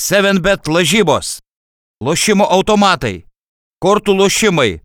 7bet lažybos, lošimo automatai, kortų lošimai,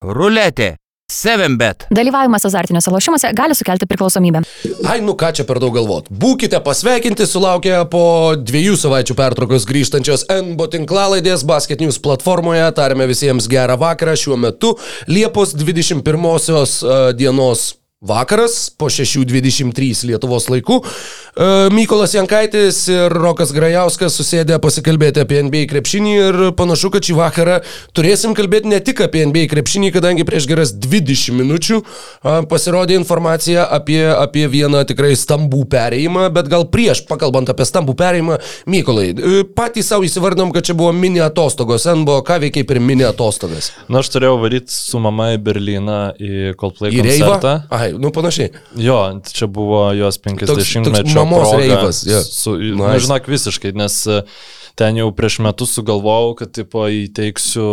ruletė, 7bet. Dalyvavimas azartiniuose lošimuose gali sukelti priklausomybę. Ai, nu ką čia per daug galvot. Būkite pasveikinti, sulaukę po dviejų savaičių pertraukos grįžtančios NBO tinklalaidės Basket News platformoje. Tarėme visiems gerą vakarą šiuo metu Liepos 21 uh, dienos Vakaras po 6.23 Lietuvos laikų. E, Mykolas Jankaitis ir Rokas Grajauskas susėdė pasikalbėti apie NBA krepšinį ir panašu, kad šį vakarą turėsim kalbėti ne tik apie NBA krepšinį, kadangi prieš geras 20 minučių e, pasirodė informacija apie, apie vieną tikrai stambų perėjimą, bet gal prieš, pakalbant apie stambų perėjimą, Mykolai, e, patys savo įsivardom, kad čia buvo mini atostogos, NBO, ką veikiai per mini atostogas? Na, aš turėjau varyti su mama į Berliną į Coldplay Į Reivą? koncertą. Ai, nu panašiai. Jo, čia buvo jos 50-mečio toks mamos reivas, jo. Su, Nice. nu, žinok, visiškai, nes e, ten jau prieš metus sugalvojau, kad, tipo, įteiksiu,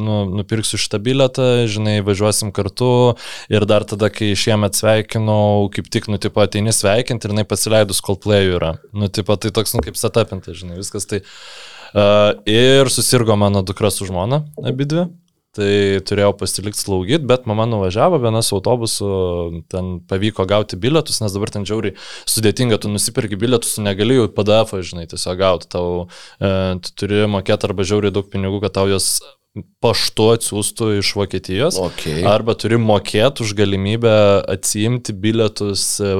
nu, nupirksiu šitą biletą, žinai, važiuosim kartu ir dar tada, kai šiemet sveikinau, kaip tik, nu, tipo, ateini sveikinti ir jinai pasileidus Coldplay yra. Nu, tipo, tai toks, nu, kaip setapinta, žinai, viskas tai. Uh, ir susirgo mano dukra su žmona, abi dvi. Tai turėjau pasilikti slaugyti, bet mama nuvažiavo viena su autobusu, ten pavyko gauti bilietus, nes dabar ten žiauriai sudėtinga, tu nusipirki bilietus, tu negali jų PDF, žinai, tiesiog gauti, tau e, tu turi mokėti arba žiauriai daug pinigų, kad tau jos paštu atsiųstų iš Vokietijos. Okay. Arba turi mokėti už galimybę atsiimti bilietus e,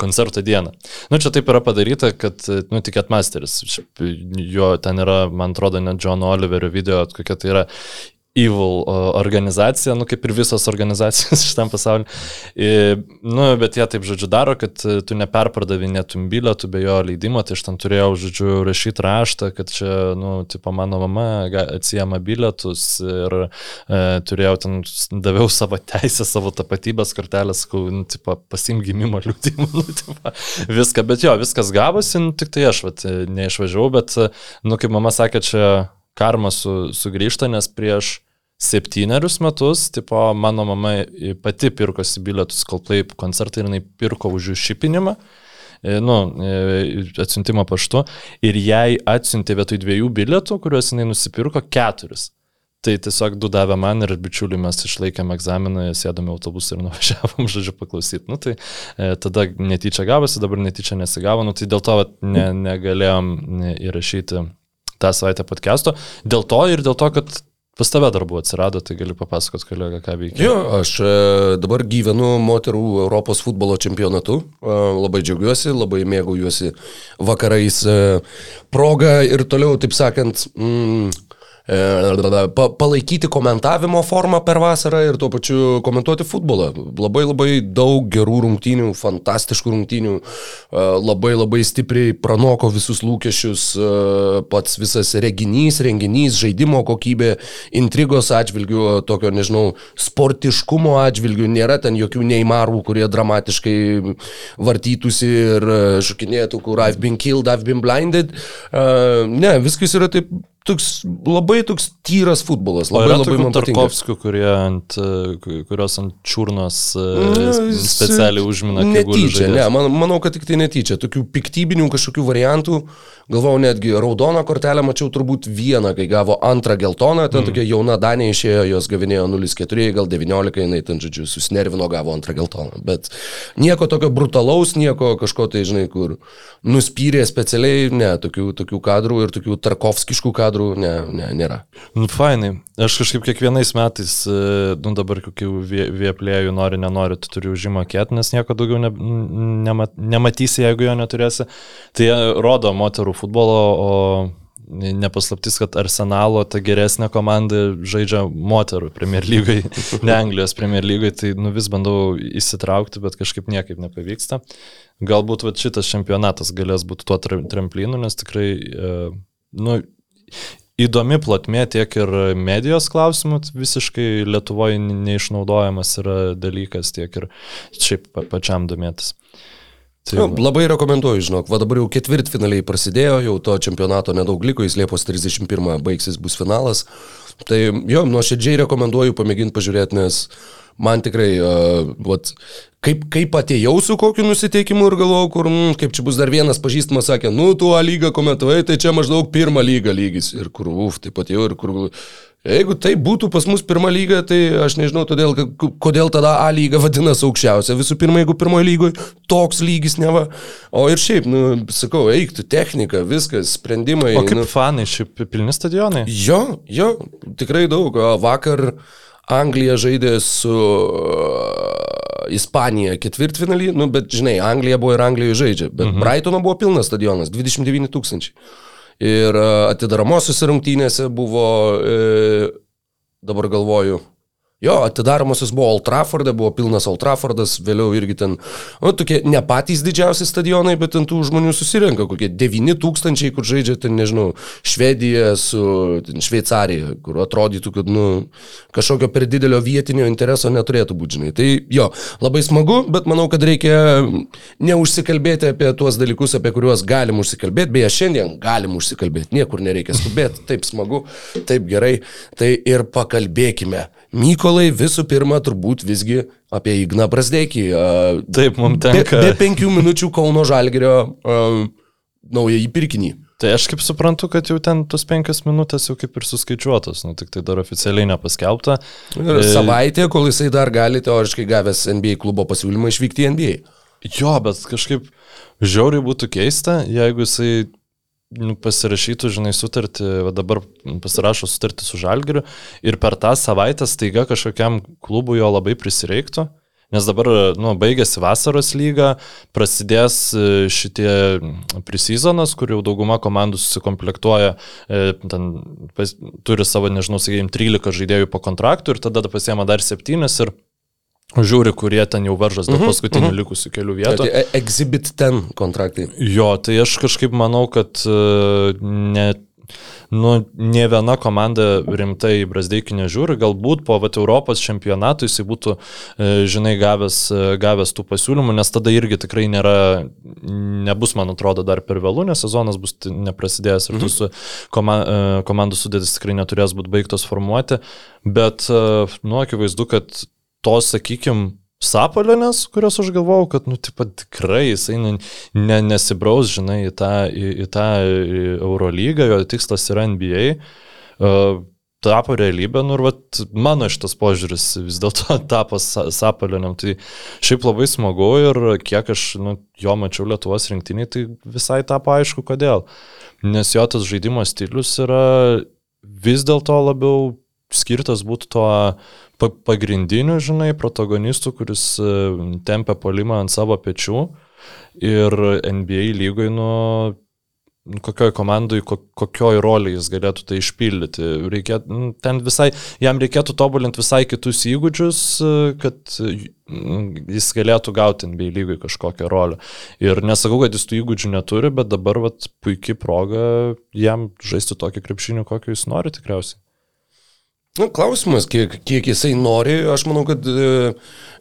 koncerto dieną. Nu, čia taip yra padaryta, kad, nu, Ticketmasteris, šiaip jo ten yra, man atrodo, net John Oliverio video, kokia tai yra evil organizacija, nu kaip ir visos organizacijos šitam pasauliu. Nu, bet jie taip, žodžiu, daro, kad e, tu neperpardavinėtum bilietų be jo leidimo, tai aš ten turėjau, žodžiu, rašyti raštą, kad čia, nu, tipo, mano mama atsijama bilietus ir e, turėjau ten, daviau savo teisę, savo tapatybės kortelę, sakau, nu, tipo, pasim gimimo liūdimą, nu, tipo, viską, bet jo, viskas gavosi, nu, tik tai aš, vat, neišvažiavau, bet, e, nu, kaip mama sakė, čia karma su, sugrįžta, nes prieš septynerius metus, tipo, mano mama pati pirkosi bilietus Coldplay koncertą ir jinai pirko už jų šipinimą, e, nu, e, atsiuntimo paštu, ir jai atsiuntė vietoj dviejų bilietų, kuriuos jinai nusipirko keturis. Tai tiesiog du davė man ir bičiuliui mes išlaikėm egzaminą, sėdome autobusą ir nuvažiavom, žodžiu, paklausyti. Nu, tai e, tada netyčia gavosi, dabar netyčia nesigavo, nu, tai dėl to vat, ne, negalėjom ne, įrašyti tą savaitę podcast'o. Dėl to ir dėl to, kad pas tave darbų atsirado, tai gali papasakot, kolega, ką veikia. Jo, aš e, dabar gyvenu moterų Europos futbolo čempionatu. E, Labai džiaugiuosi, labai mėgaujuosi vakarais e, progą ir toliau, taip sakant, mm, pa, palaikyti komentavimo formą per vasarą ir tuo pačiu komentuoti futbolą. Labai labai daug gerų rungtynių, fantastiškų rungtynių, e, labai labai stipriai pranoko visus lūkesčius, e, pats visas reginys, renginys, žaidimo kokybė, intrigos atžvilgių, tokio, nežinau, sportiškumo atžvilgių, nėra ten jokių neimarų, kurie dramatiškai vartytųsi ir e, šokinėtų, kur I've been killed, I've been blinded. Ne, viskas yra taip toks labai toks tyras futbolas. Labai labai man patinka. Tarkovskių, kurie ant, e, ku- kurios ant čiurnos e, Nu, specialiai užmina, Netyčia, ne, man, manau, kad tik tai netyčia. Tokių piktybinių kažkokių variantų, galvau netgi raudoną kortelę mačiau turbūt vieną, kai gavo antrą geltoną, ten mm. tokia jauna Danė išėjo, jos gavinėjo 0,4, gal 19, jinai ten, žodžiu, susinervino, gavo antrą geltoną. Bet nieko tokio brutalaus, nieko kažko tai, žinai, kur nuspyrė specialiai, ne, tokių, tokių kadrų ir tokių tarkovskiškų kadrų, ne, ne, nėra. Nu, fainai. Aš kažkaip kiekvienais metais, e, nu dabar kokių vie- vieplėjų nori, nenori, tu turi už jį mokėti, nes nieko daugiau ne, nema, nematysi, jeigu jo neturėsi. Tai jie rodo moterų futbolo, o nepaslaptis, kad Arsenalo ta geresnė komanda žaidžia moterų Premier lygai, ne Anglijos Premier lygai, tai nu, vis bandau įsitraukti, bet kažkaip niekaip nepavyksta. Galbūt vat, šitas čempionatas galės būti tuo tra- tramplinu, nes tikrai, e, nu, įdomi plotmė tiek ir medijos klausimų, visiškai Lietuvoje neišnaudojamas yra dalykas, tiek ir šiaip pa- pačiam domėtis. Tai Nu, labai rekomenduoju, žinok, va dabar jau ketvirtfinaliai prasidėjo, jau to čempionato nedaug liko, jis Liepos 31 baigsis, bus finalas. Tai jo, nuoširdžiai rekomenduoju pamėginti pažiūrėti, nes man tikrai, uh, vat, kaip, kaip atėjau su kokiu nusiteikimu ir galvojau, kur, mm, kaip čia bus dar vienas pažįstamas, sakė, nu, tu A lygą komentavai, tai čia maždaug pirmą lygą lygis. Ir kur, uf, taip atėjau ir kur, Jeigu tai būtų pas mus pirma lyga, tai aš nežinau, todėl, kodėl tada A lyga vadinasi aukščiausia. Visų pirma, jeigu pirmoje lygoje toks lygis neva. O ir šiaip, nu, sakau, eiktų technika, viskas, sprendimai. O kaip nu, fanai, šiaip pilni stadionai? Jo, jo, tikrai daug. Vakar Anglija žaidė su Ispanija ketvirtfinalį, nu, bet žinai, Anglija buvo ir Anglijoje žaidžia, bet mhm. Brightono buvo pilnas stadionas, 29 tūkstančiai. Ir uh, atidaromosios rungtynėse buvo, e, dabar galvoju, Jo, atidaromosios buvo Old Trafford'e, buvo pilnas Old Traffordas, vėliau irgi ten, nu, tokie ne patys didžiausi stadionai, bet ten tų žmonių susirenka, kokie 9 tūkstančiai, kur žaidžia ten, nežinau, Švedija su ten, Šveicarija, kur atrodytų, kad, nu, kažkokio per didelio vietinio intereso neturėtų būti, žinai. Tai jo, labai smagu, bet manau, kad reikia neužsikalbėti apie tuos dalykus, apie kuriuos galim užsikalbėti, beje, šiandien galim užsikalbėti, niekur nereikia skubėti, taip smagu, taip gerai, tai ir pakalbėkime. Mykolai visų pirma turbūt visgi apie Igną Brasdeikį. a, Taip, mums Be, tenka. be penkių minučių Kauno Žalgerio um, naująjį pirkinį. Tai aš kaip suprantu, kad jau ten tos penkias minutės jau kaip ir suskaičiuotos, nu tik tai dar oficialiai nepaskelbta. Ir E, savaitė, kol jisai dar gali teoriškai gavęs NBA klubo pasiūlymą išvykti į NBA. Jo, bet kažkaip žiauriai būtų keista, jeigu jisai nu, pasirašytų, žinai, sutartį, va dabar pasirašo sutartį su Žalgiriu ir per tą savaitę staiga kažkokiam klubui jo labai prisireiktų. Nes dabar, nu, baigėsi vasaros lyga, prasidės e, šitie prisizonas, kur jau dauguma komandų susikomplektuoja, e, ten pas, turi savo, nežinau, sakykime, 13 žaidėjų po kontraktų ir tada pasiema dar 7 ir žiūri, kurie ten jau varžas dėl paskutinių likusių kelių vietų. Tai Exhibit 10 kontraktai. Jo, tai aš kažkaip manau, kad e, ne, nu, ne viena komanda rimtai į Brasdeikį nežiūri, galbūt po vat, Europos čempionato jisai būtų, e, žinai, gavęs, e, gavęs tų pasiūlymų, nes tada irgi tikrai nėra, nebus, man atrodo, dar per vėlų, nes sezonas bus neprasidėjęs ir mhm. su koma, komandų sudėtis tikrai neturės būti baigtos formuoti, bet, nu, akivaizdu, kad tos, sakykime, Sapolinės, kurios aš galvojau, kad, nu, taip pat tikrai jisai nu, ne, nesibraus, žinai, į tą, į, į tą Eurolygą, jo tikslas yra NBA, uh, tapo realybė, nu ir vat, mano šitas požiūris vis dėlto tapo Sa- Sapoliniam, tai šiaip labai smagu ir kiek aš nu, jo mačiau Lietuvos rinktiniai, tai visai tapo aišku, kodėl. Nes jo tas žaidimo stilius yra vis dėlto labiau skirtas būtų to pa- pagrindiniu, žinai, protagonistu, kuris e, tempia polimą ant savo pečių. Ir NBA lygoje, nu, kokioj komandai, ko- kokioj roliai jis galėtų tai išpildyti. Reikėtų, nu, ten visai, jam reikėtų tobulinti visai kitus įgūdžius, e, kad jis galėtų gauti NBA lygoj kažkokią rolę. Ir nesakau, kad jis tų įgūdžių neturi, bet dabar vat, puikiai proga jam žaisti tokį krepšinį, kokį jis nori tikriausiai. Na, klausimas, kiek, kiek jisai nori, aš manau, kad e,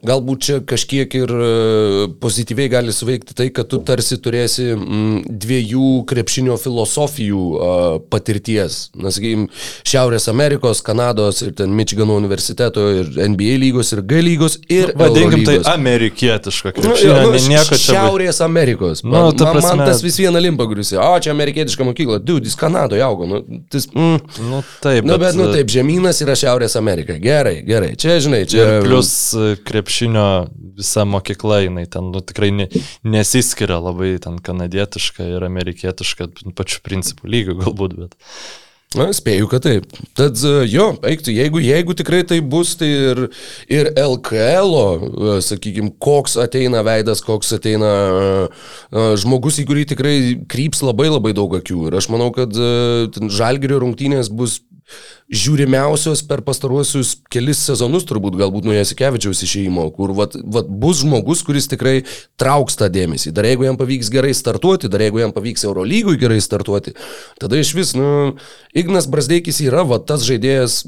galbūt čia kažkiek ir e, pozityviai gali suveikti tai, kad tu tarsi turėsi m, dviejų krepšinio filosofijų a, patirties. Na, sakykime, Šiaurės Amerikos, Kanados ir ten Michigano universiteto ir NBA lygos ir G lygos ir... Vadinkim tai amerikietišką Nu, krepšinį, nu, nu, nieko čia. Šiaurės Amerikos. Nu, Man, ta man, man prasme- tas vis viena limpa, kuris, o čia amerikietiška mokykla, dude, jis Kanadoje augo. Nu, tas, mm, Nu, taip, nu, bet, nu, taip, žemynas yra Šiaurės Amerika. Gerai, gerai. Čia, žinai, čia... Ir plus e, krepšinio visa mokykla, jinai ten nu, tikrai ne, nesiskiria labai ten kanadietiška ir amerikietiška pačiu principu lygiu galbūt, bet. Na, spėju, kad taip. Tad e, jo, eiktų, jeigu, jeigu tikrai tai bus, tai ir, ir LKL, sakykime, koks ateina veidas, koks ateina uh, žmogus, į kurį tikrai kryps labai labai daug akių. Ir aš manau, kad žalgerio rungtynės bus žiūrimiausios per pastaruosius kelis sezonus, turbūt galbūt nuo Jasikevičiaus išėjimo, kur vat, vat bus žmogus, kuris tikrai trauks tą dėmesį. Dar jeigu jam pavyks gerai startuoti, dar jeigu jam pavyks Eurolygui gerai startuoti, tada iš vis, nu, Ignas Brasdeikis yra vat, tas žaidėjas,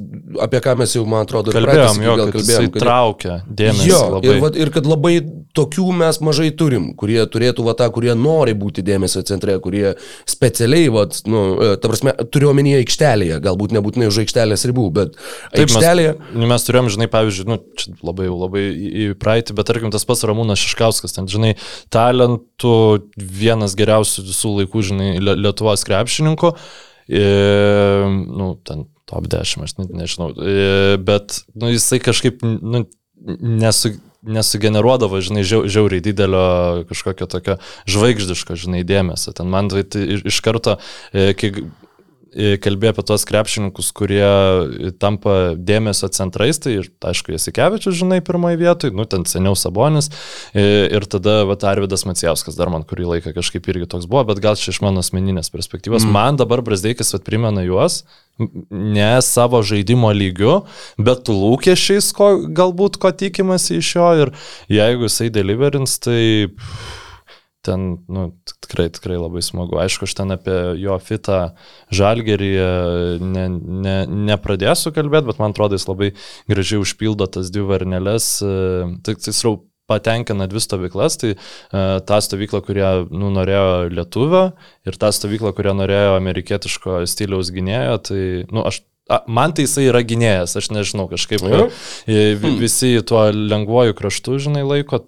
apie ką mes jau, man atrodo, Kalbėjom, jo, gal kalbėjom, kad- traukia dėmesį Jo, labai. ir, vat, ir kad labai tokių mes mažai turim, kurie turėtų va tą, kurie nori būti dėmesio centre, kurie specialiai, va, nu, e, ta prasme, turiu omenyje aikštelėje, galbūt nebūtinai už aikštelės ribų, bet Taip, aikštelėje. Mes, nu, mes turėjom, žinai, pavyzdžiui, nu, čia labai, jau labai į, praeitį, bet tarkim tas pats Ramūnas Šiškauskas, ten, žinai, talentų vienas geriausių visų laikų, žinai, Lie- Lietuvos krepšininkų. E, nu, ten top 10, aš net nežinau. E, bet, nu, jisai kažkaip, nu, nesu, nesugeneruodavo, žinai, žiau, žiauriai didelio kažkokio tokio žvaigždiško, žinai, dėmesio. Ten man tai, tai iš karto, e, kai kalbėjo apie tos krepšininkus, kurie tampa dėmesio centrais, tai ir, aišku, Jasikevičius, žinai, pirmoji vietoje, nu, ten seniau Sabonis ir tada, va, Arvidas Macijauskas dar man kurį laiką kažkaip irgi toks buvo, bet gal čia iš mano asmeninės perspektyvos. Mm. Man dabar Brasdeikis, vad, primena juos, ne savo žaidimo lygiu, bet lūkesčiais, ko, galbūt ko tikimasi iš jo ir jeigu jisai deliverins, tai pff, ten, nu, tikrai, tikrai labai smagu. Aišku, aš ten apie jo fitą žalgerį e, ne, ne, nepradėsiu kalbėti, bet man atrodo, jis labai gražiai užpildo tas dvi varneles. e, Tai tiksliau patenkina dvi stovyklas, tai uh, tą stovyklą, kurią nu, norėjo lietuvio ir tą stovyklą, kurią norėjo amerikietiško stiliaus gynėjo, tai, nu, aš A, man tai jisai yra gynėjas, aš nežinau, kažkaip e, vi- visi tuo lengvuoju kraštu, žinai, laiko,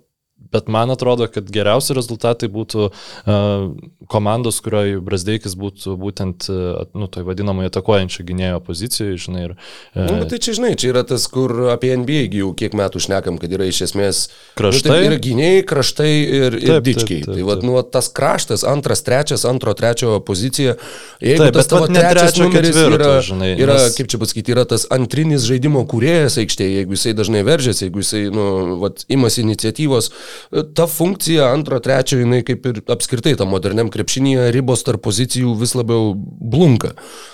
bet man atrodo, kad geriausi rezultatai būtų uh, komandos, kurioje Brasdeikis būtų būtent, uh, nu, toj vadinamoje atakuojančio gynėjo pozicijoje, žinai, ir Nu, uh, bet tai čia, žinai, čia yra tas, kur apie NBA jau kiek metų šnekam, kad yra iš esmės Kraštai? Nu, tai yra gynėjai, kraštai ir, ir Taip, taip, dičkiai. taip, Tai taip. nu, tas kraštas, antras, trečias, antro, trečio pozicija. Jeigu Taip, tas tavo trečias numeris ketvirto, yra, žinai, yra nes- kaip čia pasakyti, yra tas antrinis žaidimo kūrėjas aikštėje, jeigu jisai dažnai veržiasi, jeigu jisai, nu, vat, imasi iniciatyvos, ta funkcija antro, trečio, jinai kaip ir apskritai tam moderniam krepšinėje ribos tarp pozicijų vis labiau blunka.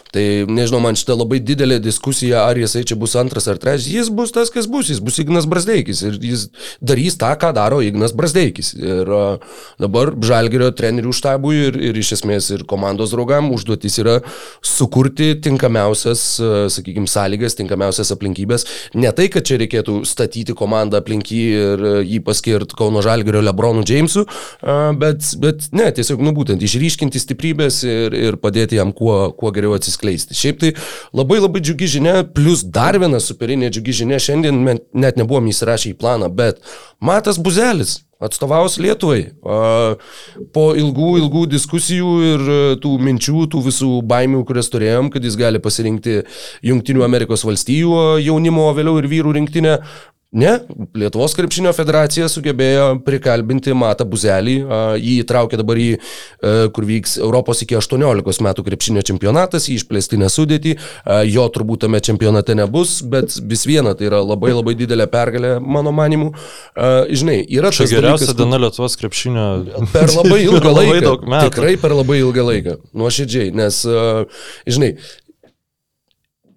Tai nežinau, man šitą labai didelė diskusija, ar jisai čia bus antras ar trečias, jis bus tas, kas bus, jis bus Ignas Brasdeikis ir jis darys tą, ką daro Ignas Brasdeikis. Ir dabar Žalgerio trenerių štabui ir, ir iš esmės ir komandos draugam užduotis yra sukurti tinkamiausias, sakykime, sąlygas, tinkamiausias aplinkybės. Ne tai, kad čia reikėtų statyti komandą aplink jį ir jį paskirti Kauno Žalgerio Lebronų Jamesų, a, bet, bet ne, tiesiog, nu būtent, išryškinti stiprybės ir, ir padėti jam kuo, kuo geriau atsiskleisti. Šiaip tai labai labai džiugi žinia, plus dar viena superinė džiugi žinia, šiandien net nebuvom įsirašę į planą, bet Matas Buzelis atstovaus Lietuvai. Po ilgų, ilgų diskusijų ir tų minčių, tų visų baimių, kurias turėjom, kad jis gali pasirinkti Junktinių Amerikos valstijų a, jaunimo, o vėliau ir vyrų rinktinę. Ne, Lietuvos krepšinio federacija sugebėjo prikalbinti Matą Buzelį, jį įtraukė dabar į, e, kur vyks Europos iki 18 metų krepšinio čempionatas, į išplėstinę sudėtį, jo turbūt tame čempionate nebus, bet vis viena tai yra labai labai didelė pergalė, mano manimu. Žinai, yra čia tas geriausia dalykas, diena Lietuvos krepšinio. Per labai ilgą labai laiką. metų. Tikrai per labai ilgą laiką. Nuoširdžiai, nes, žinai,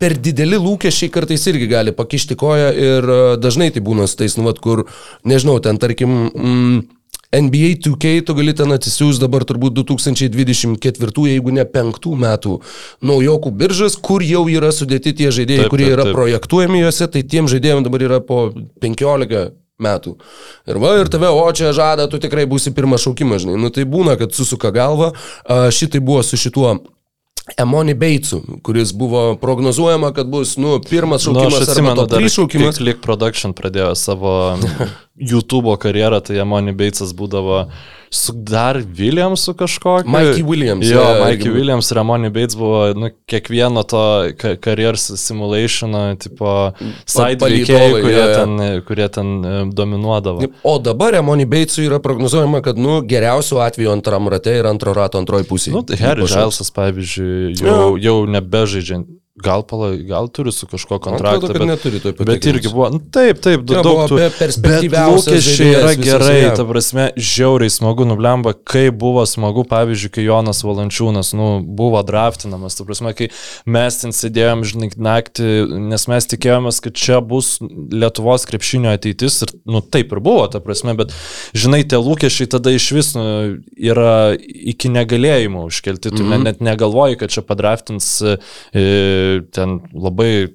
per dideli lūkesčiai kartais irgi gali pakišti koją ir uh, dažnai tai būna su tais, nu, vat, kur, nežinau, ten tarkim, mm, NBA 2K tu gali ten atsisiųs dabar turbūt 2024, jeigu ne 5 metų naujokų biržas, kur jau yra sudėti tie žaidėjai, Taip, kurie taip, yra taip. projektuojami juose, tai tiem žaidėjams dabar yra po 15 metų. Ir va, ir tave, o čia žada, tu tikrai būsi pirmas šaukimas, žinai. Nu tai būna, kad susuka galvą. A, Šitai buvo su šituo Emoni Beitsu, kuris buvo prognozuojama, kad bus, nu, pirmas Nu, šaukimas arba atsimenu, dar 3 šaukimas. Click Production pradėjo savo YouTube karjerą, tai Amoni Beitsas būdavo su dar Williamsu kažkokiu. Mikey Williams, Jo, jo, Mikey irgi. Williams ir Amoni Beits buvo nu, kiekvieno to ka karjeros simulationo, tipo, side veikėjai, kurie, jo. ten, kurie ten e, dominuodavo. O dabar Emoni Beitsui yra prognozuojama, kad, nu, geriausiu atveju antram rate ir antro rato antroji pusė. Nu, tai Harry Žalsas, pavyzdžiui, jau, jau nebežaidžia. Gal, pala, gal turi su kažkuo kontraktą. atrodo, bet, neturi toj bet patikrinus. irgi buvo, nu, taip, taip, Jo, daug tų. Bet lūkesčiai yra gerai, jo. ta prasme, žiauriai smagu nublemba, kaip buvo smagu, pavyzdžiui, kai Jonas Valančiūnas, nu, buvo draftinamas, ta prasme, kai mes ten sėdėjom, žinai, naktį, nes mes tikėjomės, kad čia bus Lietuvos krepšinio ateitis ir, nu, taip ir buvo, ta prasme, bet, žinai, tie lūkesčiai tada iš vis nu, yra iki negalėjimo užkelti, tu mm -hmm. net negalvoji, kad čia padraftins e, ten labai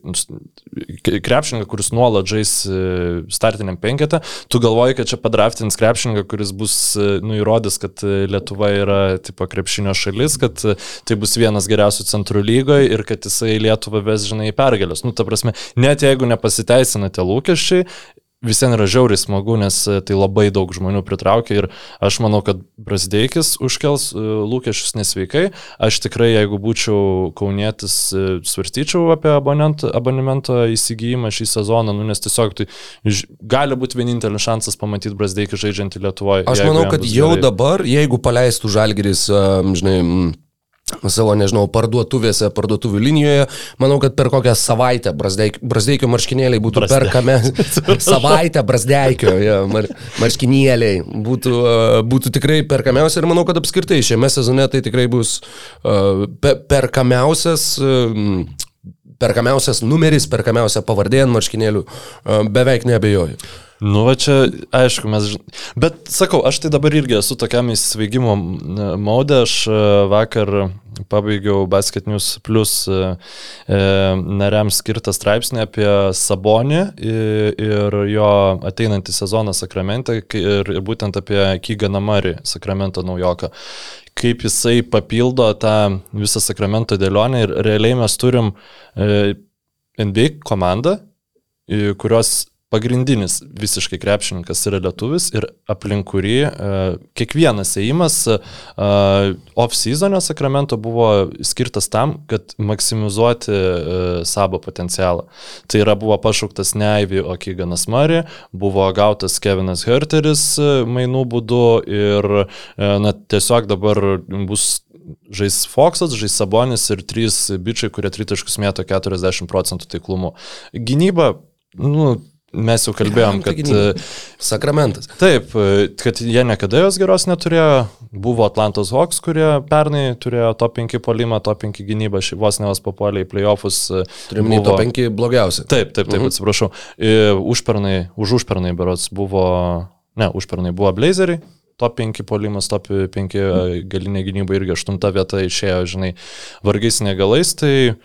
krepšininką, kuris nuolat žais e, startiniam penketą, tu galvoji, kad čia padraftins krepšininką, kuris bus e, nu, įrodęs, kad e, Lietuva yra tipo krepšinio šalis, kad tai bus vienas geriausių centrų lygoje ir kad jisai Lietuvą ves, žinai, į pergalės. Nu, ta prasme, net jeigu nepasiteisina tie lūkesčiai, visiems yra žiauriai smagu, nes e, tai labai daug žmonių pritraukia ir aš manau, kad Brasdeikis užkels e, lūkesčius nesveikai. Aš tikrai, jeigu būčiau kaunietis, e, svarstyčiau apie abonent, abonemento įsigijimą šį sezoną, nu, nes tiesiog tai gali būti vienintelis šansas pamatyti Brasdeikį žaidžiantį Lietuvoje. Aš manau, kad jau dabar, jeigu paleistų žalgeris, žinai, savo, nežinau, parduotuvėse, parduotuvių linijoje, manau, kad per kokią savaitę Brazdeik, Brazdeikio marškinėliai būtų Brazdeik. perkami. savaitę Brazdeikio ja, mar, marškinėliai būtų, uh, būtų tikrai perkamiausia ir manau, kad apskritai šiame sezone tai tikrai bus uh, pe, perkamiausias. Uh, Perkamiausias numeris, perkamiausia pavardė ant marškinėlių, uh, beveik nebejoju. Nu, va čia, aišku, mes. Bet sakau, aš tai dabar irgi esu tokiam įsveigimo maude. Aš e, vakar pabaigiau Basket News Plus e, e, nariams skirtą straipsnį apie Sabonį ir jo ateinantį sezoną Sakramente ir, būtent apie Kyganą Marį, Sakramento naujoką. Kaip jisai papildo tą visą Sakramento dėlionę ir realiai mes turim e, NBA komandą, kurios pagrindinis visiškai krepšininkas yra lietuvis ir aplink kurį uh, kiekvienas ėjimas uh, off-seasonio Sakramento buvo skirtas tam, kad maksimizuoti uh, savo potencialą. Tai yra buvo pašauktas ne Ivy, o Kyganas Mari, buvo gautas Kevinas Herteris uh, mainų būdu ir uh, na, tiesiog dabar bus žais Foxas, žais Sabonis ir trys bičiai, kurie tritaškus mėto 40 procentų taiklumu. Gynyba, nu, mes jau kalbėjom, kad e, Sakramentas. taip, e, kad jie niekada jos geros neturėjo. Buvo Atlantos Hawks, kurie pernai turėjo top 5 polimą, top 5 gynybą, ši vos ne vos papuolė į playoffus. e, Turime to buvo- penki blogiausi. Taip, taip, taip, mhm. atsiprašau. Užpernai, už užpernai berots buvo, ne, užpernai buvo Blazeriai, top 5 polimas, top 5 galinė gynyba irgi 8 vieta išėjo, žinai, vargais negalais, tai,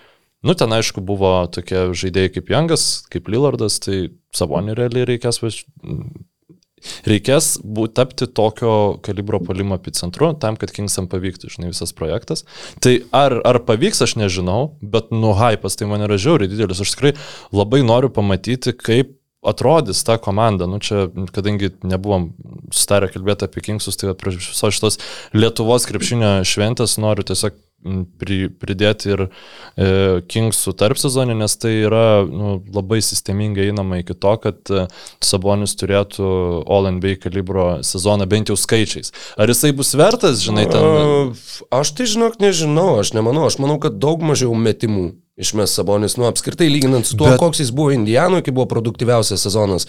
nu, ten aišku buvo tokie žaidėjai kaip Jangas, kaip Lillardas, tai Savonį realiai reikės važ... Reikės būt, tapti tokio kalibro polimo epicentru tam, kad Kingsam pavyktų, žinai, visas projektas. Tai ar, ar pavyks, aš nežinau, bet nu, hypas tai man yra žiauriai didelis. Aš tikrai labai noriu pamatyti, kaip atrodys ta komanda. Nu, čia, kadangi nebuvom sustarę kalbėti apie Kingsus, tai vat prie visos šitos Lietuvos krepšinio šventės noriu tiesiog pri, pridėti ir e, Kingsų tarp sezonį, nes tai yra nu, labai sistemingai einama iki to, kad e, Sabonis turėtų All NBA kalibro sezoną bent jau skaičiais. Ar jisai bus vertas, žinai, ten... A, Aš tai žinok, nežinau, aš nemanau, aš manau, kad daug mažiau metimų išmes Sabonis, nu apskritai lyginant su tuo, Bet- koks jis buvo Indijanoje, kai buvo produktyviausias sezonas,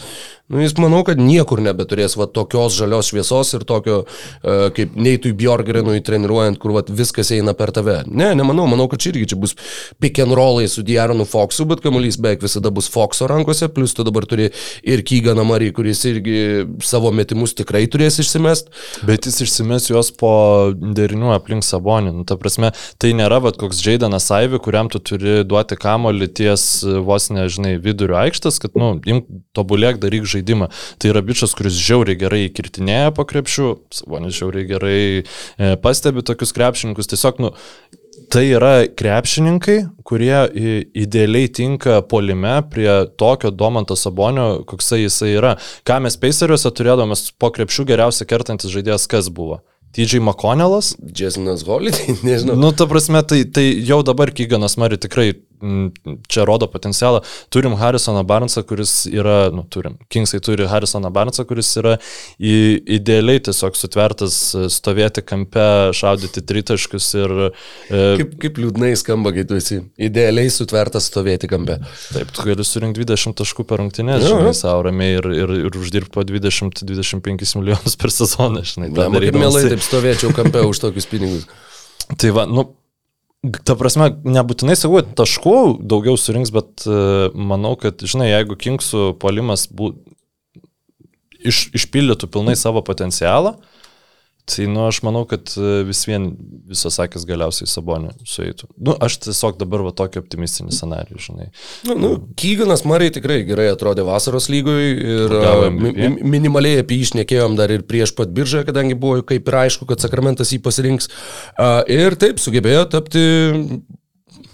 nu jis manau, kad niekur nebeturės va tokios žalios šviesos ir tokio, uh, kaip Neitui Bjorgrenui treniruojant, kur va viskas eina per tave. Ne, nemanau, manau, kad čia irgi čia bus pick and rollai su Diaronu Foxu, bet kamuolys beveik visada bus Foxo rankose, plus tu dabar turi ir Kyganą Marį, kuris irgi savo metimus tikrai turės išsimest. Bet jis išsimes juos po derinių aplink Sabonį. Nu, ta prasme, tai nėra vat, koks Jaidanas Aivi, kuriam tu turi duoti kamolį ties e, vos nežinai vidurio aikštės, kad, nu, imk tobulėk, daryk žaidimą. Tai yra bičias, kuris žiauriai gerai kirtinėja po krepšių, Sabonis žiauriai gerai e, pastebi tokius krepšininkus. Tiesiog, nu, Tai yra krepšininkai, kurie idealiai tinka polime prie tokio Domanto Sabonio, koksai jisai yra. Ką mes Paceriuose turėdamas po krepšių geriausiai kertantis žaidėjas kas buvo? TJ McConnellas? Jasonas Holiday, nežinau. Nu, ta prasme, tai, tai jau dabar Kyganas Mari tikrai čia rodo potencialą. Turim Harrisoną Barnesą, kuris yra, nu, turim, Kingsai turi Harrisoną Barnesą, kuris yra į, idealiai tiesiog sutvertas e, stovėti kampe, šaudyti tritaškus ir... E, Kaip, kaip liūdnai skamba, kai tu esi idealiai sutvertas stovėti kampe. Taip, tu gali surinkti 20 taškų per jo. žinai, savo ramiai ir, ir, ir uždirbti po 20-25 milijonus per sezoną, žinai. darydamas. mielai taip stovėčiau kampe už tokius pinigus. Tai va, nu, ta prasme, nebūtinai sakau, taškų daugiau surinks, bet uh, manau, kad, žinai, jeigu Kingsų polimas bū... iš, išpildytų pilnai savo potencialą, tai, nu, aš manau, kad e, vis vien visas sakęs galiausiai Sabonė sueitų. Nu, aš tiesiog dabar va tokį optimistinį scenarių, žinai. Nu, nu, Kyganas Mariai tikrai gerai atrodė vasaros lygoj ir a, mi- mi- minimaliai apie jį išnekėjom dar ir prieš pat biržą, kadangi buvo kaip ir aišku, kad Sakramentas jį pasirinks. A, Ir taip sugebėjo tapti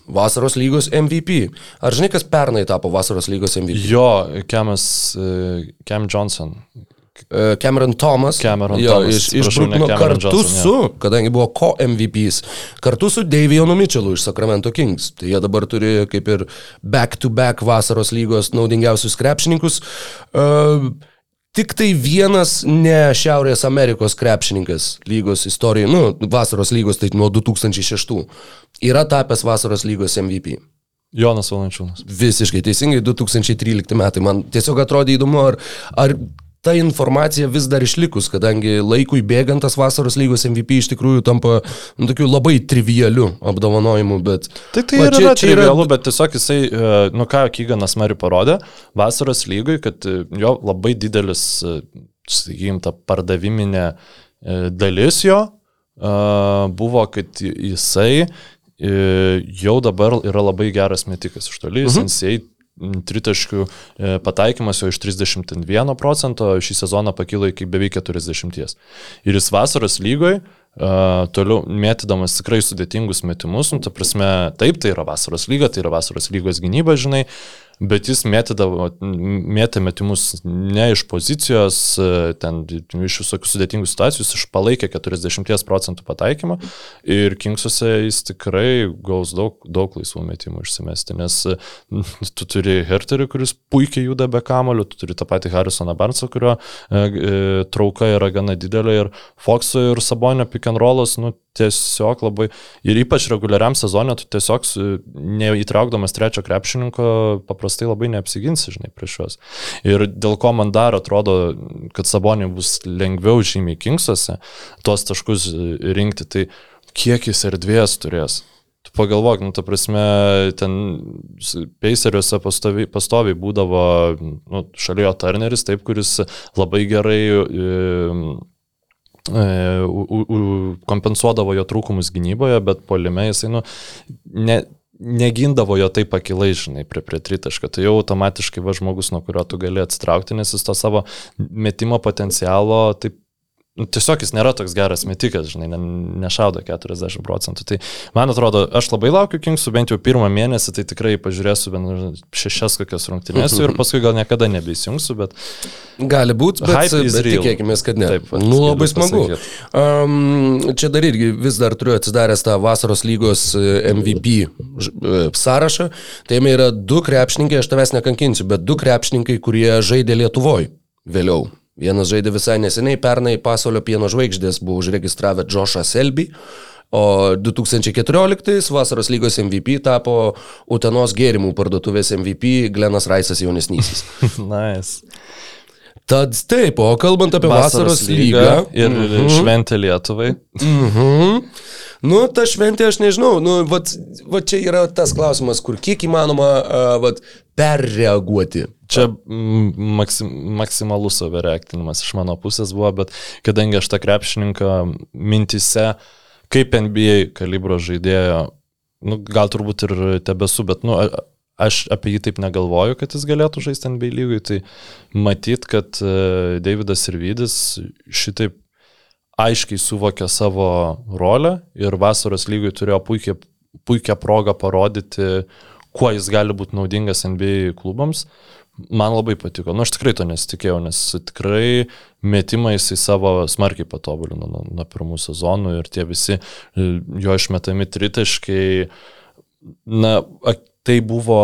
vasaros lygos MVP. Ar žinai, kas pernai tapo vasaros lygos MVP? Jo, Kemas, Kem Johnson. E, Cameron Thomas. Cameron jo, Thomas, iš, iš Brooklyno kartu Johnson, su, kadangi buvo ko MVPs, kartu su Davionu Mitchellu iš Sacramento Kings. Tai jie dabar turi kaip ir back-to-back vasaros lygos naudingiausius krepšininkus. Uh, Tik tai vienas ne Šiaurės Amerikos krepšininkas lygos istorijoje, nu, vasaros lygos, tai nuo 2006, yra tapęs vasaros lygos MVP. Jonas Valančiūnas. Visiškai teisingai, 2013 metai. Man tiesiog atrodė įdomu, ar, ar ta informacija vis dar išlikus, kadangi laikui bėgant tas vasaros lygos MVP iš tikrųjų tampa nu, tokiu labai trivialiu apdovanojimu, bet... Tai tai Va, ir yra trivialu, bet tiesiog jisai, e, nu ką Kyganas Mari parodė, vasaros lygoj, kad e, jo labai didelis, e, sakykim, ta pardaviminė dalis jo buvo, kad jisai jau dabar yra labai geras metikas iš toli, Mhm. sensei tritaškių e, pataikymas jo iš 31 procento šį sezoną pakilo iki beveik 40. Ir jis vasaros lygoj Uh, toliau mėtydamas tikrai sudėtingus metimus, nu, ta prasme, taip, tai yra vasaros lyga, tai yra vasaros lygos gynyba, žinai, bet jis mėtydavo, mėtė metimus ne iš pozicijos, ten iš visokių sudėtingų situacijų, jis išpalaikė 40 procentų pataikymą ir Kingsuose jis tikrai gaus daug, daug laisvų metimų išsimesti, nes tu turi Herterį, kuris puikiai juda be kamulio, tu turi tą patį Harrisoną Barnsą, kurio e, e, trauka yra gana didelė ir Fox'o ir Sabonio pick and rollas, nu, tiesiog labai, ir ypač reguliariam sezonė, tu tiesiog neįtraukdamas trečio krepšininko paprastai labai neapsiginsi, žinai, prieš juos. Ir dėl ko man dar atrodo, kad Sabonė bus lengviau žymiai Kingsuose tuos taškus rinkti, tai kiek jis erdvės turės. Tu pagalvok, nu, ta prasme, ten peiseriuose pastoviai, pastoviai būdavo nu, šalia jo Turneris, taip, kuris labai gerai e, u, u, u, kompensuodavo jo trūkumus gynyboje, bet polime jisai, nu, ne, negindavo jo taip akilai, žinai, prie, prie tritaško. Tai jau automatiškai va žmogus, nuo kurio tu gali atstraukti, nes jis to savo metimo potencialo taip nu, tiesiog jis nėra toks geras metikas, žinai, ne, nešaudo 40 procentų. Tai man atrodo, aš labai laukiu Kingsų, bent jau pirmą mėnesį, tai tikrai pažiūrėsiu bent šešias kokias rungtynės ir paskui gal niekada nebeįsijungsiu, bet... Gali būti, bet, bet tikėkime, kad ne. Taip, nu, labai smagu. pasakyt. Um, čia dar irgi vis dar turiu atsidaręs tą vasaros lygos e, MVP e, sąrašą. Tai jame yra du krepšininkai, aš tavęs nekankinsiu, bet du krepšininkai, kurie žaidė Lietuvoje vėliau. Vienas žaidė visai neseniai, pernai pasaulio pieno žvaigždės buvo užregistravę Joshą Selby, o 2014 vasaros lygos MVP tapo Utenos gėrimų parduotuvės MVP Glenas Raisas jaunesnysis. nice. Tad taip, o kalbant apie vasaros, vasaros lygą. ir mhm. šventė Lietuvai. Mhm. Nu, ta šventė, aš nežinau, nu, vat čia yra tas klausimas, kur kiek įmanoma uh, vat, perreaguoti. Čia maksim, maksimalus savireaktinimas iš mano pusės buvo, bet kadangi aš tą krepšininką mintise, kaip NBA kalibro žaidėjo, nu, gal turbūt ir tebesu, bet nu, aš apie jį taip negalvoju, kad jis galėtų žaisti NBA lygui, tai matyt, kad e, Davidas ir Vydis šitaip aiškiai suvokė savo rolę ir vasaros lygui turėjo puikia, puikią progą parodyti, kuo jis gali būti naudingas NBA klubams. Man labai patiko. Nu, aš tikrai to nesitikėjau, nes tikrai metimą jisai savo smarkiai patobulino nuo, nuo pirmų sezonų ir tie visi e, jo išmetami tritaškai, na, tai buvo,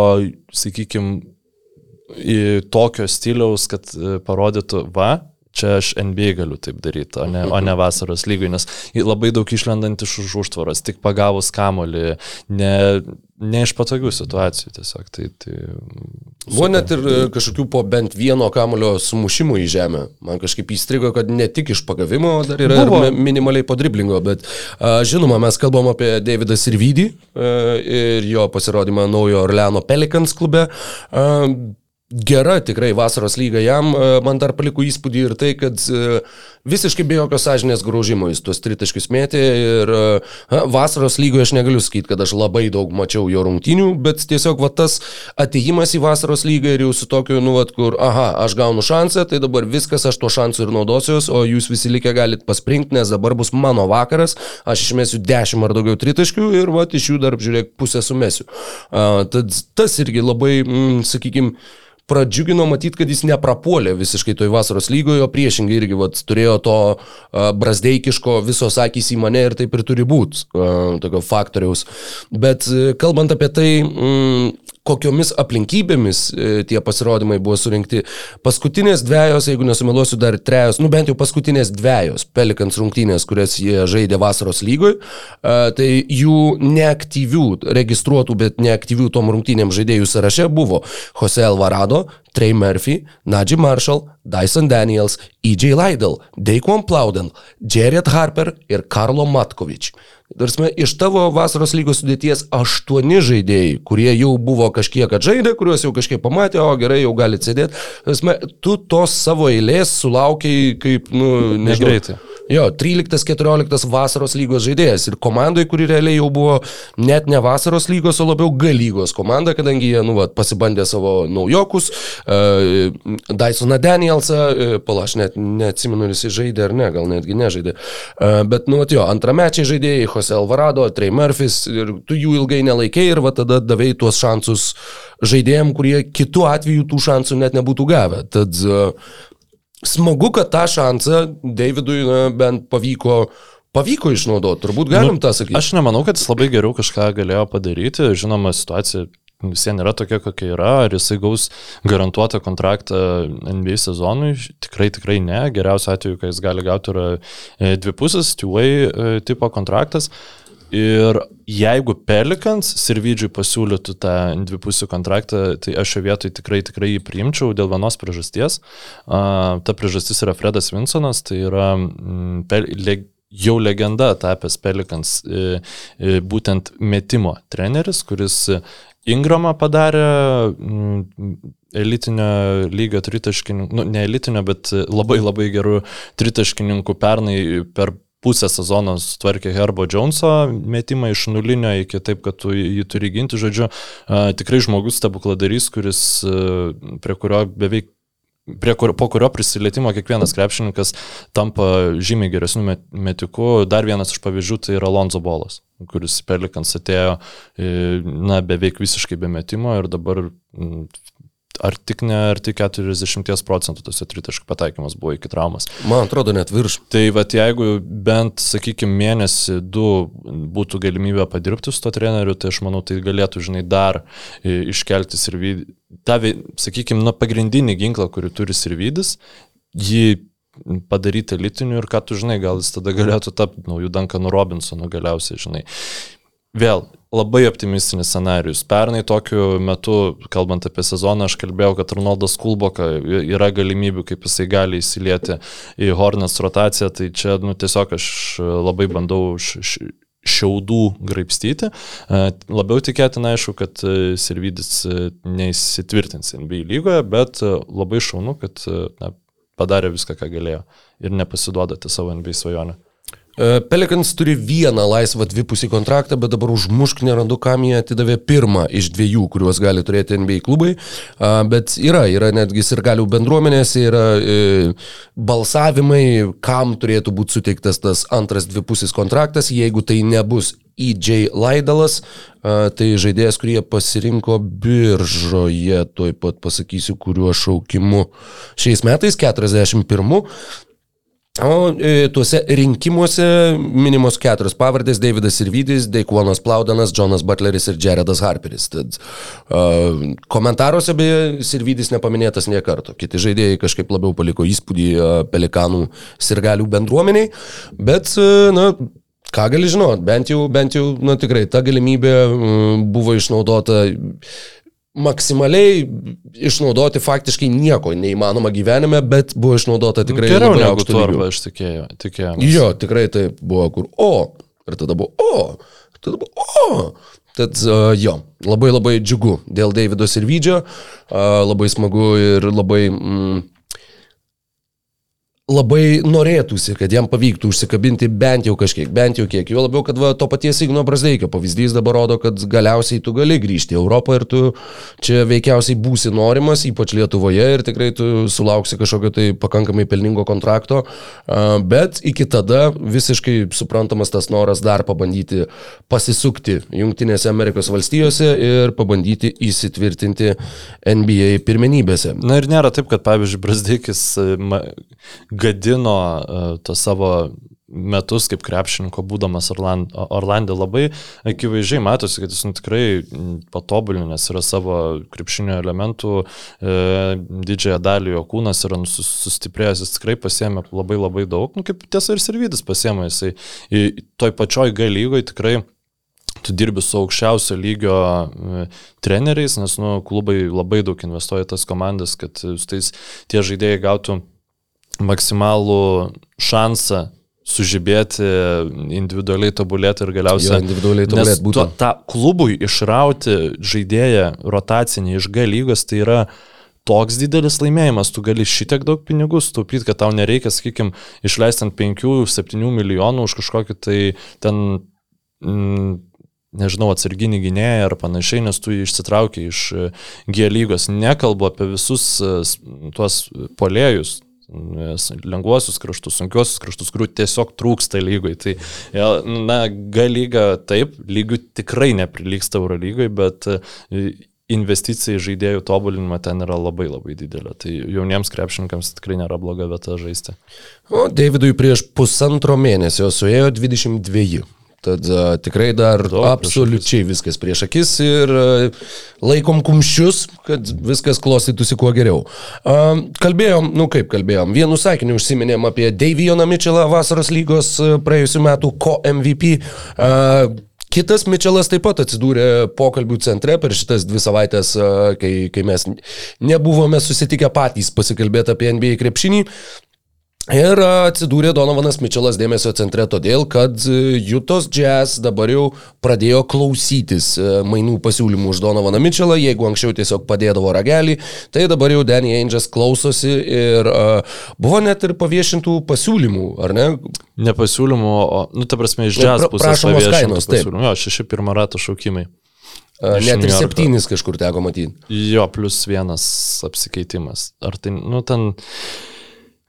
sakykime, tokio stiliaus, kad e, parodytų, va, čia aš NBA galiu taip daryti, o ne, o ne vasaros lygui, nes labai daug išlendant iš už užtvaros, tik pagavus kamolį, ne, ne iš patogių situacijų tiesiog. Tai, tai, Buvo net ir e, kažkokių po bent vieno kamulio sumušimų į žemę. Man kažkaip įstrigo, kad ne tik iš pagavimo, dar yra Buvo. ir minimaliai po driblingo, bet žinoma, mes kalbam apie Davidą Sirvidį a, ir jo pasirodymą naujo Orleano Pelicans klube. Gera tikrai vasaros lyga jam, e, man dar paliko įspūdį ir tai, kad e, visiškai be jokios sąžinės graužimo jis tuos tritaškius mėtė ir e, vasaros lygoje aš negaliu sakyti, kad aš labai daug mačiau jo rungtinių, bet tiesiog va tas ateimas į vasaros lygą ir jau su tokiu, nu, va, kur, aha, aš gaunu šansą, tai dabar viskas, aš to šansų ir naudosiuos, o jūs visi likę galit pasprinkti, nes dabar bus mano vakaras, aš išmėsiu 10 ar daugiau tritaškių ir va, iš jų dar, žiūrėk, pusę sumesiu. Uh, tad tas irgi labai, mm, sakykime, pradžiugino matyti, kad jis neprapuolė visiškai toj vasaros lygoje, o priešingai irgi vat, turėjo to uh, brazdeikiško visos akys į mane ir taip ir turi būti, uh, tokio faktoriaus. Bet uh, kalbant apie tai, mm, kokiomis aplinkybėmis e, tie pasirodymai buvo surinkti. Paskutinės dviejos, jeigu nesumeluosiu, dar trejos, nu bent jau paskutinės dviejos Pelikans rungtynės, kurias jie žaidė vasaros lygoj, e, tai jų neaktyvių, registruotų, bet neaktyvių tom rungtynėm žaidėjų sąraše buvo Jose Alvarado, Trey Murphy, Najee Marshall, Dyson Daniels, E.J. Lydell, Daquan Plowden, Jared Harper ir Karlo Matkovič. Darsime, iš tavo vasaros lygos sudėties aštuoni žaidėjai, kurie jau buvo kažkiek atžaidę, kuriuos jau kažkiek pamatė, o gerai, jau gali sėdėti. Darsime, tu tos savo eilės sulaukiai kaip, nu, nežinau. Negreitai. Jo, 13-14 vasaros lygos žaidėjas ir komandai, kuri realiai jau buvo net ne vasaros lygos, o labiau G lygos komanda, kadangi jie, nu, va, pasibandė savo naujokus, uh, Dysoną Danielsą, uh, pala, aš net neatsimenu, jis žaidė ar ne, gal netgi nežaidė. Uh, bet, nu, jo, antramečiai žaidėjai, Jose Alvarado, Trey Murphys, ir tu jų ilgai nelaikėjai ir va tada davėjai tuos šansus žaidėjim, kurie kitu atveju tų šansų net nebūtų gavę. Tad uh, smagu, kad tą šansą Davidui na, bent pavyko pavyko išnaudoti, turbūt galim nu, tą sakyti. Aš nemanau, kad jis labai geriau kažką galėjo padaryti, žinoma, situacija visiems yra tokia, kokia yra, ar jisai gaus garantuotą kontraktą NBA sezonui, tikrai, tikrai ne, geriausiu atveju, kai jis gali gauti yra e, dvipusis, two-way e, tipo kontraktas. Ir jeigu Pelikans Sirvidžiui pasiūlytų tą dvipusį kontraktą, tai aš šio vietoj tikrai, tikrai jį priimčiau dėl vienos priežasties. Uh, ta priežastis yra Fredas Vinsonas, tai yra mm, pel, le, jau legenda tapęs Pelikans e, e, būtent metimo treneris, kuris Ingramą padarė mm, elitinio lygio tritaškininkų, nu, ne elitinio, bet labai labai gerų tritaškininkų pernai per pusę sezono sutvarkė Herbo Joneso metimą iš nulinio iki taip, kad tu jį turi ginti. Žodžiu, tikrai žmogus stebukladarys, kuris prie kurio beveik prie kur, po kurio prisilietimo kiekvienas krepšininkas tampa žymiai geresniu metiku. Dar vienas iš pavyzdžių tai yra Lonzo Bolas, kuris Pelikans atėjo na, beveik visiškai be metimo ir dabar ar tik ne, ar tik 40 procentų tose tritaškų pataikymas buvo iki traumas. Man atrodo, net virš. Tai vad jeigu bent, sakykime, mėnesį, du būtų galimybė padirbti su to treneriu, tai aš manau, tai galėtų, žinai, dar iškelti ir vydį. Ta, sakykime, nuo pagrindinį ginklą, kurį turi ir vydis, jį padaryti elitiniu ir ką tu žinai, gal jis tada galėtų tapti naujų Duncanu Robinsonu galiausiai, žinai. Vėl, labai optimistinis scenarius. Pernai tokiu metu, kalbant apie sezoną, aš kalbėjau, kad Ronaldas Kulboka yra galimybių, kaip jisai gali įsilieti į Hornets rotaciją, tai čia nu, tiesiog aš labai bandau šiaudų graipstyti. E, labiau tikėtina, aišku, kad e, Sirvidis e, neįsitvirtins NBA lygoje, bet labai šaunu, kad na, padarė viską, ką galėjo ir nepasiduodate savo NBA svajonę. E, Pelikans turi vieną laisvą dvipusį kontraktą, bet dabar užmušk nerandu, kam jie atidavė pirmą iš dviejų, kuriuos gali turėti NBA klubai. Bet yra, yra netgi ir galių bendruomenėse, yra e, balsavimai, kam turėtų būti suteiktas tas antras dvipusis kontraktas, jeigu tai nebus EJ Laidalas, tai žaidėjas, kurį pasirinko biržoje, tuoj pat pasakysiu, kuriuo šaukimu šiais metais, 41. O e, tuose rinkimuose minimos keturios pavardės - Davidas Irvidis, Deikuonas Plaudanas, Jonas Butleris ir Jaredas Harperis. Tad uh, komentaruose beje Irvidis nepaminėtas nie karto. Kiti žaidėjai kažkaip labiau paliko įspūdį uh, pelikanų sirgalių bendruomeniai, bet, uh, na, ką gali žinot, bent jau, bent jau, na tikrai, ta galimybė buvo išnaudota maksimaliai išnaudoti faktiškai nieko neįmanoma gyvenime, bet buvo išnaudota tikrai Geriau negu tu arba aš tikėjau. tikėjau. Jo, tikrai taip buvo, kur o, ir tada buvo o, tada buvo o. Tad uh, jo, labai labai džiugu dėl Davido Sirvidžio, uh, labai smagu ir labai... Mm, labai norėtųsi, kad jam pavyktų užsikabinti bent jau kažkiek, bent jau kiek. Jo labiau, kad va, to paties Igno Brasdeikio pavyzdys dabar rodo, kad galiausiai tu gali grįžti į Europą ir tu čia veikiausiai būsi norimas, ypač Lietuvoje ir tikrai tu sulauksi kažkokio tai pakankamai pelningo kontrakto. Bet iki tada visiškai suprantamas tas noras dar pabandyti pasisukti Junktinėse Amerikos valstijose ir pabandyti įsitvirtinti NBA pirmenybėse. Na ir nėra taip, kad pavyzdžiui Brasdikis e, gadino uh, to savo metus kaip krepšininko būdamas Orland, Orlandė labai akivaizdžiai matosi, kad jis nu, tikrai patobulinęs yra savo krepšinio elementų, e, didžiąją dalį jo kūnas yra nu, sus- sustiprėjęs, jis tikrai pasiemė labai labai daug, nu, kaip tiesa ir Sirvidis pasiemė, jisai į toj pačioj galygoj tikrai tu dirbi su aukščiausio lygio e, treneriais, nes nu, klubai labai daug investuoja tas komandas, kad e, tais tie žaidėjai gautų maksimalų šansą sužibėti, individualiai tobulėti ir Jo, galiausiai individualiai Nes tobulėt tuo, būtent. tą klubui išrauti žaidėją rotacinį iš G lygos, tai yra toks didelis laimėjimas, tu gali šitiek daug pinigų sutaupyti, kad tau nereikia, sakykime, išleisti ant 5-7 milijonų už kažkokį tai ten, mm, nežinau, atsarginį gynėją ar panašiai, nes tu išsitraukiai iš G lygos. Nekalbu apie visus e, tuos polėjus, lengvuosius kraštus, sunkiuosius kraštus, kurių tiesiog trūksta lygoj. Tai, na, G lyga taip, lygių tikrai neprilyksta Euro lygai, bet e, investicija į žaidėjų tobulinimą ten yra labai labai didelė. Tai jauniems krepšininkams tikrai nėra bloga vieta žaisti. O Davidui prieš pusantro mėnesio suėjo 22. Tad uh, tikrai dar Daug absoliučiai viskas prieš akis ir uh, laikom kumščius, kad viskas klostytųsi kuo geriau. Uh, kalbėjom, nu kaip kalbėjom, vienu sakiniu užsiminėm apie Davijoną Mitchellą vasaros lygos praėjusiu metu ko MVP. Uh, Kitas Mitčelas taip pat atsidūrė pokalbių centre per šitas dvi savaitės, a, kai, kai mes nebuvome susitikę patys pasikalbėti apie NBA krepšinį. Ir atsidūrė Donovanas Mitčelas dėmesio centre todėl, kad e, Jutos Jazz dabar jau pradėjo klausytis e, mainų pasiūlymų už Donovaną Mitčelą, jeigu anksčiau tiesiog padėdavo ragelį, tai dabar jau Danny Ainges klausosi ir a, buvo net ir paviešintų pasiūlymų, ar ne? Ne pasiūlymų, o, nu, ta prasme, iš jazz pusės prašomos kainos, taip. Jo, šeši pirmą ratą šaukimai. Iš Net ir septynis kažkur teko matyti. Jo, plus vienas apsikeitimas. Ar tai, nu, ten,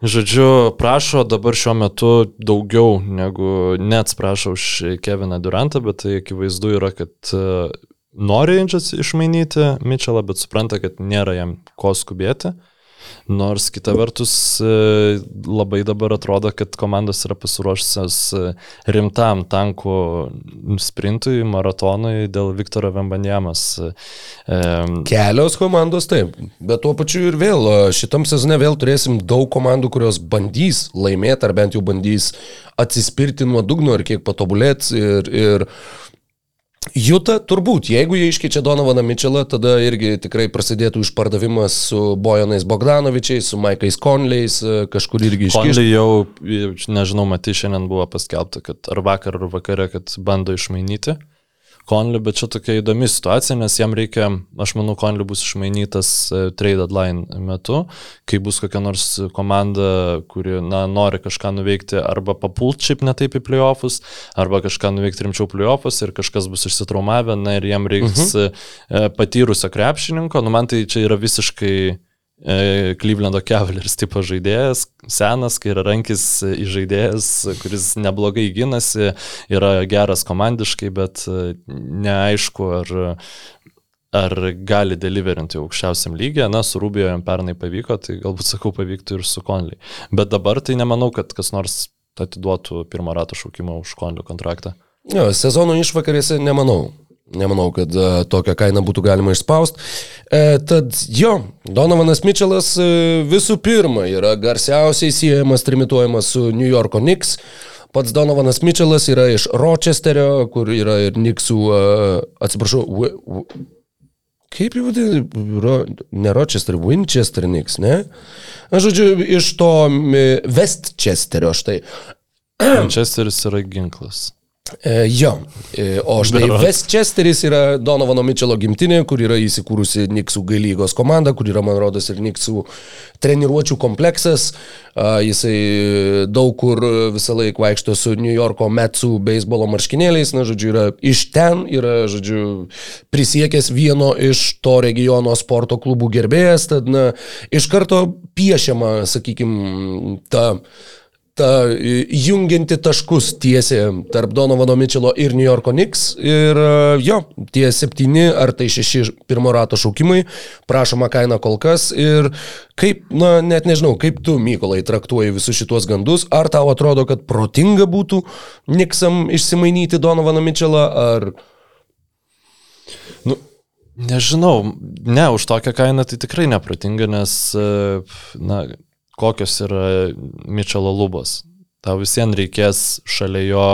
žodžiu, prašo dabar šiuo metu daugiau negu net prašo už Keviną Durantą, bet tai akivaizdu yra, kad e, nori Inčias išmainyti Mitchellą, bet supranta, kad nėra jam ko skubėti. Nors kita vertus e, labai dabar atrodo, kad komandos yra pasiruošusios e, rimtam tankų sprintui, maratonui dėl Viktoro Vembanjamas. E, Kelios komandos taip, bet tuo pačiu ir vėl šitam sezone vėl turėsim daug komandų, kurios bandys laimėti ar bent jau bandys atsispirti nuo dugno ir kiek patobulėti. Ir, ir Juta, turbūt, jeigu jie iškeičia Donovaną Mitchellą, tada irgi tikrai prasidėtų išpardavimas su Bojanais Bogdanovičiais, su Maikais Conleis, a, kažkur irgi iškišti. Konley jau, nežinau, matai, šiandien buvo paskelbta, kad ar vakar, ar vakare, kad bando išmainyti Konley, bet čia tokia įdomi situacija, nes jam reikia, aš manau, Konley bus išmainytas e, trade deadline metu, kai bus kokia nors komanda, kuri, na, nori kažką nuveikti arba papult šiaip netaip į playoffus, arba kažką nuveikti rimčiau playoffus ir kažkas bus išsitraumavę, na ir jam reiks mhm. patyrusio krepšininko, nu man tai čia yra visiškai e, Clevelando Cavaliers tipo žaidėjas, senas, kai yra rankis į žaidėjas, kuris neblogai gynasi, yra geras komandiškai, bet e, neaišku, ar, ar gali deliverinti aukščiausiam lygiai, na, su Rubio jam pernai pavyko, tai galbūt sakau pavyktų ir su Konley. Bet dabar tai nemanau, kad kas nors atiduotų pirmą ratą šaukimą už Konley kontraktą. Jo, sezono išvakarėse nemanau. Nemanau, kad uh, tokią kainą būtų galima išspausti. E, tad jo, Donovanas Mitčelas e, visų pirma yra garsiausiai siejamas, trimituojamas su New Yorko Knicks. Pats Donovanas Mitčelas yra iš Rochesterio, kur yra ir Knicksų, uh, atsiprašau, kaip jau vadinasi, Ro, ne Rochester, Winchester Knicks, ne? Aš žodžiu, iš to e, Westchesterio štai. Manchesteris yra ginklas. E, jo, e, o štai. Westchesteris yra Donovano Mitchelo gimtinė, kur yra įsikūrusi Niksų galygos komanda, kur yra, man rodos, ir Niksų treniruočių kompleksas. Jisai daug kur visą laiką vaikšto su New Yorko Metsų beisbolo marškinėliais, na, žodžiu, yra iš ten, yra, žodžiu, prisiekęs vieno iš to regiono sporto klubų gerbėjas, tad, na, iš karto piešiama, sakykime, ta ta jungianti taškus tiesė tarp Donovano Mitchelo ir New Yorko Knicks. Ir e, jo, tie septyni ar tai šeši pirmo rato šaukimai, prašoma kaina kol kas. Ir kaip, na, net nežinau, kaip tu, Mykolai, traktuoji visus šituos gandus. Ar tau atrodo, kad protinga būtų Knicksam išsimainyti Donovaną Mitchellą, ar... Nu, nežinau, ne, už tokią kainą tai tikrai neprotinga, nes, e, na, kokios yra Mitchelo lubos. Tau visiems reikės šalia jo,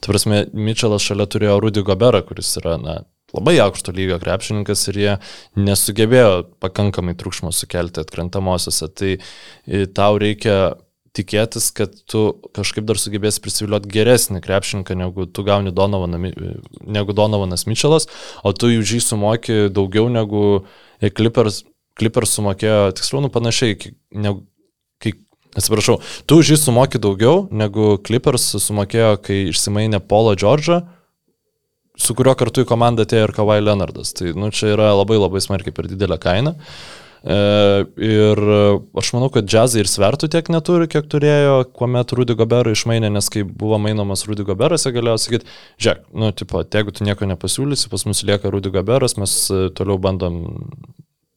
tu prasme, Mitchellas šalia turėjo Rudy Goberą, kuris yra, na, labai aukšto lygio krepšininkas ir jie nesugebėjo pakankamai triukšmo sukelti atkrentamosiose. Tai e, tau reikia tikėtis, kad tu kažkaip dar sugebėsi prisivilioti geresnį krepšininką, negu tu gauni Donovaną, negu Donovanas Mitchellas, o tu jų žy sumoki daugiau negu Clippers, Clippers sumokėjo, tiksliau, nu panašiai, negu, atsiprašau, tu už jį sumoki daugiau negu Clippers sumokėjo, kai išsimainė Paulą Džordžą, su kuriuo kartu į komandą atėjo ir Kawhi Leonardas. Tai nu, čia yra labai labai smarkiai per didelę kainą. E, ir aš manau, kad džiazai ir svertų tiek neturi, kiek turėjo, kuomet Rudy Goberą išmainė, nes kai buvo mainomas Rudy Goberas, jie galėjo sakyti, žiūrėk, nu, tipo, jeigu tu nieko nepasiūlysi, pas mus lieka Rudy Goberas, mes e, toliau bandom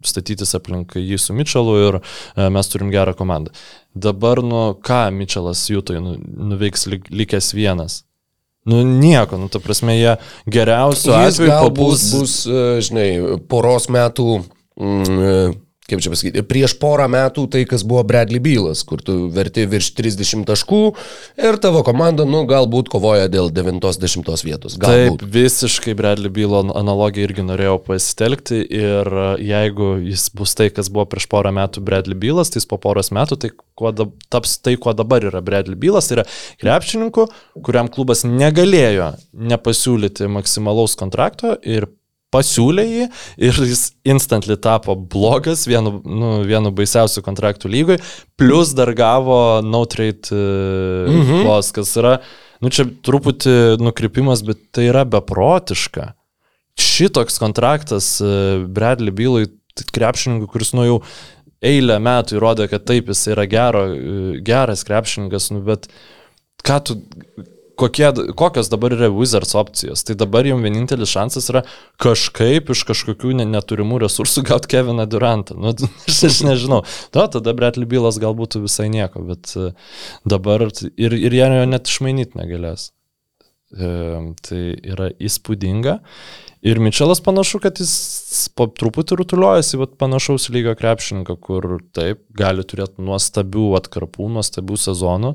statytis aplink jį su Mitčelu ir e, mes turim gerą komandą. Dabar, nu, ką Mitčelas jūtoj nu, nuveiks lik, likęs vienas? Nu, nieko, nu, ta prasme, jie geriausiu Jis atveju pabūs. bus, e, žinai, poros metų, mm, e, kaip čia pasakyti, prieš porą metų tai, kas buvo Bradley Bylas, kur tu verti virš 30 taškų ir tavo komanda, nu, galbūt kovoja dėl 90 vietos. Taip, Galbūt. visiškai Bradley Bylo analogiją irgi norėjau pasitelkti ir e, jeigu jis bus tai, kas buvo prieš porą metų Bradley Bylas, tai jis po poros metų tai kuo dab, taps tai, kuo dabar yra Bradley Bylas, tai yra krepšininkų, kuriam klubas negalėjo nepasiūlyti maksimalaus kontrakto ir pasiūlė jį ir jis instantly tapo blogas, vienu, nu, vienu baisiausių kontraktų lygoj, plus dar gavo no trade mhm. Mhm. clause, kas yra, nu čia truputį nukrypimas, bet tai yra beprotiška. Šitoks kontraktas e, Bradley Bylui, krepšininkui, kuris nu jau eilę metų įrodė, kad taip, jis yra gero, e, geras krepšininkas, nu, bet ką tu, kokie, kokios dabar yra Wizards opcijos. Tai dabar jums vienintelis šansas yra kažkaip iš kažkokių ne, neturimų resursų gauti Keviną Durantą. Nu, aš, aš nežinau. Da, tada Bradley Bylas gal būtų visai nieko, bet e, dabar ir, ir jie jo net išmainyti negalės. Tai yra įspūdinga. Ir Mitčelas panašu, kad jis po truputį rutuliuojasi, bet panašaus lygio krepšininką, kur taip, gali turėti nuostabių atkarpų, nuostabių sezonų,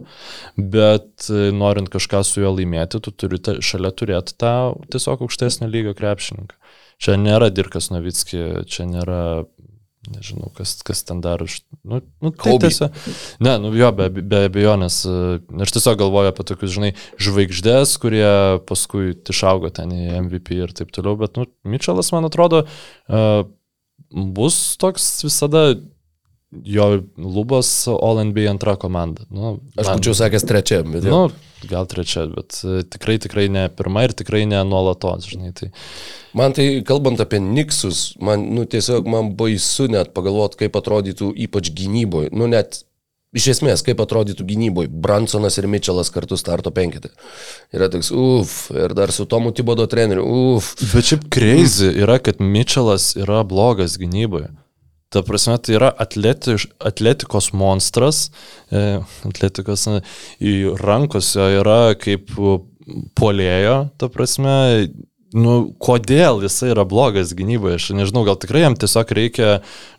bet e, norint kažką su juo laimėti, tu turi šalia turėti tą tiesiog aukštesnio lygio krepšininką. Čia nėra Dirkas Novitski, čia nėra, nežinau, kas, kas ten dar iš... Nu, nu, tai tiesiog, ne, nu jo, be, be abejonės. e, Aš tiesiog galvoju apie tokius, žinai, žvaigždės, kurie paskui išaugo ten į MVP ir taip toliau, bet, nu, Mitčelas, man atrodo, e, bus toks visada jo lubos All NBA antra komanda. Nu, Aš man- būčiau sakęs trečia, bet jau. Nu, gal trečia, bet e, tikrai, tikrai ne pirma ir tikrai ne nuolatos, žinai. Tai, Man tai, kalbant apie Niksus, man, nu, tiesiog man baisu net pagalvoti, kaip atrodytų ypač gynyboje. Nu, net Iš esmės, kaip atrodytų gynyboje, Bransonas ir Mitčelas kartu starto penketė. Yra toks, uff, ir dar su Tomu Tibodo treneriu, uff. Bet šiaip crazy yra, kad Mitčelas yra blogas gynyboje. Ta prasme, tai yra atletiš, atletikos monstras, e, atletikos e, į rankos jo yra kaip polėjo, ta prasme, Nu, kodėl jisai yra blogas gynyboje? Aš nežinau, gal tikrai jam tiesiog reikia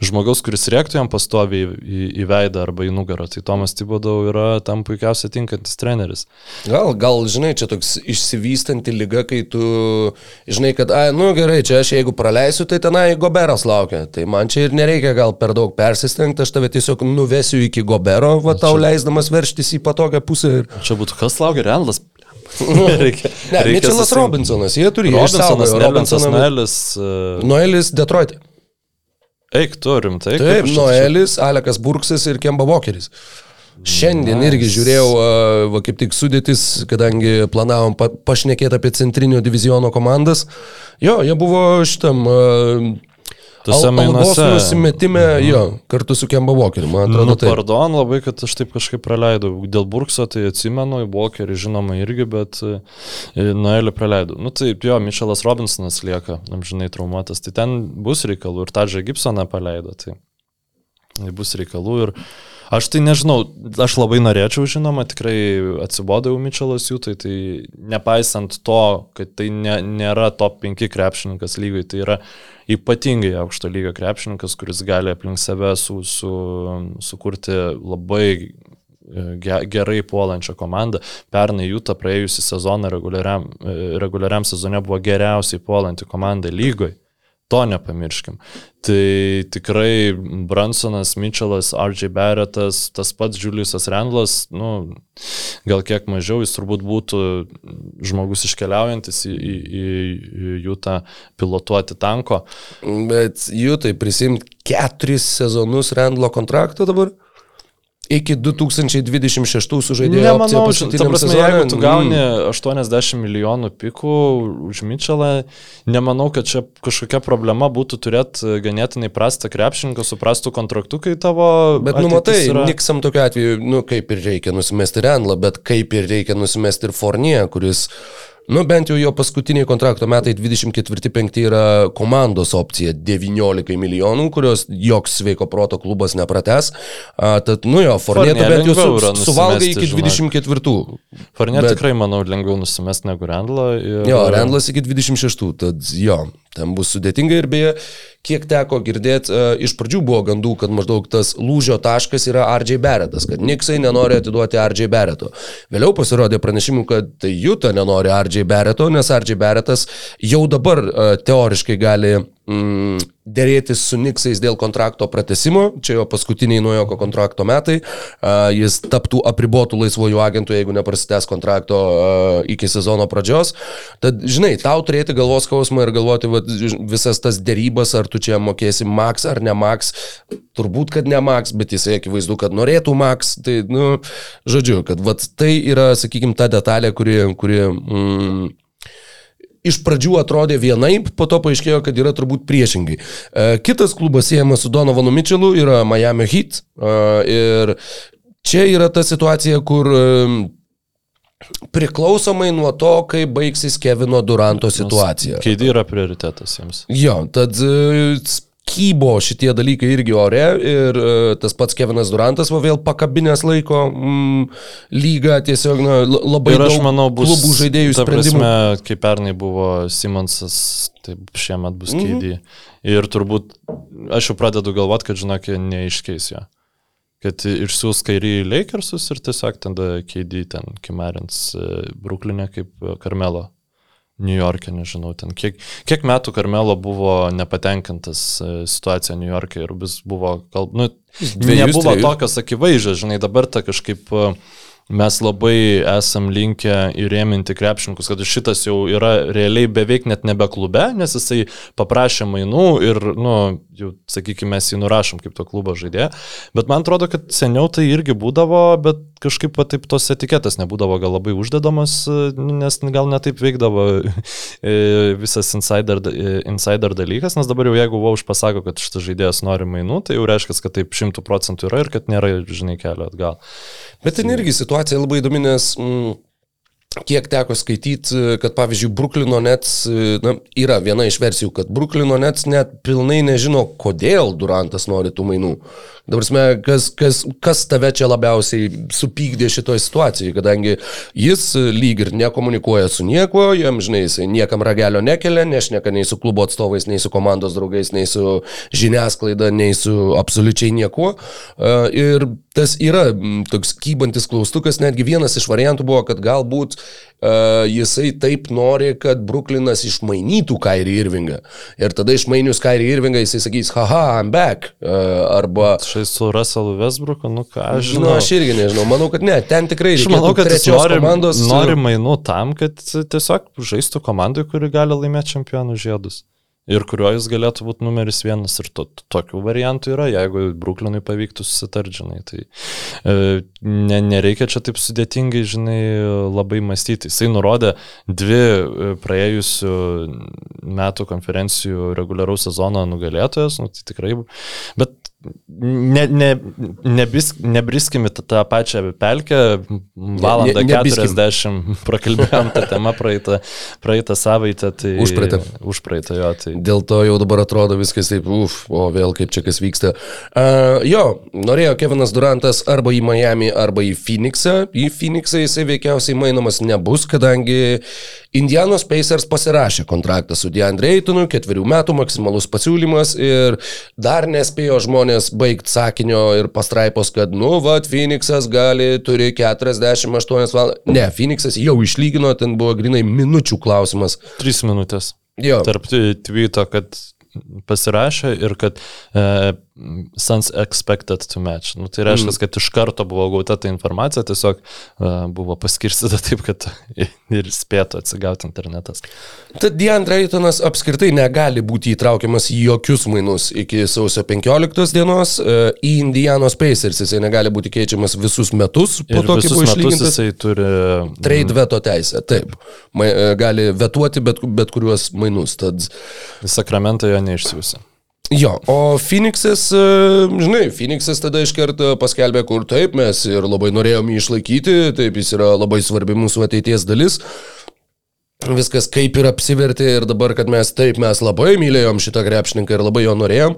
žmogaus, kuris rėktų jam pastoviai į, į, į veidą arba į nugarą. Tai Tomas Tibodau yra tam puikiausiai tinkantis treneris. Gal, gal, žinai, čia toks išsivystanti lyga, kai tu, žinai, kad, ai, nu gerai, čia aš jeigu praleisiu, tai tenai Goberas laukia. Tai man čia ir nereikia gal per daug persistengti, aš tave tiesiog nuvesiu iki Gobero, va tau čia... leisdamas verštis į patogią pusę. Ir... Čia būtų kas laukia, Renlas reikia, ne, reikia Mitchellas susim... Robinsonas, jie turi Robinsonas, Robinsonas, Noelis. Uh... Noelis Detroit. Eik, turim, tai. Taip, Noelis, Alekas Burksas ir Kemba Walkeris. Šiandien nice. irgi žiūrėjau, va kaip tik sudėtis, kadangi planavom pa, pašnekėti apie centrinio diviziono komandas. Jo, jie buvo šitam uh, Tuose mainuose. Nusimetime, mhm. jo, kartu su Kemba Walkeriu, man atrodo. Nu, pardon labai, kad aš taip kažkaip praleidau. Dėl Burkso tai atsimenu, Walkerį žinoma irgi, bet e, Noelį praleidau. Nu taip, jo, Mišelas Robinsonas lieka, amžinai traumuotas, tai ten bus reikalų ir Tadžą Gibsoną paleido, tai bus reikalų ir Aš tai nežinau, aš labai norėčiau, žinoma, tikrai atsibodau Mičelas jų, tai, tai nepaisant to, kad tai ne, nėra top 5 krepšininkas lygai, tai yra ypatingai aukšto lygio krepšininkas, kuris gali aplink save su, su, sukurti labai e, gerai puolančią komandą. Pernai jų tą praėjusią sezoną reguliariam, e, reguliariam sezone buvo geriausiai puolanti komanda lygoje. To nepamirškim. Tai tikrai Bransonas, Mitchellas, R.J. Barrettas, tas pats Juliusas Randlas, nu, gal kiek mažiau, jis turbūt būtų žmogus iškeliaujantis į, į, į jų tą pilotuoti tanko. Bet jų tai prisimti keturis sezonus Randlo kontrakto dabar? Iki 2026 sužaidėjo. Nemanau, ta prasme, sezonė, jeigu tu gauni mm. 80 milijonų pikų už Mitchellą, nemanau, kad čia kažkokia problema būtų turėti ganėtinai prastą krepšininką su prastu kontraktu, kai tavo... Bet, nu, matai, yra... Niksam tokiu atveju, nu, kaip ir reikia nusimesti Renlą, bet kaip ir reikia nusimesti ir Fornie, kuris Nu, bent jau jo paskutiniai kontrakto metai 24-5 yra komandos opcija 19 milijonų, kurios joks sveiko proto klubas neprates. A, tad, nu jo, Fornėta bent jau su, suvalgai iki 24. Fornėta Bet... tikrai, manau, lengviau nusimest negu Rendlą. Ir... Jo, Rendlas iki 26, tad jo, ten bus sudėtinga ir beje, kiek teko girdėti, uh, iš pradžių buvo gandų, kad maždaug tas lūžio taškas yra RJ Beretas, kad Niksai nenori atiduoti RJ Bereto. Vėliau pasirodė pranešimų, kad tai Juta nenori RJ Bereto, nes RJ Beretas jau dabar uh, teoriškai gali mm, dėrėtis su Niksais dėl kontrakto pratesimo, čia jo paskutiniai nuojoko kontrakto metai, uh, jis taptų apribotų laisvojų agentų, jeigu neprasitęs kontrakto uh, iki sezono pradžios. Tad, žinai, tau turėti galvos skausmą ir galvoti va, visas tas dėrybas, ar tu čia mokėsi Max ar ne Max, turbūt, kad ne Max, bet jisai akivaizdu, kad norėtų Max, tai, nu, žodžiu, kad va, tai yra, sakykime, ta detalė, kuri, kuri mm, iš pradžių atrodė vienaip, po to paaiškėjo, kad yra turbūt priešingai. E, kitas klubas siejamas su Donovanu Mitchellu yra Miami Heat. E, ir čia yra ta situacija, kur e, priklausomai nuo to, kaip baigsis Kevino Duranto situacija. Keidai yra prioritetas jiems. Jo, tad kybo šitie dalykai irgi ore ir uh, tas pats Kevinas Durantas va vėl pakabinės laiko mm, lygą tiesiog na, labai ir aš manau bus klubų žaidėjų sprendimų. Prasme, kaip pernai buvo Simonsas, taip šiemet bus mm -hmm. keidį. Ir turbūt aš jau pradedu galvoti, kad žinokė neiškeis jo. Kad išsiūs kairį į Lakersus ir tiesiog tada keidį ten Kimarins e, Bruklinė kaip Karmelo New York'e, nežinau, ten kiek, kiek metų Karmelo buvo nepatenkintas e, situacija New York'e ir vis buvo, gal, nu, Dviejus, nebuvo trejus. tokios akivaizdžios, žinai, dabar ta kažkaip uh, mes labai esam linkę įrėminti krepšininkus, kad šitas jau yra realiai beveik net nebe klube, nes jisai paprašė mainų ir, nu, jau, sakykime, mes jį nurašom kaip to klubo žaidėją. Bet man atrodo, kad seniau tai irgi būdavo, bet kažkaip va, taip tos etiketas nebūdavo gal labai uždedamas, nu, nes gal netaip veikdavo e, visas insider, e, insider dalykas, nes dabar jau jeigu Vauš pasako, kad šitas žaidėjas nori mainų, tai jau reiškia, kad taip šimtų procentų yra ir kad nėra, žinai, kelio atgal. Bet ten irgi situacija labai įdomi, nes mm, kiek teko skaityti, kad pavyzdžiui, Bruklino Nets, na, yra viena iš versijų, kad Bruklino Nets net pilnai nežino, kodėl Durantas nori tų mainų. Dabar, kas, kas, kas tave čia labiausiai supykdė šitoje situacijoje, kadangi jis lyg ir nekomunikuoja su niekuo, jam, žinai, jis niekam ragelio nekelia, nešneka nei su klubo atstovais, nei su komandos draugais, nei su žiniasklaida, nei su absoliučiai niekuo. Ir tas yra toks kybantis klaustukas, netgi vienas iš variantų buvo, kad galbūt jisai taip nori, kad Bruklinas išmainytų Kairį Irvingą. Ir tada išmainius Kairį Irvingą jisai sakys, haha, I'm back. Arba... Šai su Russellu Westbrooku, nu ką aš žinau. Na, nu, aš irgi nežinau, manau, kad ne, ten tikrai Aš manau, kad jis nori, komandos... nori mainų tam, kad tiesiog žaistų komandai, kuri gali laimėti čempionų žiedus ir kuriuo jis galėtų būti numeris vienas. Ir to, tokių variantų yra, jeigu Bruklinui pavyktų susitarti, žinai. Tai e, ne, nereikia čia taip sudėtingai, žinai, labai mąstyti. Jisai nurodė dvi e, praėjusių metų konferencijų reguliaraus sezono nugalėtojas, nu, tai tikrai, bet ne, ne, nebis, nebriskimi tą, tą pačią pelkę, valandą ne, ne, 40 prakalbėjom tą temą praeitą, praeitą savaitę. Tai, užpraeitą. Užpraeitą, jo. Tai. Dėl to jau dabar atrodo viskas taip, uf, o vėl kaip čia kas vyksta. Uh, jo, norėjo Kevinas Durantas arba į Miami, arba į Phoenixą. Į Phoenixą jisai veikiausiai mainomas nebus, kadangi Indianos Pacers pasirašė kontraktą su DeAndre Aitonu, ketverių metų maksimalus pasiūlymas ir dar nespėjo žmonės žmonės baigti sakinio ir pastraipos, kad, nu, va, Phoenixas gali, turi 48 valandas. Ne, Phoenixas jau išlygino, ten buvo grinai minučių klausimas. 3 minutės. Jo. Tarp tweeto, kad pasirašė ir kad e, Suns expected to match. Nu, tai reiškia, mm. kad iš karto buvo gauta ta informacija, tiesiog uh, buvo paskirstyta taip, kad ir spėtų atsigauti internetas. Tad Deandre Aytonas apskritai negali būti įtraukiamas į jokius mainus iki sausio 15 dienos. Uh, į Indianos Pacers jisai negali būti keičiamas visus metus. Po to, kai buvo išlygintas, jisai turi... Trade veto teisę, taip. Ma, uh, gali vetuoti bet, bet kuriuos mainus. Tad... Sakramentą jo neišsiusi. Jo, o Phoenixas, e, žinai, Phoenixas tada iš karto paskelbė, kur taip mes ir labai norėjom jį išlaikyti, taip jis yra labai svarbi mūsų ateities dalis viskas kaip ir apsivertė ir dabar, kad mes taip, mes labai mylėjom šitą krepšininką ir labai jo norėjom.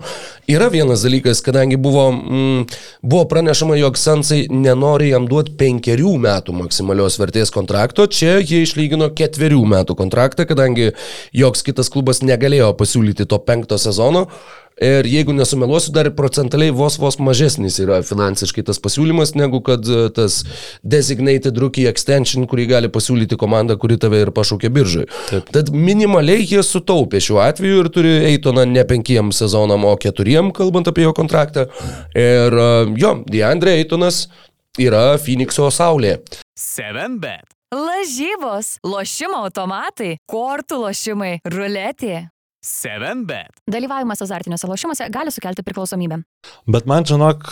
Yra vienas dalykas, kadangi buvo, mm, buvo pranešama, jog Sansai nenori jam duoti penkerių metų maksimalios vertės kontrakto, čia jie išlygino ketverių metų kontraktą, kadangi joks kitas klubas negalėjo pasiūlyti to penkto sezono. Ir jeigu nesumeluosiu, dar procentaliai vos vos mažesnis yra finansiškai tas pasiūlymas, negu kad e, tas designated rookie extension, kurį gali pasiūlyti komanda, kuri tave ir pašaukė biržai. Taip. Tad minimaliai jie sutaupė šiuo atveju ir turi Eitoną ne penkiem sezonam, o keturiem, kalbant apie jo kontraktą. Ir e, jo, Deandre Eitonas yra Phoenixo saulė. 7 bet. Lažybos, lošimo automatai, kortų lošimai, ruletė. 7 bet. Dalyvavimas azartiniuose lošimuose gali sukelti priklausomybę. Bet man, žinok,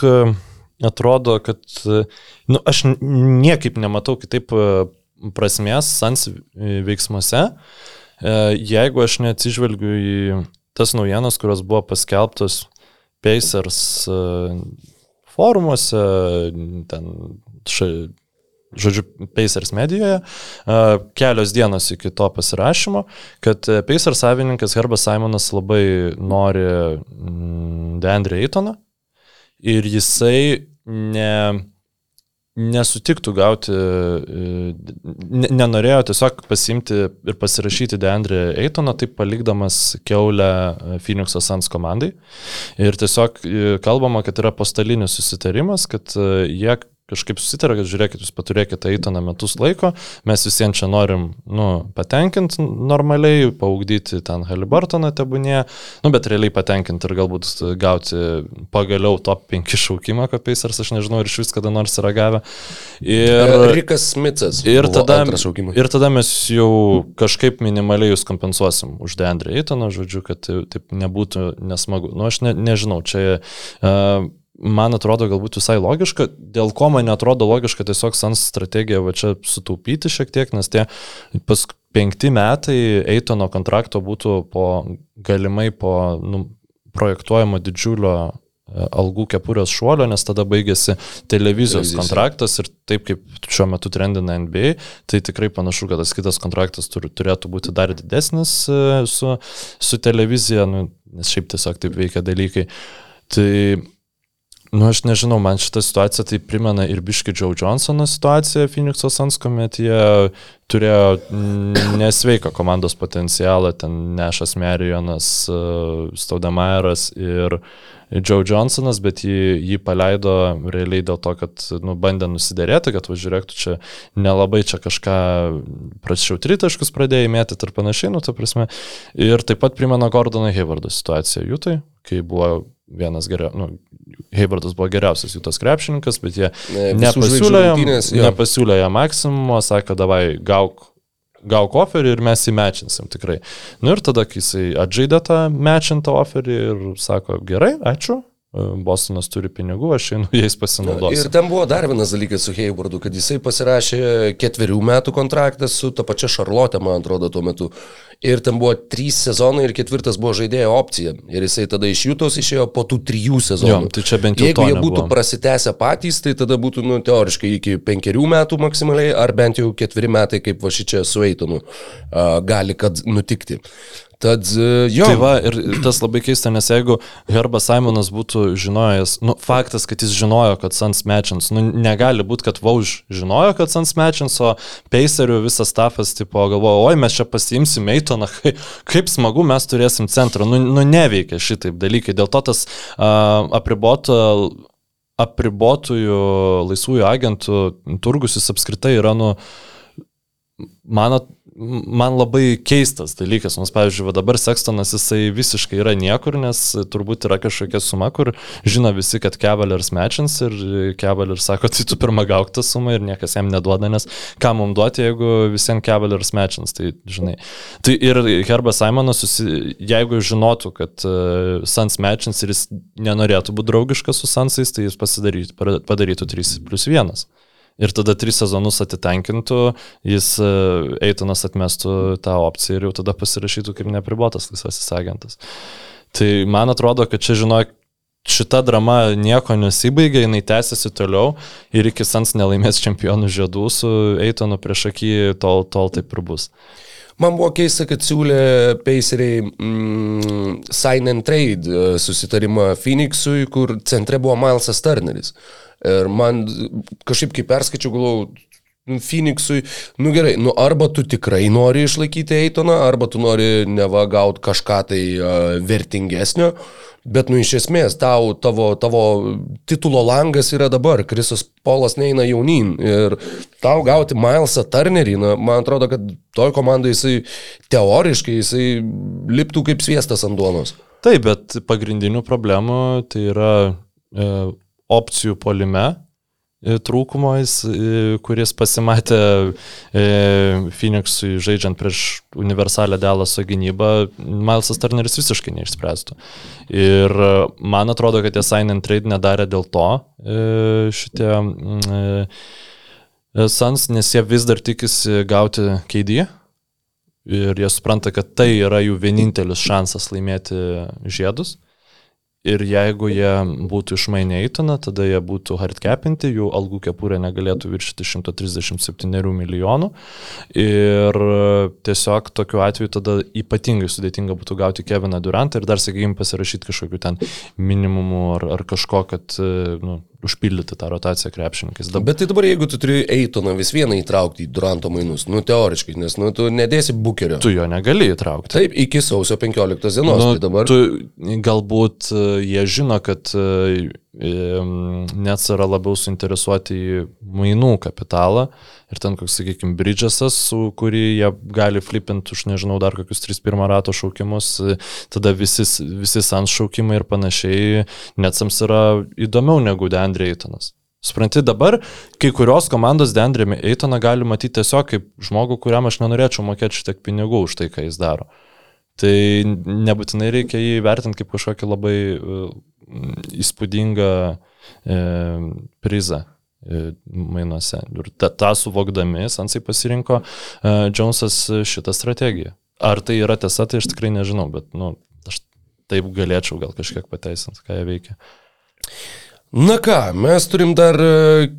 atrodo, kad nu, aš niekaip nematau kitaip e, prasmės sans veiksmuose, e, jeigu aš neatsižvelgiu į tas naujienas, kurios buvo paskelbtos Pacers e, forumuose, ten žodžiu, Pacers medijoje, kelios dienos iki to pasirašymo, kad e, Pacers savininkas Herbas Simonas labai nori mm, Deandre Eitoną ir jisai ne, nesutiktų gauti, e, ne, nenorėjo tiesiog pasimti ir pasirašyti Deandre Eitoną, taip palikdamas keulę e, Phoenix Suns komandai. Ir tiesiog kalbama, kad yra postalinis susitarimas, kad jie kažkaip susitarė, kad žiūrėkit, jūs paturėkite Eitoną metus laiko, mes visiems čia norim, nu, patenkinti normaliai, paugdyti ten Halibartoną tebūnė, nu, bet realiai patenkinti ir galbūt gauti pagaliau top 5 šaukimą kopiais, ar aš nežinau, ar iš vis kada nors yra gavę. Ir, Rikas Smitsas. Ir tada, ir tada mes jau kažkaip minimaliai jūs kompensuosim už Deandre Eitoną, žodžiu, kad tai- taip nebūtų nesmagu. Nu, aš ne, nežinau, čia uh, man atrodo galbūt visai logiška, dėl ko man atrodo logiška tiesiog Sans strategija va čia sutaupyti šiek tiek, nes tie pas penkti metai Eitono kontrakto būtų po galimai po nu, projektuojamo didžiulio e, algų kepurės šuolio, nes tada baigėsi televizijos Televizija. kontraktas ir taip kaip šiuo metu trendina NBA, tai tikrai panašu, kad tas kitas kontraktas turi, turėtų būti dar didesnis e, su, su televizija, nu, nes šiaip tiesiog taip veikia dalykai. Tai Nu, aš nežinau, man šitą situaciją tai primena ir Biški Joe Johnsono situaciją Phoenix'o Suns, kuomet jie turėjo nesveiką komandos potencialą, ten Nešas Merijonas, Staudamairas ir Joe Johnsonas, bet jį, jį paleido realiai dėl to, kad nu, bandė nusidėrėti, kad važiuok, tu čia nelabai čia kažką prašiau tritaškus pradėjai mėtyti ir panašiai, nu, ta prasme. Ir taip pat primena Gordoną Haywardo situaciją Jutai, kai buvo vienas geriausias, nu, Haywardas buvo geriausias Jutos krepšininkas, bet jie Ne, nepasiūlė jam, nepasiūlė jam maksimumo, sakė, davai gauk, gauk oferį ir mes įmečinsim tikrai. Nu ir tada, kai jisai atžaidė tą mečintą oferį ir sako, gerai, ačiū, Bostonas turi pinigų, aš einu jais pasinaudosiu. Ir ten buvo dar vienas dalykas su Haywardu, kad jisai pasirašė ketverių metų kontraktą su ta pačia Šarlotė, man atrodo, tuo metu. Ir ten buvo trys sezonai ir ketvirtas buvo žaidėjo opcija. Ir jisai tada iš Jūtos išėjo po tų trijų sezonų. Jo, tai čia bent jau Jeigu jie būtų prasitęsę patys, tai tada būtų, nu, teoriškai iki penkerių metų maksimaliai, ar bent jau ketveri metai, kaip va šičia su Eitonu, uh, gali kad nutikti. Tad, uh, jo. Tai va, ir tas labai keista, nes jeigu Herbas Simonas būtų žinojęs, nu, faktas, kad jis žinojo, kad Sans Mečins, nu, negali būti, kad Vauž žinojo, kad Sans Mečins, o Pacerių visas stafas, tipo, galvojo, oi, mes čia pasiimsim Eitoną, kaip, kaip smagu mes turėsim centrą. Nu, nu neveikia šitaip dalykai. Dėl to tas uh, apriboto apribotųjų laisvųjų agentų turgus jis apskritai yra, nu, mano, man labai keistas dalykas, nes, pavyzdžiui, va dabar Sextonas jisai visiškai yra niekur, nes turbūt yra kažkokia suma, kur žino visi, kad Cavaliers mečins ir Cavaliers sako, tai tu pirmą gauk tą sumą ir niekas jam neduoda, nes ką mums duoti, jeigu visiems Cavaliers mečins, tai žinai. Tai ir Herbas Simonas, jeigu žinotų, kad uh, Sans mečins ir jis nenorėtų būti draugiškas su Sansais, tai jis padarytų 3 plus 1. Ir tada tris sezonus atitenkintų, jis e, Eitonas atmestų tą opciją ir jau tada pasirašytų kaip nepribotas laisvasis agentas. Tai man atrodo, kad čia žinok, šita drama nieko nesibaigė, jinai tęsiasi toliau ir iki Sans nelaimės čempionų žiedų su Eitonu prieš akį, tol, tol taip ir bus. Man buvo keista, kad siūlė Paceriai mm, sign and trade e, susitarimą Phoenixui, kur centre buvo Milesas Turneris. Ir man kažkaip kaip perskaičiau, galvojau, nu, Phoenixui, nu gerai, nu arba tu tikrai nori išlaikyti Eitoną, arba tu nori neva gauti kažką tai uh, vertingesnio, bet nu iš esmės tau, tavo, tavo titulo langas yra dabar, Krisas Polas neina jaunin ir tau gauti Milesą Turnerį, na, man atrodo, kad toj komandai jisai teoriškai jisai liptų kaip sviestas ant duonos. Taip, bet pagrindinių problemų tai yra e, opcijų polime e, trūkumo, jis, e, kuris pasimatė e, Phoenixui žaidžiant prieš universalę Delaso gynybą, Milesas Turneris visiškai neišspręstų. Ir man atrodo, kad tie sign and trade nedarė dėl to šitie mm, Sans, nes jie vis dar tikisi gauti KD. Ir jie supranta, kad tai yra jų vienintelis šansas laimėti žiedus. Ir jeigu jie būtų išmainę Eitoną, tada jie būtų hardcapinti, jų algų kepurė negalėtų viršyti 137 milijonų. Ir tiesiog tokiu atveju tada ypatingai sudėtinga būtų gauti Keviną Durantą ir dar, sakykime, pasirašyti kažkokiu ten minimumu ar, ar kažko, kad nu, užpildyti tą rotaciją krepšininkais. Dab... Bet tai dabar, jeigu tu turi Eitoną vis vieną įtraukti į Duranto mainus, nu teoriškai, nes nu, tu nedėsi bukerio. Tu jo negali įtraukti. Taip, iki sausio 15 dienos. Nu, tai dabar... tu, galbūt e, jie žino, kad e, Nets yra labiau suinteresuoti į mainų kapitalą ir ten koks, sakykime, Bridgesas, kurį jie gali flipinti už, nežinau, dar kokius 3-1 rato šaukimus, tada visi, visi sans šaukimai ir panašiai, Netsams yra įdomiau negu Deandre Eitonas. Supranti, dabar kai kurios komandos Deandre Eitoną gali matyti tiesiog kaip žmogų, kuriam aš nenorėčiau mokėti šitiek pinigų už tai, ką jis daro. Tai nebūtinai reikia jį vertinti kaip kažkokį labai įspūdingą e, prizą e, mainuose. Ir tą, tą suvokdami, Sansai pasirinko e, Jonesas šitą strategiją. Ar tai yra tiesa, tai aš tikrai nežinau, bet nu, aš taip galėčiau gal kažkiek pateisinti, ką jie veikia. Na ką, mes turim dar e,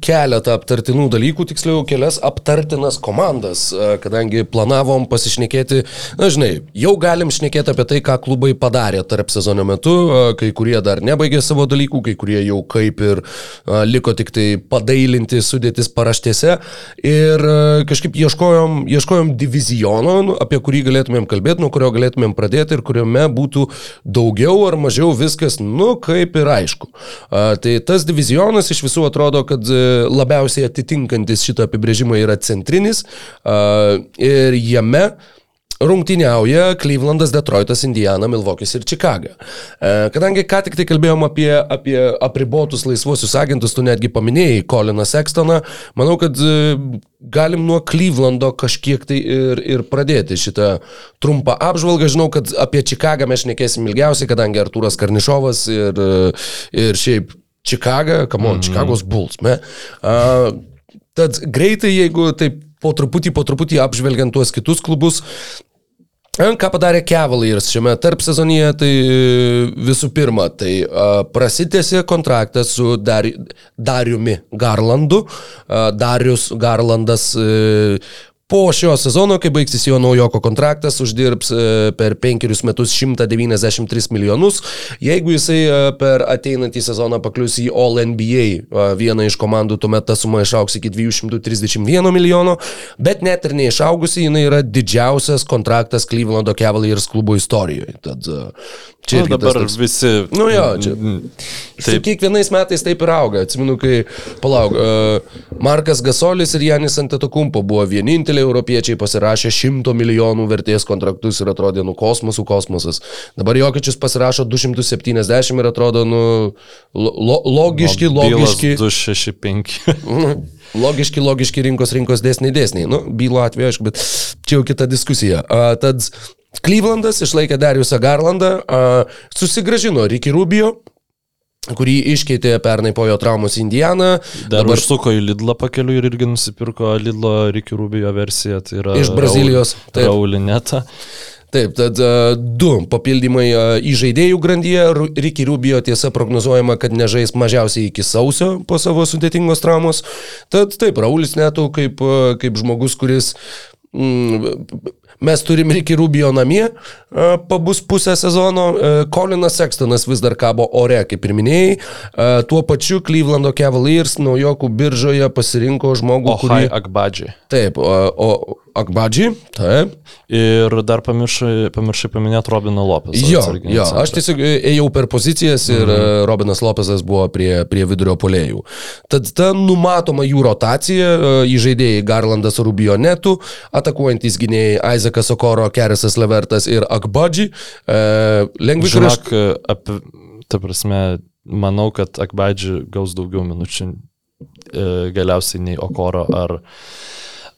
keletą aptartinų dalykų, tiksliau kelias aptartinas komandas, e, kadangi planavom pasišnekėti, na žinai, jau galim šnekėti apie tai, ką klubai padarė tarp sezono metu, e, kai kurie dar nebaigė savo dalykų, kai kurie jau kaip ir liko tik tai padailinti sudėtis paraštėse ir kažkaip ieškojom, ieškojom diviziono, nu, apie kurį galėtumėm kalbėti, nuo kurio galėtumėm pradėti ir kuriame būtų daugiau ar mažiau viskas, nu kaip ir aišku. Tai tas divizionas iš visų atrodo, kad e, labiausiai atitinkantis šitą apibrėžimą yra centrinis ir jame rungtyniauja Clevelandas, Detroitas, Indiana, Milvokis ir Čikaga. E, kadangi ką tik tai kalbėjom apie, apie apribotus laisvuosius agentus, tu netgi paminėjai Coliną Sextoną, manau, kad e, galim nuo Clevelando kažkiek tai ir, ir pradėti šitą trumpą apžvalgą. Žinau, kad apie Čikagą mes šnekėsim ilgiausiai, kadangi Artūras Karnišovas ir, ir šiaip Čikagą, kamo, mm -hmm. Čikagos Bulls. Me. Uh, tad greitai, jeigu taip po truputį, po truputį apžvelgiant tuos kitus klubus, Ką padarė Cavaliers šiame tarp sezonyje, tai visų pirma, tai uh, prasitėsi kontraktas su Dar Dariumi Garlandu. Uh, Darius Garlandas Po šio sezono, kai baigsis jo naujoko kontraktas, uždirbs e, per penkerius metus 193 milijonus. Jeigu jisai e, per ateinantį sezoną paklius į All NBA e, vieną iš komandų, tuomet ta suma išauks iki 231 milijono, bet net ir neišaugusi, jinai yra didžiausias kontraktas Clevelando Cavaliers klubo istorijoje. Tad Čia nu, dabar toks... visi. Nu jo, čia. Taip. Kiekvienais metais taip ir auga. Atsimenu, kai, palauk, uh, Markas Gasolis ir Janis Antetokumpo buvo vieninteliai europiečiai pasirašę 100 milijonų vertės kontraktus ir atrodė, nu, kosmosų kosmosas. Dabar Jokičius pasirašo 270 ir atrodo, nu, lo, logiški, logiški. 265. logiški, logiški rinkos rinkos dėsniai dėsniai. Nu, bylo atveju, aišku, bet čia jau kita diskusija. Uh, tad Clevelandas išlaikė Dariusą Garlandą, susigražino Ricky Rubio, kurį iškeitė pernai po jo traumos Indianą. Dar dabar užsuko į Lidlą pakeliu ir irgi nusipirko Lidlo Ricky Rubio versiją. Tai yra iš Brazilijos. Raulineta. Taip, tad du papildymai į žaidėjų grandyje. Ricky Rubio tiesa prognozuojama, kad nežais mažiausiai iki sausio po savo sudėtingos traumos. Tad taip, Raulis netų kaip, kaip žmogus, kuris mm, Mes turim Ricky Rubio namie, pabus pusę sezono, Kolinas Sextonas vis dar kabo ore, kaip ir minėjai. Tuo pačiu Clevelando Cavaliers naujokų biržoje pasirinko žmogų, kurį... Akbadžiai. Taip, o, o Akbadži, taip. Ir dar pamiršai, pamiršai paminėti Robiną Lopesą. Jo, jo aš tiesiog ėjau per pozicijas ir mm -hmm. Robinas Lopesas buvo prie, prie vidurio polėjų. Tad ta numatoma jų rotacija, į žaidėjai Garlandas Rubionetų, atakuojantis gynėjai Isaacas Okoro, Kerisas Levertas ir Akbadži. E, kraštai. Žinok, apie, ta prasme, manau, kad Akbadži gaus daugiau minučių e, galiausiai nei Okoro ar...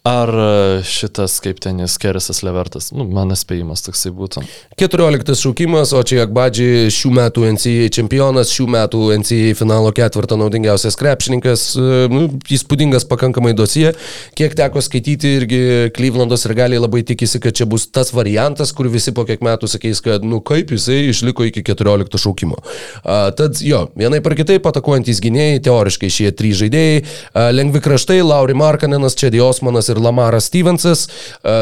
Ar e, šitas, kaip ten jis, Kerisas Levertas, nu, mano spėjimas toksai būtų. 14 šaukimas, o čia Akbadži šių metų NCAA čempionas, šių metų NCAA finalo ketvirto naudingiausias krepšininkas, e, nu, įspūdingas pakankamai dosie. Kiek teko skaityti, irgi Klyvlandos ir galiai labai tikisi, kad čia bus tas variantas, kur visi po kiek metų sakys, kad, nu, kaip jisai išliko iki 14 šaukimo. A, tad jo, vienai par kitaip atakuojantys gynėjai, teoriškai šie trys žaidėjai, a, lengvi kraštai, Lauri Markanenas, Čedi Osmanas ir ir Lamaras Stevensas,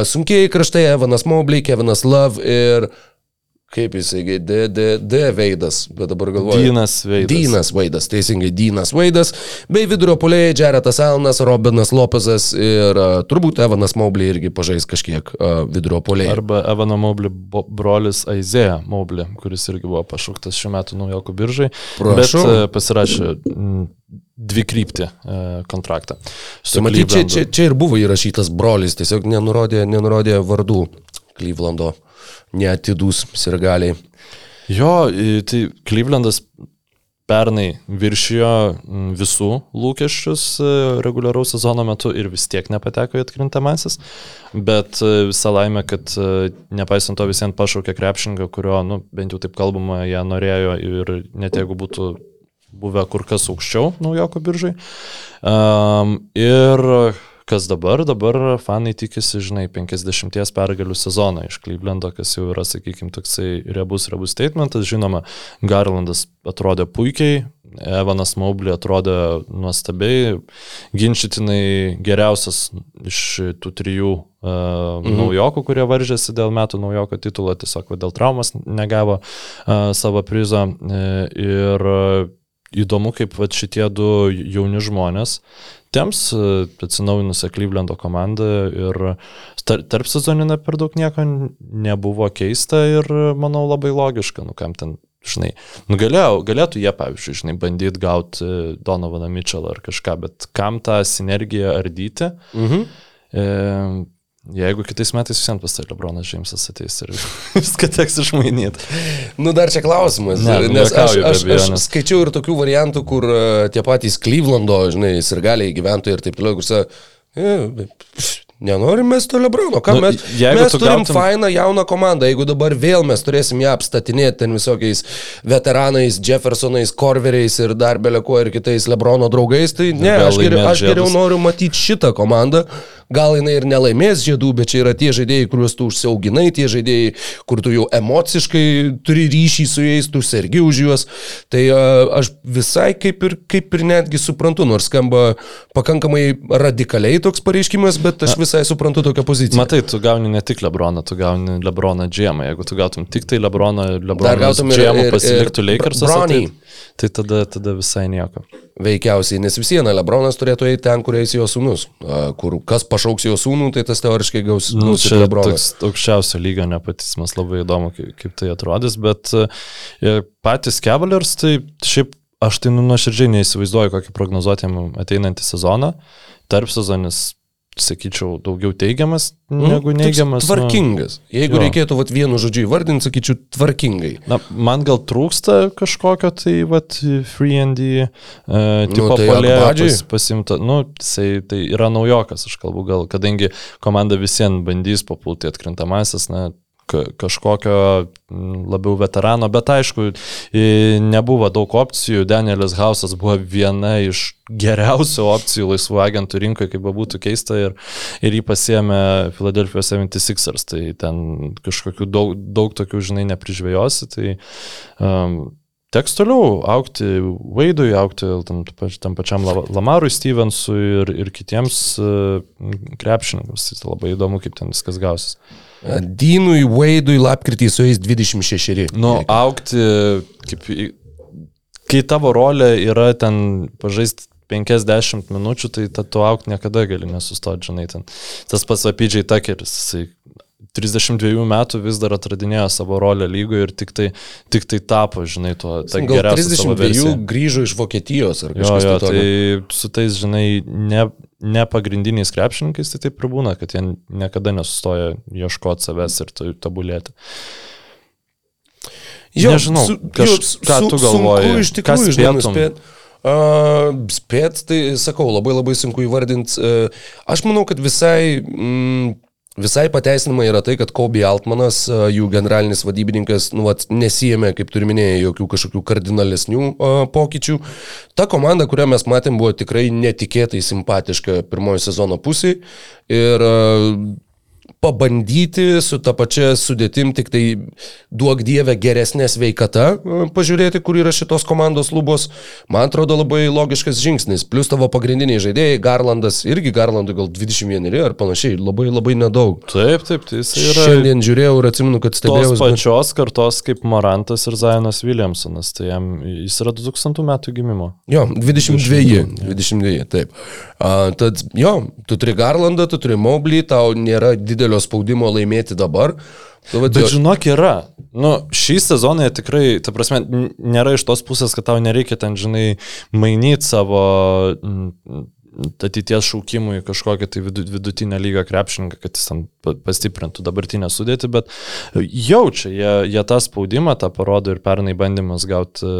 sunkiai kraštai Evanas Mobley, Kevinas Love ir kaip jisai, D, D, D Veidas, bet dabar galvoju. Dynas Veidas. Dynas Vaidas, teisingai Dynas Vaidas, bei vidurio polėjai Jaretas Alanas, Robinas Lopezas ir uh, turbūt Evanas Maublį irgi pažais kažkiek uh, vidurio polėjai. Arba Evano Maublį bo- brolis Aizėja Maublį, kuris irgi buvo pašauktas šiuo metu naujokų biržai. Prašau. Bet e, pasirašė mm, dvi kryptį e, kontraktą. Tai matyt, čia, čia, čia ir buvo įrašytas brolis, tiesiog nenurodė, nenurodė vardų Klyvlando neatidus sirgaliai. Jo, tai Klyvlandas pernai viršijo visų lūkesčius e, reguliaraus sezono metu ir vis tiek nepateko į atkrintamasis. Bet e, visą laimę, kad e, nepaisant to visiems pašaukė krepšingą, kurio, nu, bent jau taip kalbama, jie norėjo ir net jeigu būtų buvę kur kas aukščiau naujoko biržai. Um, ir kas dabar? Dabar fanai tikisi, žinai, 50 pergalių sezoną iš Clevelando, kas jau yra, sakykime, toksai rebus, rebus statementas. Žinoma, Garlandas atrodė puikiai, Evanas Maublį atrodė nuostabiai, ginčytinai geriausias iš tų trijų uh, mhm. naujokų, kurie varžėsi dėl metų naujoko titulo, tiesiog dėl traumas negavo uh, savo prizo. Uh, ir uh, įdomu, kaip va, šitie du jauni žmonės temps e, atsinaujinusią Klyvlendo komandą ir tar, tarp sezoninę per daug nieko nebuvo keista ir manau labai logiška, nu kam ten, žinai, nu galėjo, galėtų jie, pavyzdžiui, žinai, bandyti gauti Donovaną Mitchellą ar kažką, bet kam tą sinergiją ardyti? Mhm. E, jeigu kitais metais visiems pas tai Lebronas Džeimsas ateis ir viską teks išmainyti. Nu, dar čia klausimas. Ne, nu, nes aš, aš, aš skaičiau ir tokių variantų, kur uh, tie patys Klyvlando, žinai, sirgaliai gyventojai ir taip toliau, kur e, bet, pff, nenorim mes to Lebrono, ką Nu, mes, mes tu turim gautum- fainą jauną komandą, jeigu dabar vėl mes turėsim ją apstatinėti ten visokiais veteranais, Jeffersonais, Korveriais ir dar beleko ir kitais Lebrono draugais, tai ne, aš geriau, laimės aš geriau noriu matyti šitą komandą. Gal jinai ir nelaimės žiedų, bet čia yra tie žaidėjai, kuriuos tu užsiauginai, tie žaidėjai, kur tu jau emociškai turi ryšį su jais, tu sergi už juos. Tai aš visai kaip ir, kaip ir netgi suprantu, nors skamba pakankamai radikaliai toks pareiškimas, bet aš visai suprantu tokią poziciją. Matai, tu gauni ne tik Lebroną, tu gauni Lebroną džiemą. Jeigu tu gautum tik tai Lebroną, Lebroną džiemą pasiliktų Lakers'as, tai, tai tada, tada visai nieko. Veikiausiai, nes vis viena Lebronas turėtų eiti ten, kur eis jo sūnus. A, Kur kas pašauks jo sūnų, tai tas teoriškai gaus, Nu, gaus ir Lebronas. toks aukščiausio lygio nepatysmas, labai įdomu, kaip, kaip tai atrodys, bet e, patys Cavaliers, tai šiaip aš tai nu, nuoširdžiai neįsivaizduoju, kokį prognozuoti jam ateinantį sezoną. Tarp sezonis, sakyčiau, daugiau teigiamas negu Toks neigiamas. nu. Tvarkingas. Jeigu Jo. reikėtų vat, vienu žodžiu įvardinti, sakyčiau, tvarkingai. Na, man gal trūksta kažkokio tai, vat, free and uh, tipo tai polėjo Agbaji? pas, pasimta. Nu, jisai tai yra naujokas, aš kalbu gal, kadangi komanda visiems bandys papulti atkrintamasis, na, kažkokio mm, labiau veterano, bet aišku, nebuvo daug opcijų. Danielis Hausas buvo viena iš geriausių opcijų laisvų agentų rinkoje, kaip būtų keista, ir, ir jį pasiemė Philadelphia 76ers, tai ten kažkokių daug, daug tokių, žinai, neprižvėjosi, tai um, teks toliau aukti Vaidui, aukti tam, tam pačiam La- Lamarui Stevensui ir, ir kitiems uh, krepšininkams. Tai labai įdomu, kaip ten viskas gausis. Dynui Vaidui lapkritį su jais 26. Nu, aukti, kaip, kai tavo rolė yra ten pažaisti 50 minučių, tai ta, tu aukti niekada gali nesustoti, žinai, ten. Tas pats Apidžiai Takeris, jisai 32 metų vis dar atradinėjo savo rolę lygoje ir tik tai, tik tai tapo, žinai, tuo savo 32 versija. grįžo iš Vokietijos ar Jo, kažkas jo, tai tokio. su tais, žinai, ne, ne pagrindiniais krepšininkais, tai taip ir būna, kad jie niekada nesustoja ieškoti savęs ir to- tobulėti. Nežinau, kaž- ką tu galvoji? Iš tikrųjų, žinai, nuspėt. Uh, spėt, tai sakau, labai labai sunku įvardinti. Uh, aš manau, kad visai, mm, visai pateisinama yra tai, kad Kobe Altmanas, uh, jų generalinis vadybininkas, nu, vat, nesijėmė, kaip turi minėjai, jokių kažkokių kardinalesnių uh, pokyčių. Ta komanda, kurią mes matėm, buvo tikrai netikėtai simpatiška pirmojo sezono pusėje. Ir uh, pabandyti su ta pačia sudėtim, tik tai duok dievę geresnė sveikata, e, pažiūrėti, kur yra šitos komandos lubos, man atrodo labai logiškas žingsnis. Plus tavo pagrindiniai žaidėjai, Garlandas, irgi Garlandui gal 21 ar panašiai, labai labai nedaug. Taip, taip, tai jis yra Šiandien žiūrėjau ir atsimenu, kad tos stebėjau. pačios kartos kaip Morantas ir Zajonas Williamsonas. Tai jam, jis yra 2000 metų gimimo. Jo, 22. 22, taip. A, tad jo, tu turi Garlandą, tu turi Moblį, tau nėra didelio spaudimo laimėti dabar. Tu, vat, Bet jo- žinok, yra. Nu, šį sezoną tikrai, ta prasme, nėra iš tos pusės, kad tau nereikia ten, žinai, mainyti savo ateities šaukimui kažkokią tai vidu, vidutinę lygą krepšininką, kad jis pa- pastiprintų dabartinę sudėtį, bet jaučia, jie, jie tą spaudimą, tą parodo ir pernai bandymas gauti e,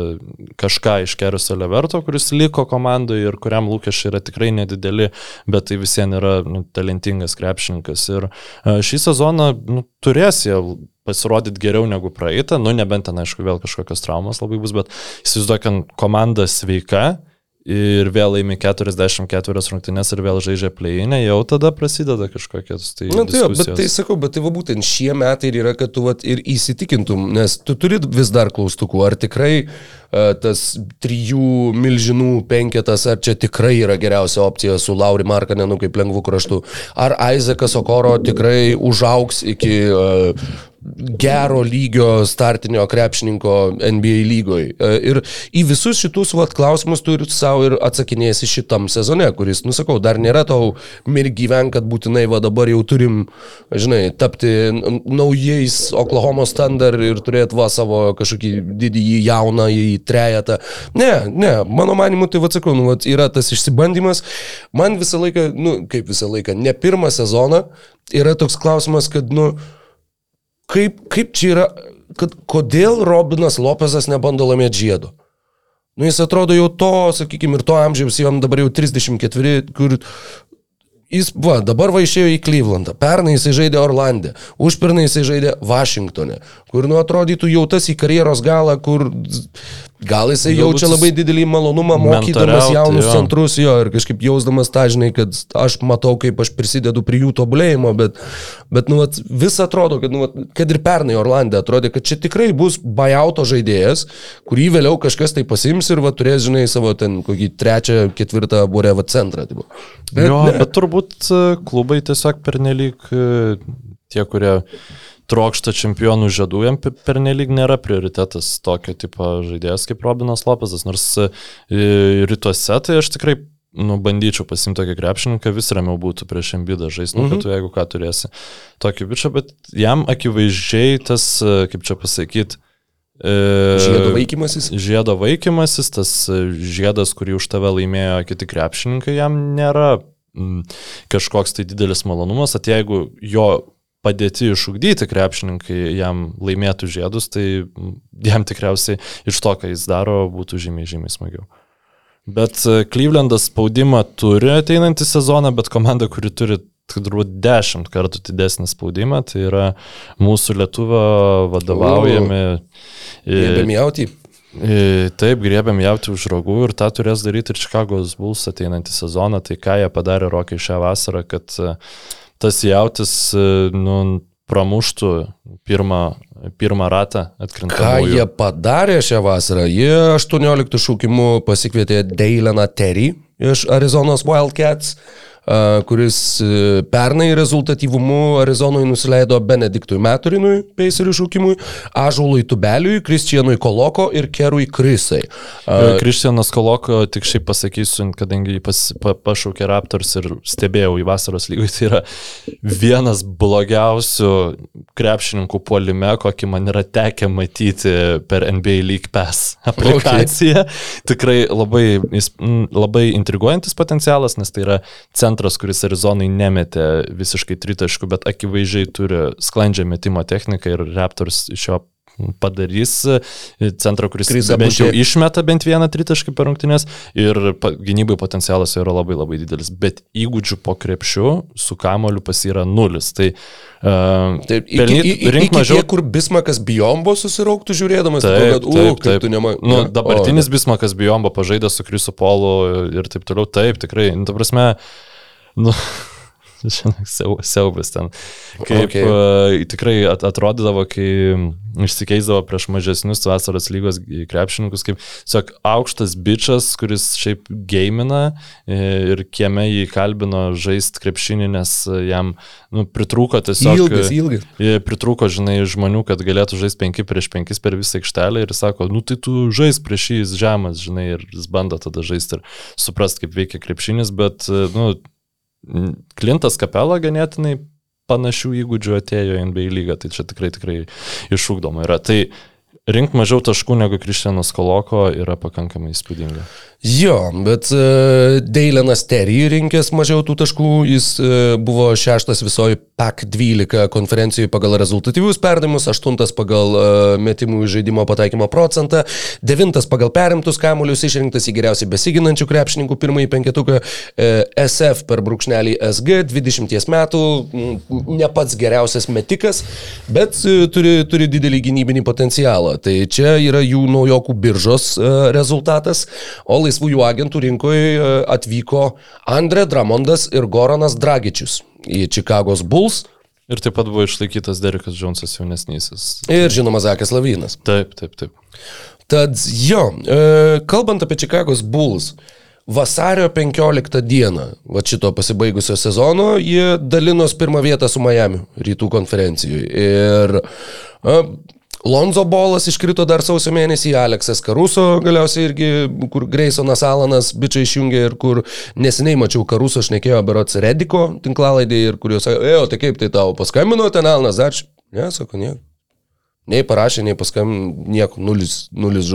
kažką iš Keruso Leverto, kuris liko komandoje ir kuriam lūkesčiai yra tikrai nedideli, bet tai visiems yra nu, talentingas krepšininkas. Ir e, šį sezoną nu, turės jie pasirodyti geriau negu praeitą, nu nebent ten, aišku, vėl kažkokios traumos labai bus, bet įsivaizduok, kad komanda sveika ir vėl laimi 44 rungtynės ir vėl žaidžia pleinę, jau tada prasideda kažkokios tai... Na tai, jo, bet tai sakau, bet tai va būtent šie metai ir yra, kad tu vat, ir įsitikintum, nes tu turi vis dar klaustukų, ar tikrai uh, tas trijų milžinų penketas, ar čia tikrai yra geriausia opcija su Lauri Markanenu kaip lengvų kraštų, ar Aizekas Okoro tikrai užauks iki uh, gero lygio startinio krepšininko NBA lygoje. Ir į visus šitus vat, klausimus tu ir savo ir atsakinėsi šitam sezone, kuris, nusakau, dar nėra tau mirgyven, kad būtinai va dabar jau turim, žinai, tapti naujais Oklahoma standard ir turėti va savo kažkokį didįjį jauną į trejetą. Ne, ne, mano manimu, tai atsakau, nu, vat, yra tas išsibandymas. Man visą laiką, nu, kaip visą laiką, ne pirmą sezoną yra toks klausimas, kad, nu, kaip, kaip čia yra, kad kodėl Robinas Lopezas nebando laimėti žiedo? Nu, jis atrodo jau to, sakykime, ir to amžiaus, jam dabar jau 34, kur jis, va, dabar va išėjo į Klyvlandą, pernai jisai žaidė Orlandė, užpernai jisai žaidė Vašingtonė, kur, nu, atrodytų jau tas į karjeros galą, kur gal jisai Galbūt jaučia labai didelį malonumą mokydamas jaunus jo. centrus jo ir kažkaip jausdamas tą, žinai, kad aš matau, kaip aš prisidedu prie jų tobulėjimo, bet, bet nu, vat, vis atrodo, kad, nu, vat, kad ir pernai Orlandė atrodė, kad čia tikrai bus bajauto žaidėjas, kurį vėliau kažkas tai pasims ir va, turės, žinai, savo ten kokį trečią, ketvirtą burevą centrą. Tipo. Bet, jo, ne. bet turbūt e, klubai tiesiog pernelyg e, tie, kurie trokšta čempionų žiedų, jam pe- pernelyg nėra prioritetas tokio tipo žaidėjas kaip Robinas Lopezas, nors e, rytuose tai aš tikrai nu, bandyčiau pasimti tokį krepšininką, vis ramiau būtų prieš Embidą žaisti, nu, Mhm. kad tu jeigu ką turėsi tokį bičią, bet jam akivaizdžiai tas, e, kaip čia pasakyti, Žiedo vaikymasis. Žiedo vaikymasis, tas e, žiedas, kurį už tave laimėjo kiti krepšininkai, jam nėra kažkoks tai didelis malonumas, at jeigu jo padėti išugdyti krepšininkai jam laimėtų žiedus, tai jam tikriausiai iš to, ką jis daro, būtų žymiai, žymiai smagiau. Bet e, Clevelandas spaudimą turi ateinantį sezoną, bet komanda, kuri turi turbūt dešimt kartų didesnį spaudimą, tai yra mūsų lietuvio vadovaujami. e, Bemjauti. E, Taip, grėbėm jauti už rogų ir tą turės daryti ir Chicago's Bulls ateinantį sezoną. Tai ką jie padarė rokai šią vasarą, kad e, tas jautis e, nu, pramuštų pirmą, pirmą ratą Ką atkrintamųjų. jie padarė šią vasarą? Jie 18 šūkimu pasikvietė Deileną Terry iš Arizonos Wildcats, a, kuris e, pernai rezultatyvumu Arizonoje nusileido Benediktui Meturinui, Pacerių šūkimui, Ažului Tubeliui, Kristijanui Koloko ir Kerui Krisai. A, Kristianas Koloko, tik šiaip pasakysiu, kadangi jį pas, pa, pašaukė Raptors ir stebėjau į vasaros lygų, tai yra vienas blogiausių krepšininkų puolime, kokį man yra tekę matyti per NBA League Pass aplikaciją. Okay. Tikrai labai, labai intriguojantis potencialas, nes tai yra centras, kuris Arizonai nemetė visiškai tritaškų, bet akivaizdžiai turi sklandžią metimo techniką ir Raptors iš jo padarys e, centrą, kuris Krisą bent jau išmeta bent vieną tritaškį per rungtynės ir gynybai potencialas yra labai labai didelis, bet įgūdžių po krepšiu su kamoliu pas yra nulis. Tai uh, Taip, iki, iki, iki mažiau... tie, kur Bismakas bijombo susirauktų žiūrėdamas, Taip, tai kad, u, taip, taip. tu nema... Nu, dabartinis o, Bismakas bijombo pažaidė su Krisu Polu ir taip toliau. Taip, tikrai, nu, ta prasme, nu, žinai, siau- siaubas ten. Kaip Okay. uh, tikrai at, atrodydavo, kai išsikeisdavo prieš mažesnius vasaros lygos krepšininkus, kaip tiesiog aukštas bičias, kuris šiaip gamina e, ir kieme jį kalbino žaisti krepšinį, nes jam nu, pritrūko tiesiog... Ilgas, ilgas. Jie pritrūko, žinai, žmonių, kad galėtų žaisti 5 prieš 5 per visą aikštelę ir sako, nu tai tu žais prieš jį, jis žemas, žinai, ir jis bando tada žaisti ir suprast, kaip veikia krepšinis, bet, nu, Klintas Kapela ganėtinai panašių įgūdžių atėjo į NBA lygą, tai čia tikrai, tikrai išūkdoma yra. Tai rink mažiau taškų negu Kristianas Koloko yra pakankamai įspūdinga. Jo, bet uh, Deilenas Terry rinkęs mažiau tų taškų, jis uh, buvo šeštas visoji PAC 12 konferencijoje pagal rezultatyvius perdavimus, aštuntas pagal uh, metimų žaidimo pataikymo procentą, devintas pagal perimtus kamuolius, išrinktas į geriausiai besiginančių krepšininkų pirmąjį penketuką, uh, SF per brūkšnelį SG, 20 metų, ne pats geriausias metikas, bet uh, turi, turi didelį gynybinį potencialą. Tai čia yra jų naujokų biržos uh, rezultatas, o laisvųjų agentų rinkoje atvyko Andre Dramondas ir Goranas Dragičius į Čikagos Bulls Ir taip pat buvo išlaikytas Derekas Džonsas jaunesnysis. ir žinoma Zakas Lavynas. Taip, taip, taip. Tad jo, e, kalbant apie Čikagos Bulls, vasario 15 dieną, va šito pasibaigusio sezono, jie dalinos pirmą vietą su Miami rytų konferencijoje. Ir e, Lonzo Bolas iškrito dar sausio mėnesį, Aleksas Karuso galiausiai irgi, kur Graysonas Alanas bičiai išjungė ir kur neseniai mačiau Karuso šnekėjo berots Rediko tinklalaidį ir kur jos sakė, ėjo, tai kaip tai tau paskambino ten Alanas, dar, ne, sako, nieko. Nei parašė, nei paskambino, nieko, nulis, nulis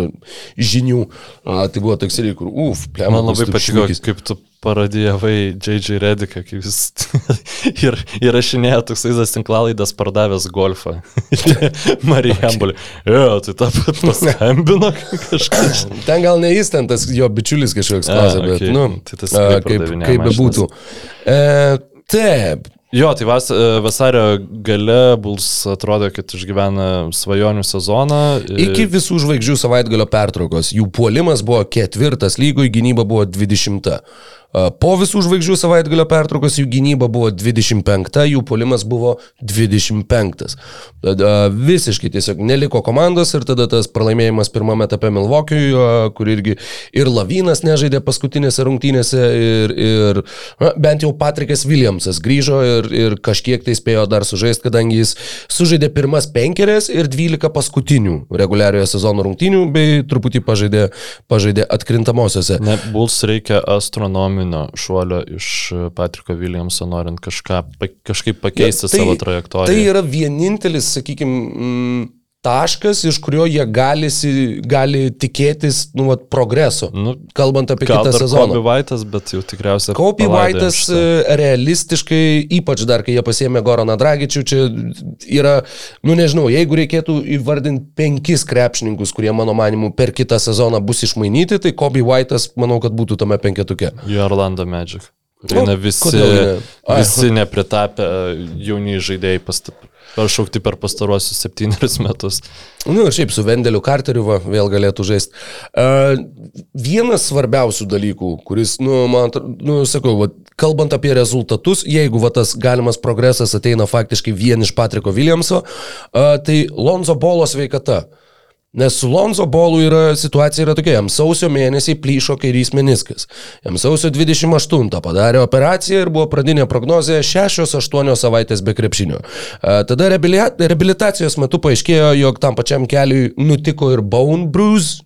žinių. A, tai buvo toks irgi, kur, uf, plem. Man labai patiko, kaip tu paradijavai J.J. Rediką, kaip jis ir įrašinėjo toksai tinklalaidas pardavęs golfą. Marijambulį. Jo, tai tą pat paskambino kažkas. Ten gal ne jis, ten tas jo bičiulis kažkoks klausė, bet, okei. nu, Tai tas a, kaip, kaip bebūtų. E, taip, Jo, tai vas, e, vasario gale Buls atrodo, kad išgyvena svajonių sezoną. iki visų žvaigždžių savaitgalio pertraukos jų puolimas buvo ketvirtas lygoje, gynyba buvo 20. A, Po visų žvaigždžių savaitgalio pertraukos jų gynyba buvo 25, jų puolimas buvo 25. Tada visiškai tiesiog neliko komandos ir tada tas pralaimėjimas pirmame etape Milvokiui, kur irgi ir Lavinas nežaidė paskutinėse rungtynėse ir, ir na, bent jau Patrikas Williamsas grįžo ir, ir kažkiek tai spėjo dar sužaisti, kadangi jis sužaidė pirmas penkerės ir 12 paskutinių reguliariojo sezono rungtynių bei truputį pažaidė, pažaidė atkrintamosiose. Ne, Buls reikia astronominio šuolio iš Patriko Williamso, norint kažką, kažkaip pakeisti Ja, tai- savo trajektoriją. Tai yra vienintelis, sakykime, taškas, iš kurio jie gali, si- gali tikėtis nu, vat, progreso, Nu, kalbant apie kitą sezoną. Kobe White'as, bet jau tikriausiai. Palaidojom Vaitas šitą. realistiškai, ypač dar kai jie pasėmė Goraną Dragičių, čia yra, nu nežinau, jeigu reikėtų įvardinti penkis krepšininkus, kurie mano manimu per kitą sezoną bus išmainyti, tai Kobe Vaitas, manau, kad būtų tame penketuke. Į Orlando Magic. Nu, Eina visi, ne? Visi nepritapę jauni žaidėjai past- pašaukti per pastaruosius septynerius metus. Nu ir šiaip su Vendeliu Carteriu va, vėl galėtų žaisti. Uh, vienas svarbiausių dalykų, kuris, nu, man, nu, sakau, va, kalbant apie rezultatus, jeigu va, tas galimas progresas ateina faktiškai vien iš Patriko Williamso, uh, tai Lonzo Bolo sveikata. Nes su Lonzo Bolu yra situacija yra tokia, jam sausio mėnesį plyšo kairys meniskas. Jam sausio 28 padarė operaciją ir buvo pradinė prognozija 6-8 savaitės be krepšinio. Tada reabilitacijos metu paaiškėjo, jog tam pačiam keliui nutiko ir bone bruise.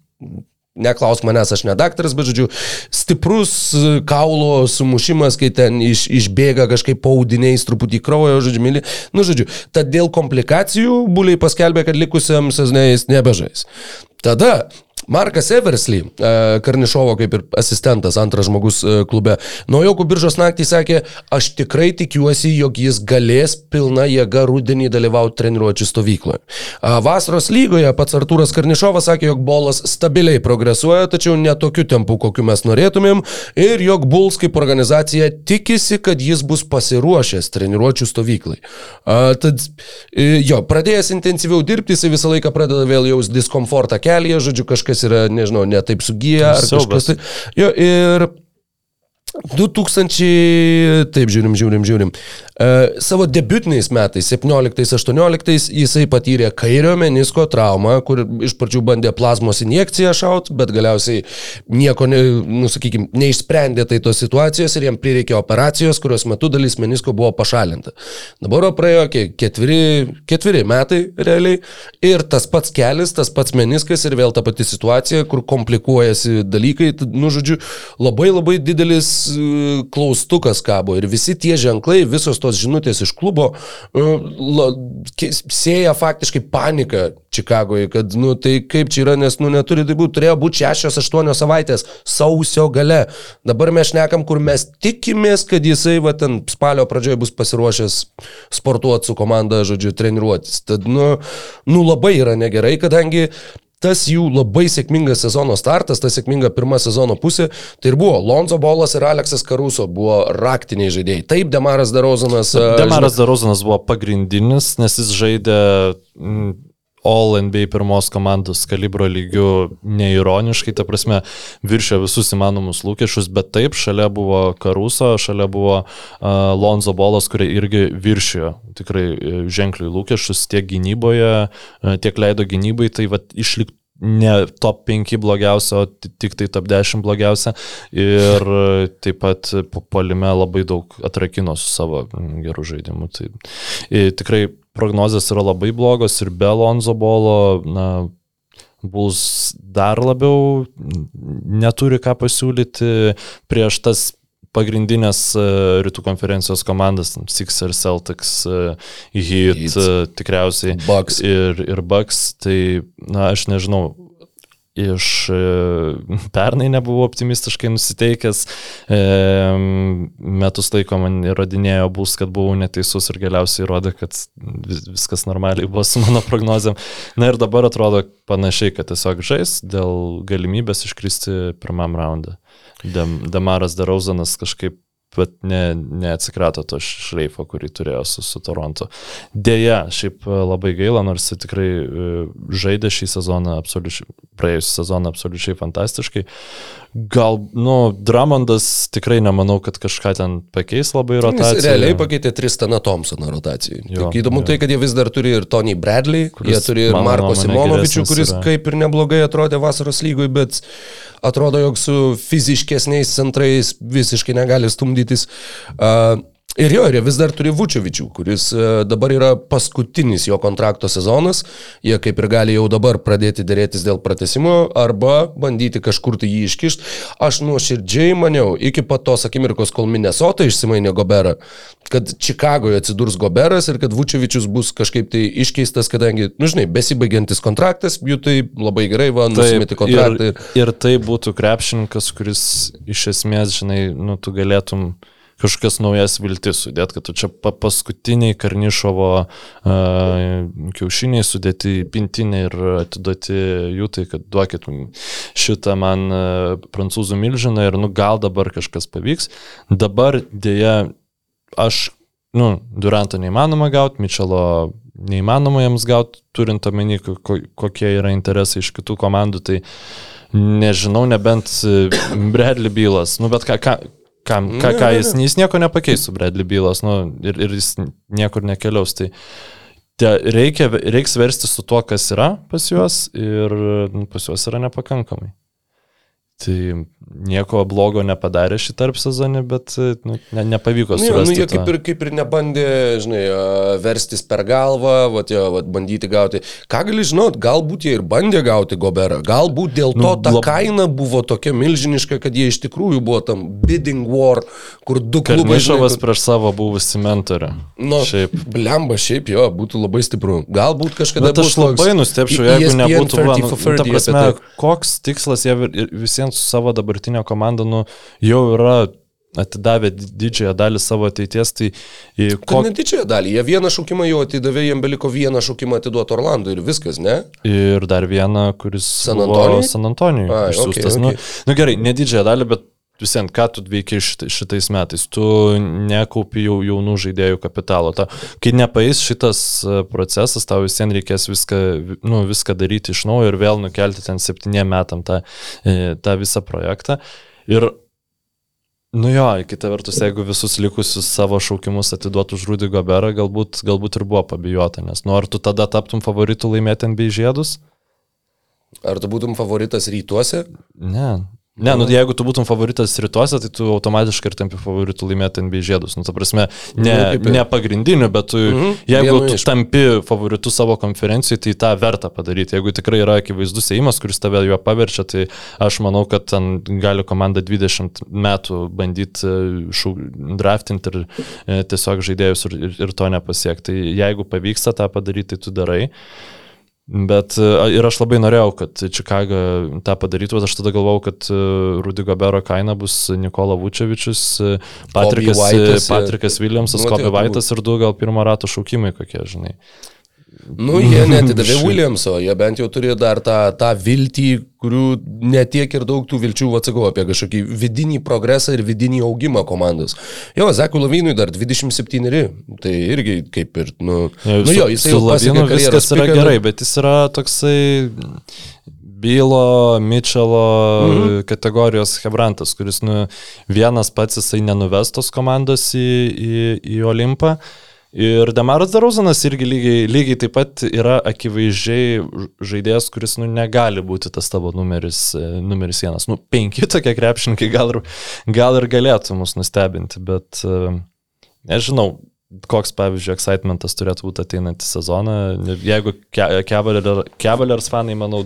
Neklausk manęs, aš ne daktaras, bet žodžiu, stiprus e, kaulo sumušimas, kai ten iš, išbėga kažkaip paudiniais truputį kraujo, žodžiu, mili. Nu, žodžiu, tad dėl komplikacijų buliai paskelbė, kad likusiam sezonui jis nebežais. Tada Markas Eversly, e, Karnišovo kaip ir asistentas, antras žmogus e, klube, naujokų biržos naktį sakė, aš tikrai tikiuosi, jog jis galės pilna jėga rudenį dalyvauti treniruočio stovykloje. Vasaros lygoje pats Artūras Karnišovas sakė, jog bolas stabiliai progresuoja, tačiau ne tokiu tempu, kokiu mes norėtumėm, ir jog Bulls kaip organizacija tikisi, kad jis bus pasiruošęs treniruočio stovyklai. Tad e, jo, pradėjęs intensyviau dirbti, jis visą laiką pradeda vėl jaus diskomfortą kelyje, žodžiu, kažkas yra, nežinau, ne taip sugyję ar Siaubas. kažkas tai. Jo, ir 2000, taip žiūrim, žiūrim, žiūrim. E, savo debutiniais metais, 17-18, jisai patyrė kairio menisko traumą, kur iš pradžių bandė plazmos injekciją šaut, bet galiausiai nieko, ne, nu, sakykime, neišsprendė tai tos situacijos ir jam prireikė operacijos, kurios metu dalis menisko buvo pašalinta. Dabar praėjo kiek, ketveri, ketveri metai realiai ir tas pats kelias, tas pats meniskas ir vėl ta pati situacija, kur komplikuojasi dalykai, nu, žodžiu, labai labai didelis e, klaustukas kabo ir visi tie ženklai, visos tos žinutės iš klubo e, la, sėja faktiškai paniką Čikagoje, kad, nu, tai kaip čia yra, nes, nu, neturi tai būti, turėjo būti 6-8 savaitės sausio gale. Dabar mes šnekam, kur mes tikimės, kad jisai, va, ten spalio pradžioje bus pasiruošęs sportuoti su komanda, žodžiu, treniruotis. Tad, nu, nu labai yra negerai, kadangi tas jų labai sėkmingas sezono startas, ta sėkminga pirma sezono pusė, tai ir buvo Lonzo Bolas ir Aleksas Karuso buvo raktiniai žaidėjai. Taip, Demaras Darozanas. Demaras Darozanas buvo pagrindinis, nes jis žaidė mm, All NBA pirmos komandos kalibro lygių neironiškai, ta prasme, viršė visus įmanomus lūkesčius, bet taip, šalia buvo Karuso, šalia buvo uh, Lonzo Bolas, kurie irgi viršėjo tikrai e, ženkliai lūkesčius tiek gynyboje, uh, tiek leido gynybai, tai vad išlikti ne top 5 blogiausia, o ti- tik tai top 10 blogiausia. Ir taip pat po polime labai daug atrakino su savo mm, gerų žaidimų. Tai tikrai prognozijas yra labai blogos ir be Lonzo bolo, na, bus dar labiau neturi ką pasiūlyti prieš tas pagrindinės e, rytų konferencijos komandas, Sixers, Celtics, e, Heat, Heat. e, tikriausiai Bucks. ir, ir Bucks, tai, na, aš nežinau, iš pernai nebuvau optimistiškai nusiteikęs, metus laiko man įrodinėjo bus, kad buvau neteisus ir galiausiai įrodė, kad vis, viskas normaliai buvo su mano prognozėm. Na ir dabar atrodo panašiai, kad tiesiog žais dėl galimybės iškristi pirmam raundą. Dem, Demaras Darauzanas kažkaip bet ne, neatsikrato to šleifo, kurį turėjo su, su Toronto. Deja, šiaip e, labai gaila, nors jis tikrai e, žaidė šį sezoną, praėjusią sezoną absoliučiai fantastiškai. Gal, nu, Dramondas tikrai nemanau, kad kažką ten pakeis labai Jis rotaciją. realiai pakeitė Tristaną Thompsoną rotacijai. Jo, Tik įdomu jo. tai, kad jie vis dar turi ir Tony Bradley, Kuris, jie turi ir Marko Simonovičių, kuris yra. kaip ir neblogai atrodė vasaros lygoj, bet atrodo, jog su fiziškesniais centrais visiškai negali stumdytis. Uh, Ir jo, ir vis dar turi Vučiovičių, kuris e, dabar yra paskutinis jo kontrakto sezonas. Jie kaip ir gali jau dabar pradėti dėrėtis dėl pratesimo arba bandyti kažkur tai jį iškišti. Aš nuoširdžiai maniau, iki pat tos akimirkos, kol Minnesota išsimainė Goberą, kad Čikagoje atsidurs Goberas ir kad Vučiovičius bus kažkaip tai iškeistas, kadangi, nu žinai, besibaigiantis kontraktas, jų tai labai gerai, va, nusimeti kontraktą. ir, ir tai būtų krepšininkas, kuris iš esmės, žinai, nu, tu galėtum kažkokias naujas viltis sudėti, kad tu čia pa paskutiniai Karnišovo uh, kiaušiniai sudėti į pintinę ir atiduoti jų, tai kad duokit šitą man uh, prancūzų milžiną ir nu gal dabar kažkas pavyks. Dabar dėja aš, nu, Duranto neįmanoma gauti, Mičelo neįmanoma jiems gauti, turint omeny, ko- ko- kokie yra interesai iš kitų komandų, tai nežinau, nebent e, Bradley bylas, nu bet ką, ką, kam, ką, ką jis, jis nieko nepakeis su Bradley bylas, nu ir, ir jis niekur nekeliaus, tai te, reikia, reiks versti su tuo, kas yra pas juos ir nu, pas juos yra nepakankamai. Tai nieko blogo nepadarė šį tarp sezonį, bet nu, ne, nepavyko Nu, nu, surasti. jie tą- kaip ir, kaip ir nebandė, žinai, verstis per galvą, vat, jo, vat, bandyti gauti. Ką gali žinot, galbūt jie ir bandė gauti Goberą, galbūt dėl to Nu, ta lab- kaina buvo tokia milžiniška, kad jie iš tikrųjų buvo tam bidding war, kur du klubai... Žinai, kur- prieš savo buvusi mentorę. Nu, Šiaip. Blemba, šiaip jo, būtų labai stipru. Galbūt kažkada Bet aš bus toks labai nustepčiau, E- jeigu ESPN nebūtų 30 va, nu, for 30 ta prasme, tai. koks tikslas jie ir visiems su savo dabartinė komanda nu, jau yra atidavę di- didžiąją dalį savo ateities, tai į Ko... ko, Ne didžiąją dalį, jie vieną šaukimą jau atidavė, jiem beliko vieną šaukimą atiduoti Orlandui ir viskas, ne? ir dar vieną, kuris San Antonijui? San Antonijui Ai, išsiųstas. okei, Nu, okei. nu gerai, ne didžiąją dalį, bet visien, ką tu veikiai šitai, šitais metais, tu nekaupi jau jaunų žaidėjų kapitalo. Ta, kai nepaės šitas e, procesas, tau visien reikės viską, nu, viską daryti iš naujo ir vėl nukelti ten septyniem metam tą, e, tą visą projektą. Ir Nu jo, kita vertus, jeigu visus likusius savo šaukimus atiduotų už Rudy Goberą, galbūt, galbūt ir buvo pabijota, nes nu ar tu tada taptum favoritų laimėti NBA žiedus? Ar tu būtum favoritas rytuose? Ne. Ne, nu jeigu tu būtum favoritas rytuose, tai tu automatiškai ir tampi favoritų laimėti NBA žiedus. Nu, ta prasme, ne, Nu, ir- ne pagrindiniu, bet tu, Mhm, jeigu vienu tu iš. tampi favoritu savo konferencijai, tai tą verta padaryti. Jeigu tikrai yra akivaizdus įimas, kuris tave juo paverčia, tai aš manau, kad ten gali komanda 20 metų bandyti draftinti ir e, tiesiog žaidėjus ir, ir, ir to nepasiekti. Tai jeigu pavyksta tą padaryti, tai tu darai. Bet e, ir aš labai norėjau, kad Čikaga tą padarytų, bet aš tada galvojau, kad e, Rudy Gobero kaina bus Nikola Vučevičius, e, Patrikas, Patrikas Williamsas, Nu, Kobe Vaitas ir du gal pirmo rato šaukimai kokie, žinai. Nu, jie netidavė Williamso, jie bent jau turi dar tą, tą viltį, kurių netiek ir daug tų vilčių, atsakau, apie kažkokį vidinį progresą ir vidinį augimą komandos. Jo, Zekui Lavinui dar 27, tai irgi kaip ir, nu, nu jo, jis su jau pasiekė karjeros viskas yra piką, gerai, bet jis yra toksai Bylo, Mitchelo mhm. kategorijos Hebrantas, kuris nu, vienas pats jisai nenuvestos komandos į, į, į Olimpą. Ir Demaras Darauzanas irgi lygiai, lygiai taip pat yra akivaizdžiai žaidėjas, kuris nu, negali būti tas tavo numeris, e, numeris vienas. Nu, penki tokie krepšininkai gal ir, gal ir galėtų mus nustebinti, bet e, nežinau, koks, pavyzdžiui, excitementas turėtų būti ateinantį sezoną. Jeigu Cavaliers fanai, manau,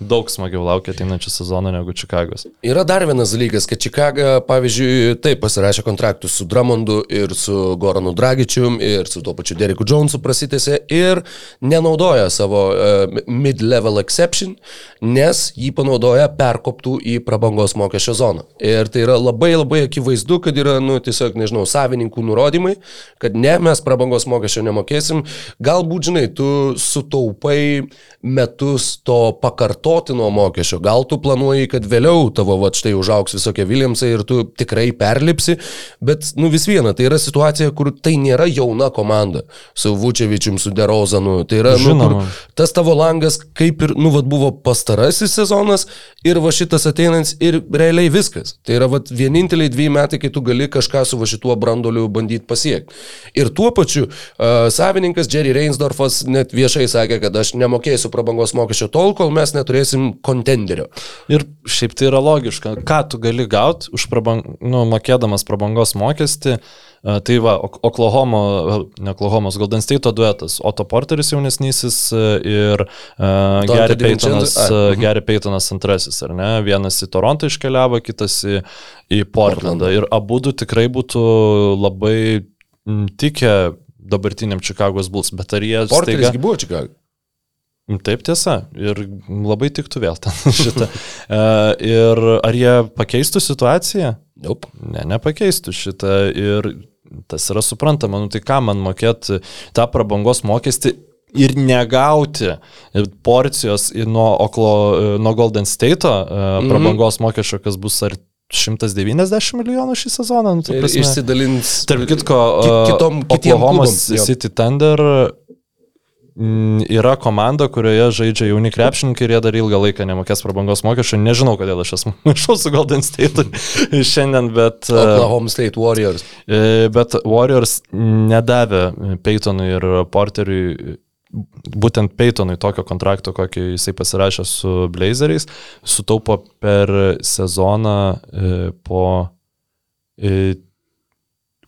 daug smagiau laukia ateinančią sezoną negu Čikagos. Yra dar vienas dalykas, kad Čikaga, pavyzdžiui, taip pasirašė kontraktus su Dramondu ir su Goranu Dragičium ir su tuo pačiu Dereku Jonesu prasitėse ir nenaudoja savo uh, mid-level exception, nes jį panaudoja perkoptų į prabangos mokesčio zoną. Ir tai yra labai labai akivaizdu, kad yra, nu, tiesiog, nežinau, savininkų nurodymai, kad ne, mes prabangos mokesčio nemokėsim. Galbūt, žinai, tu sutaupai metus to pakartotino mokesčio. Gal tu planuoji, kad vėliau tavo, va, štai užauks visokie Williamsai ir tu tikrai perlipsi, bet, nu, vis viena, tai yra situacija, kur tai nėra jauna komanda su Vučevičium, su Derozanu. Tai yra, nu, Žinoma. kur tas tavo langas kaip ir, nu, vad buvo pastarasis sezonas ir va šitas ateinantis ir realiai viskas. Tai yra, va, vieninteliai dviejai metai, kai tu gali kažką su va šituo brandoliu bandyti pasiekti. Ir tuo pačiu uh, savininkas Jerry Reinsdorfas net viešai sakė, kad aš nemokėsiu prabangos mokesčio tol, kol mes neturėsim kontenderio. Ir šiaip tai yra logiška. Ką tu gali gauti už prabang, nu, mokėdamas prabangos mokestį? E, Tai va, Ok- Oklahoma, ne Oklahomos, Golden State duetas, Otto Porteris jaunesnysis e, ir uh, Gary? Paytonas, uh. Gary Paytonas antrasis, ar ne? Vienas į Torontą iškeliavo, kitas į, į Portlandą. Ir abu du tikrai būtų labai tikę dabartiniam Chicago's Bulls, bet ar jie Porteris staiga... buvo Čikaga. Taip tiesa. Ir labai tiktų vėl ten šitą. E, Ir ar jie pakeistų situaciją? Nope. Ne, nepakeistų šitą. Ir tas yra suprantama. Nu tai ką man mokėti tą prabangos mokestį ir negauti porcijos nuo, Oklo, nuo Golden State Mhm. prabangos mokesčio, kas bus ar 190 milijonų šį sezoną. Nu, ta Ir prasme- išsidalins. Tarp kitko, Ki- kitom- kitiem Oklahoma. City Thunder mm, yra komanda, kurioje žaidžia jauni krepšininkai ir jie dar ilgą laiką nemokės prabangos mokesčio. Nežinau, kodėl aš esu maišau su Golden State šiandien, bet, uh, Oklahoma State Warriors. e, bet Warriors nedavė Peytonui ir Porteriui būtent Peytonui tokio kontrakto, kokį jisai pasirašė su Blazeriais, sutaupo per sezoną e, po e,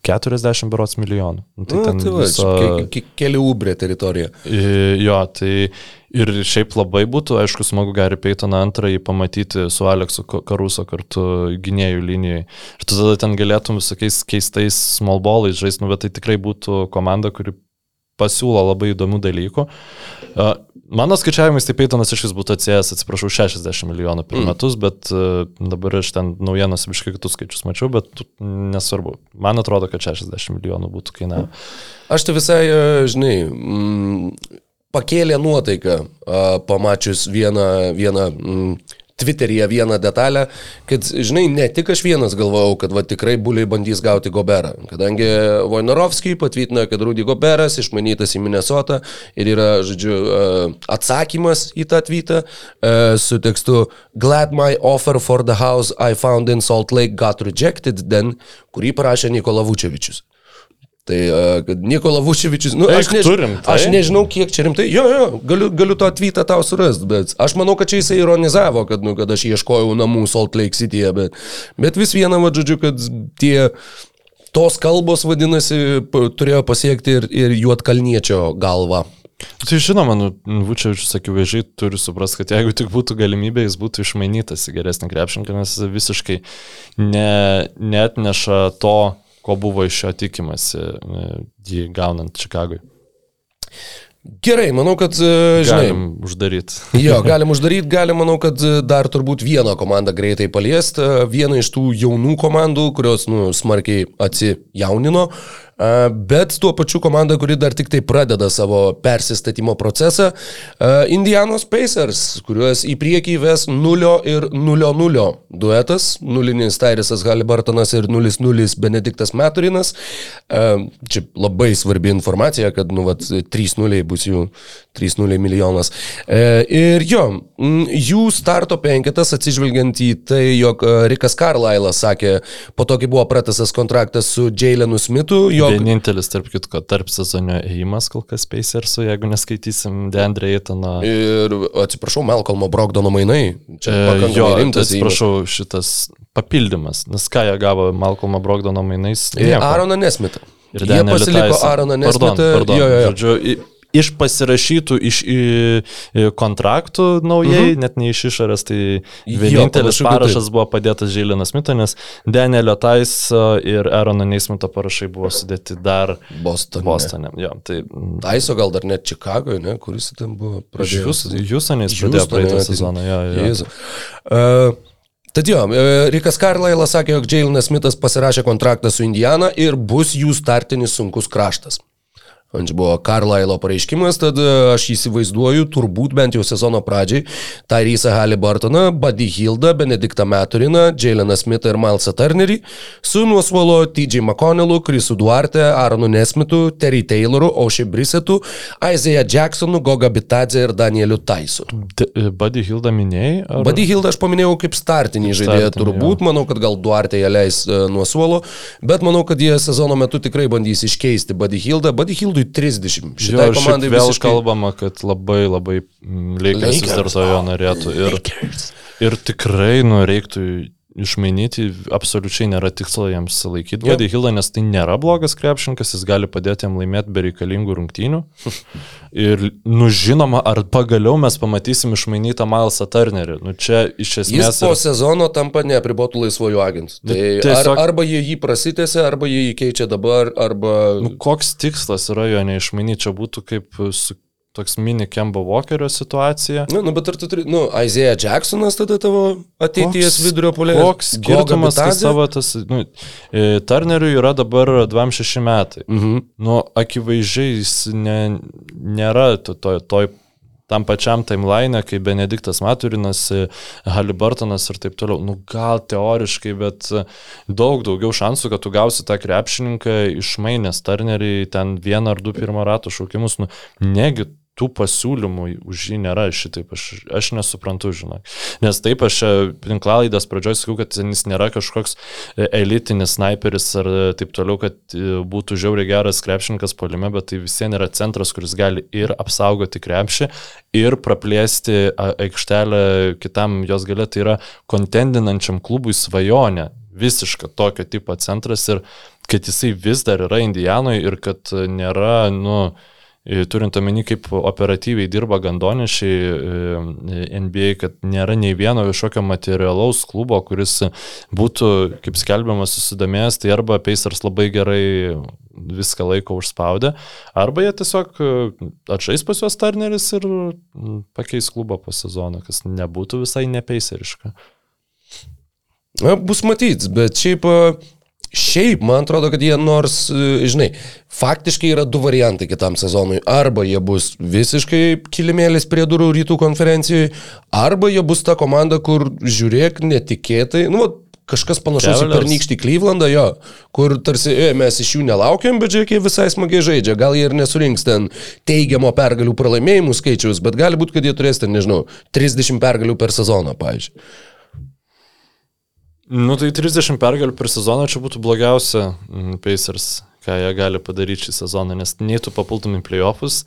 40 berots milijonų. Nu, Tai, ten tai va, viso- ke, ke, keli ubrė teritorija. Jo, tai ir šiaip labai būtų, aišku, smagu Gary Paytoną antrąjį pamatyti su Aleksu Karuso kartu gynėjų linijoje. Ir tu tada ten galėtum visokiais keistais small ballais žaisti, nu, bet tai tikrai būtų komanda, kuri pasiūlo labai įdomių dalykų. Mano skaičiavimais tai Paytonas iš vis būtų atsijęs, atsiprašau, 60 milijonų per Mm. metus, bet dabar aš ten naujienos biškai kitus skaičius mačiau, bet nesvarbu. Man atrodo, kad 60 milijonų būtų kainavę. Aš tai visai, žinai, mm, pakėlė nuotaiką, pamačius vieną, vieną mm, Twitteryje vieną detalę, kad, žinai, ne tik aš vienas galvojau, kad va, tikrai buliai bandys gauti Goberą. Kadangi Vojnarovskijai patvirtino, kad Rudy Goberas išmanytas į Minnesotą ir yra, žodžiu, e, atsakymas į tą tweetą e, su tekstu Glad my offer for the house I found in Salt Lake got rejected then, kurį parašė Nikola Vučevičius. Tai, kad Nikola Vučevičius, nu, aš, Eik, turim, tai? aš nežinau, kiek čia rimtai, jo, jo, galiu, galiu to tweetą tau surasti, bet aš manau, kad čia jisai ironizavo, kad, nu, kad aš ieškojau namų Salt Lake City'e, bet, bet vis viena, va, žodžiu, kad tie tos kalbos, vadinasi, turėjo pasiekti ir, ir juotkalniečio galvą. Tai žinoma, nu, Vučiavičius akivaizdžiai turi suprasti, kad jeigu tik būtų galimybė, jis būtų išmainytas į geresnį krepšininką, nes visiškai ne, net neša to, ko buvo iš jo tikimasi jį gaunant Čikagui. Gerai, manau, kad, e, žinai, Galim uždaryti. Jo, galim uždaryti, galim, manau, kad e, dar turbūt vieną komandą greitai paliest. E, Vieną iš tų jaunų komandų, kurios, nu, smarkiai atsijaunino, e, bet tuo pačiu komanda, kuri dar tik tai pradeda savo persistatymo procesą. Indianos Pacers, kuriuos į priekį ves 0 ir 0-0 duetas. Nulinis Tairisas Halibartonas ir 0-0 Benediktas Meturinas. Čia labai svarbi informacija, kad, nu, vat, 3-0 bus jų 3-0 milijonas. E, ir jo, jų starto penketas atsižvelgiant į tai, jog e, Rikas Carlailas sakė, po to, kai buvo pratasas kontraktas su Jailenu Smithu, jog... Vienintelis, tarp kitko, tarp sezonio ėjimas kol kas Pacersų, jeigu neskaitysim Deandre Eitono. Ir atsiprašau, Malcolmo Brogdono mainai. Čia E, pakankamai Jo, rimtas. ėjimas. atsiprašau, šitas papildymas, nes ką jie gavo Malcolmo Brogdono mainais? Ir Nieko. Aroną Nesmitą. Ir Jie pasiliko Tyson. Aroną Pardon, Nesmitą. pardon, Jo, jo, jo. Žodžiu, iš pasirašytų iš i, kontraktų naujai, mhm. net ne iš išorės, tai Jo, vienintelis kad parašas buvo padėtas Žilinas Mito, nes Danielio Taiso ir Arono Neismito parašai buvo sudėti dar Bostone. Bostone. Jo, tai mm, Taiso gal dar net Čikagoje, ne? Kuris ten buvo pradėjęs. Jūsonės pradėjo praeitą jo, sezoną. Jo, jo. Uh, Tad jo, e, Rikas Karlailas sakė, jog Jailenas Smithas pasirašė kontraktą su Indiana ir bus jų startinis sunkus kraštas. Čia buvo Karlailo pareiškimas, tad e, aš įsivaizduoju, turbūt bent jau sezono pradžiai, Tyrese Halliburtoną, Buddy Hildą, Benediktą Meturiną, Jaileną Smithą ir Milesą Turnerį, su nuosvalo TJ McConnellu, Chrisu Duarte, Aronu Nesmitu, Terry Tayloru, Oshie Brisetu, Isaiah Jacksonu, Goga Bitadze ir Danieliu Taisu. D- Buddy Hilda minėjai? ar- Buddy Hildą aš paminėjau kaip startinį žaidėją turbūt, manau, kad gal Duarte ją leis e, nuo suolo, bet manau, kad jie sezono metu tikrai bandys iškeisti Buddy Hildą. Buddy Hildui 30. Jo, Šitai ir šiaip komandai vėl visiškai... kalbama, kad labai labai mm, Lakers vis dar to jo norėtų. Ir, Lakers. ir tikrai nu, reiktų išmainyti, absoliučiai nėra tikslo jiems laikyti Jo. Buddy Hildą, nes tai nėra blogas krepšininkas, jis gali padėti jam laimėti be reikalingų rungtynių. Ir, nu žinoma, ar pagaliau mes pamatysim išmainytą Milesą Turnerį. Nu čia iš Jis esmės... po yra- sezono tampa neapribotų laisvojų agentų. Nu, Tai tiesiog- ar, arba jie jį prasitėse, arba jie jį keičia dabar, arba... Nu, koks tikslas yra jo neišmainyti, čia būtų kaip su toks mini Kemba Walkerio situacija. Nu, nu, bet ar tu turi, nu, Isaiah Jacksonas tada tavo ateities vidurio polė. Koks skirtumas, kai savo tas, nu, e, Turneriui yra dabar 26 metai. Mhm. Nu, akivaizdžiai jis ne, nėra to, to, toj tam pačiam timeline, kai Benediktas Maturinas, e, Halibartonas ir taip toliau. Nu, gal teoriškai, bet daug daugiau šansų, kad tu gausi tą krepšininką išmainęs Turnerį ten vieną ar du pirmą ratų šaukimus. Nu, negi tų pasiūlymų už jį nėra šitaip, aš, aš nesuprantu, žinok. Nes taip, aš tinklalaidas pradžioj sakiau, kad jis nėra kažkoks e, elitinis sniperis ar e, taip toliau, kad e, būtų žiauriai geras krepšininkas polime, bet tai vis vien yra centras, kuris gali ir apsaugoti krepšį, ir praplėsti aikštelę kitam jos gale, tai yra kontendinančiam klubui svajonė. Visiška tokio tipo centras ir kad jisai vis dar yra Indijanoje ir kad e, nėra, nu, E, turint omeny, kaip operatyviai dirba gandonišiai e, NBA, kad nėra nei vieno kažkokio materialaus klubo, kuris būtų, kaip skelbiama, susidomėjęs, tai arba Pacers labai gerai viską laiko užspaudę, arba jie tiesiog e, atžais pas juos Turneris ir pakeis klubą po sezono, kas nebūtų visai nepeiseriška. Na, bus matyt, bet šiaip a, Šiaip, man atrodo, kad jie nors, e, žinai, faktiškai yra du variantai kitam sezonui. Arba jie bus visiškai kilimėlis prie durų rytų konferencijoje, arba jie bus ta komanda, kur žiūrėk netikėtai, nu, kažkas panašaus į Cavaliers. pernykštį Klyvlandą, jo, kur tarsi e, mes iš jų nelaukiam, bet žiūrėk, jie visai smagiai žaidžia. Gal jie ir nesurinks ten teigiamo pergalių pralaimėjimų skaičiaus, bet gali būti, kad jie turės ten, nežinau, 30 pergalių per sezoną, pavyzdžiui. Nu tai 30 pergalių per sezoną čia būtų blogiausia mm, Pacers, ką jie gali padaryti šį sezoną, nes nei tu papultum į playoffus,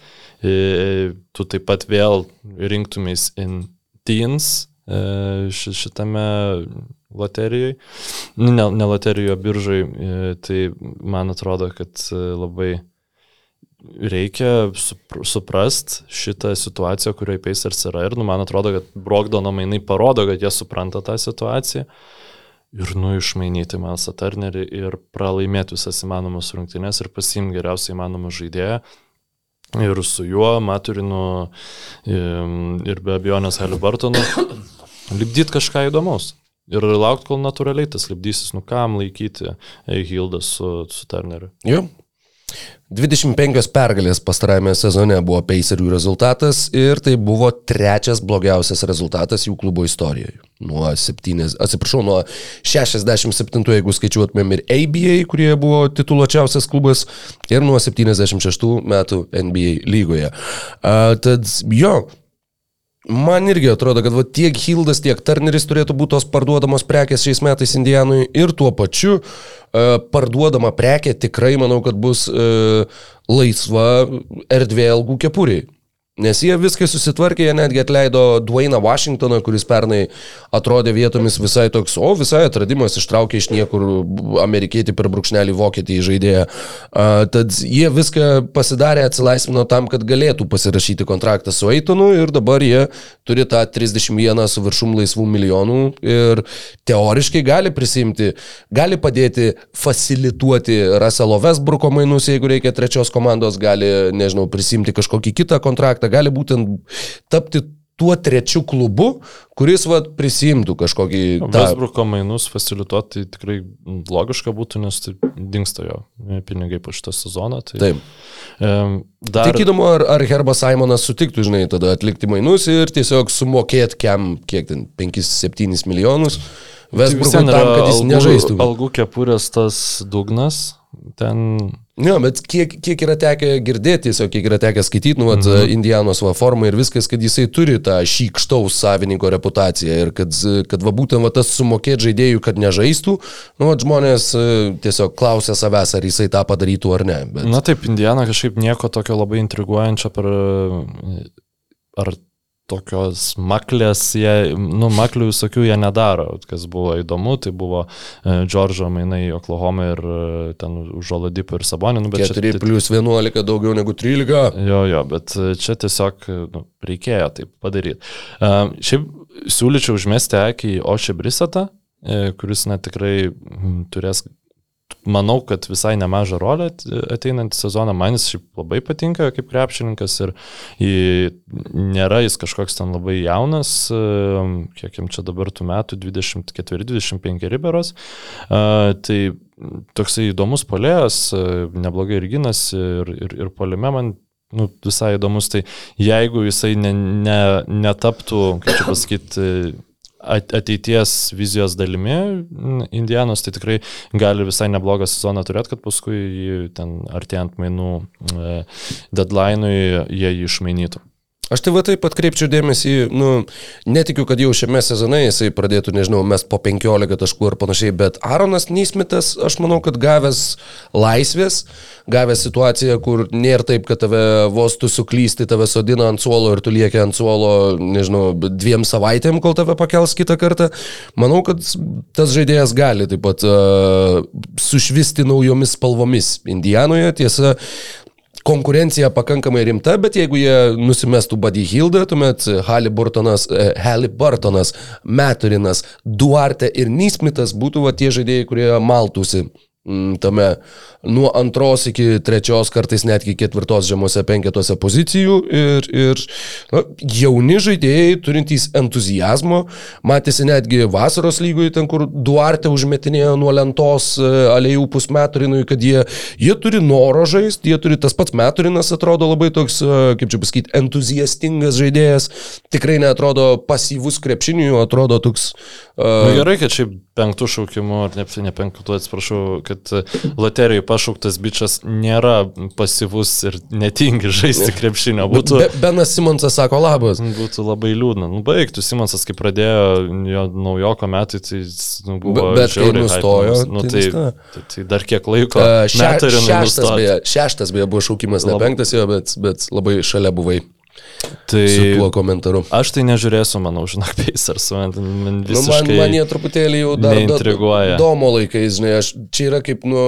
tu taip pat vėl rinktumės in teens e, ši- šitame loterijoje, nu, ne, ne loterijoje, biržai, e, tai man atrodo, kad e, labai reikia supr suprast šitą situaciją, kurioje Pacers yra ir, nu, man atrodo, kad Brogdono mainai parodo, kad jie supranta tą situaciją ir nu išmainyti Milesą Turnerį ir pralaimėti visas įmanomas rungtynes ir pasimti geriausiai įmanomą žaidėją. Ir su juo, Maturinu ir be abejonės Halibartonu lipdyti kažką įdomaus. Ir laukti, kol natūraliai tas lipdysis, nu kam laikyti Hildą su, su Turneriu. Jo. 25 pergalės pastarajame sezone buvo Pacerių rezultatas ir tai buvo trečias blogiausias rezultatas jų klubo istorijoje. Nuo 7, atsiprašau, nuo 67, jeigu skaičiuotumėm ir ABA, kurie buvo tituluočiausias klubas, ir nuo 76 metų NBA lygoje. A, tad jo, Man irgi atrodo, kad va, tiek Hildas, tiek Turneris turėtų būti tos parduodamos prekės šiais metais Indijanui ir tuo pačiu uh, parduodama prekė tikrai manau, kad bus uh, laisva erdvė algų kepuriai. Nes jie viską susitvarkė, jie netgi atleido Dwayną Washingtoną, kuris pernai atrodė vietomis visai toks, o visai atradimas ištraukė iš niekur amerikietį per brūkšnelį vokietį žaidėją. Tad jie viską pasidarė, atsilaisvino tam, kad galėtų pasirašyti kontraktą su Eitonu ir dabar jie turi tą 31 su viršum laisvų milijonų ir teoriškai gali prisimti, gali padėti facilituoti Russelo Westbrooko mainus, jeigu reikia trečios komandos, gali, nežinau, prisimti kažkokį kitą kontraktą, gali būtent tapti tuo trečiu klubu, kuris vat, prisimtų kažkokį... Vesbruko mainus facilituoti tai tikrai logiška būtų, nes tai dinksta jo pinigai po šitą sezoną. Tai, Taip. Em, dar, Tik įdomu, ar, ar Herbas Simonas sutiktų, žinai, tada atlikti mainus ir tiesiog sumokėti kiam, kiek ten, 5-7 milijonus. tai yra tam, kad jis algų, nežaistų. algų kepurės tas dugnas. Ten Ne, bet kiek, kiek yra tekę girdėti, tiesiog kiek yra tekę skaityti, nu, vat, mhm. Indianos va forma ir viskas, kad jisai turi tą šykštaus savininko reputaciją ir kad, kad va būtent va, tas sumokėti žaidėjų, kad nežaistų, nu, vat, žmonės e, tiesiog klausia savęs, ar jisai tą padarytų ar ne. Bet... Na taip, Indiana kažkaip nieko tokio labai intriguojančio per... Ar tokios maklės, jie, nu, maklių visokių jie nedaro. Kas buvo įdomu, tai buvo e, Džordžo mainai į Oklahoma ir e, ten už Oladipą ir Sabonį. Nu, bet čia 4 plus 11 daugiau negu 13. Jo, jo, bet e, čia tiesiog nu, reikėjo taip padaryti. Um, šiaip siūlyčiau užmesti akį į Ošį Brisatą, kuris net tikrai turės, manau, kad visai nemažą rolę at- ateinantį sezoną. Man jis šiaip labai patinka kaip krepšininkas ir jį, nėra jis kažkoks ten labai jaunas, e, kiek jam čia dabar tų metų, 24-25 beros. Tai toksai įdomus polėjas, e, neblogai ir ginasi ir, ir, ir polime man nu, visai įdomus, tai jeigu jisai ne, ne, netaptų, kaip čia pasakyti, ateities vizijos dalimi Indianos, tai tikrai gali visai neblogą sezoną turėti, kad paskui ten artėjant mainų e, deadline'ui jie jį išmainytų. Aš tai va taip atkreipčiau dėmesį, nu, netikiu, kad jau šiame sezone jisai pradėtų, nežinau, mes po 15 taškų ar panašiai, bet Aaronas Nysmitas, aš manau, kad gavęs laisvės, gavęs situaciją, kur nėra taip, kad tave vos tu suklysti, tave sodina ant suolo ir tu lieki ant suolo, nežinau, dviem savaitėm, kol tave pakels kitą kartą, manau, kad tas žaidėjas gali taip pat uh, sušvisti naujomis spalvomis Indijanoje, tiesa, konkurencija pakankamai rimta, bet jeigu jie nusimestų Buddy Hildą, tuomet Haliburtonas, eh, Haliburtonas, Meturinas, Duarte ir Nismitas būtų va, tie žaidėjai, kurie maltųsi tame nuo antros iki trečios, kartais netgi ketvirtos žemose penketuose pozicijų ir, ir na, jauni žaidėjai turintys entuzijazmo, matėsi netgi vasaros lygoje, ten kur Duarte užmetinėjo nuo lentos e, alėjų pusmeturinui, kad jie, jie turi noro žaisti, jie turi tas pats meturinas, atrodo labai toks, e, kaip čia pasakyti, entuziastingas žaidėjas, tikrai netrodo pasyvus krepšiniui, atrodo toks... Na Uh, gerai, kad šiaip penktų šaukimų, ar ne, ne penktų, atsiprašau, kad loterijai pašauktas bičias nėra pasyvus ir netingi žaisti krepšinio. Būtų, Be, Benas Simonsas sako labas. būtų labai liūdna. Nu, baigtų Simonsas, kai pradėjo jo naujoko metai, tai nu, buvo... Be- bet kai nustojo, nu, tai tai, tai, tai dar kiek laiko. Uh, še, Metarinui šeštas, beje, šeštas beje buvo šaukimas, ne penktas jo, bet, bet labai šalia buvai Tai su tuo komentaru. aš tai nežiūrėsiu, manau, žinok, Pacers. Man, man Nu, man, man jie truputėlį jau dar neintriguoja. do- Domo laikais, žinai, aš čia yra kaip, nu,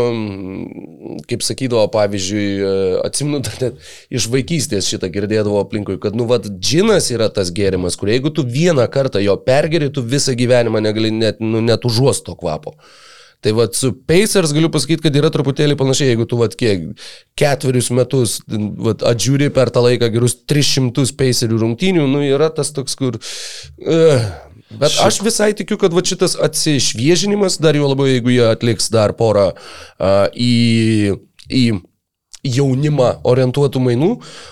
kaip sakydavo, pavyzdžiui, e, atsimenu, net iš vaikystės šitą girdėdavo aplinkui, kad, nu, vad, džinas yra tas gėrimas, kur jeigu tu vieną kartą jo pergeri, tu visą gyvenimą negali net, nu, net užuosti to kvapo. Tai vad su Pacers galiu pasakyti, kad yra truputėlį panašiai, jeigu tu vad kiek ketverius metus vat, atžiūri per tą laiką gerus 300 Pacerių rungtynių, nu yra tas toks, kur... Uh, bet aš visai tikiu, kad va šitas atsišviežinimas, dar jau labiau, jeigu jie atliks dar porą uh, į, į jaunimą orientuotų mainų,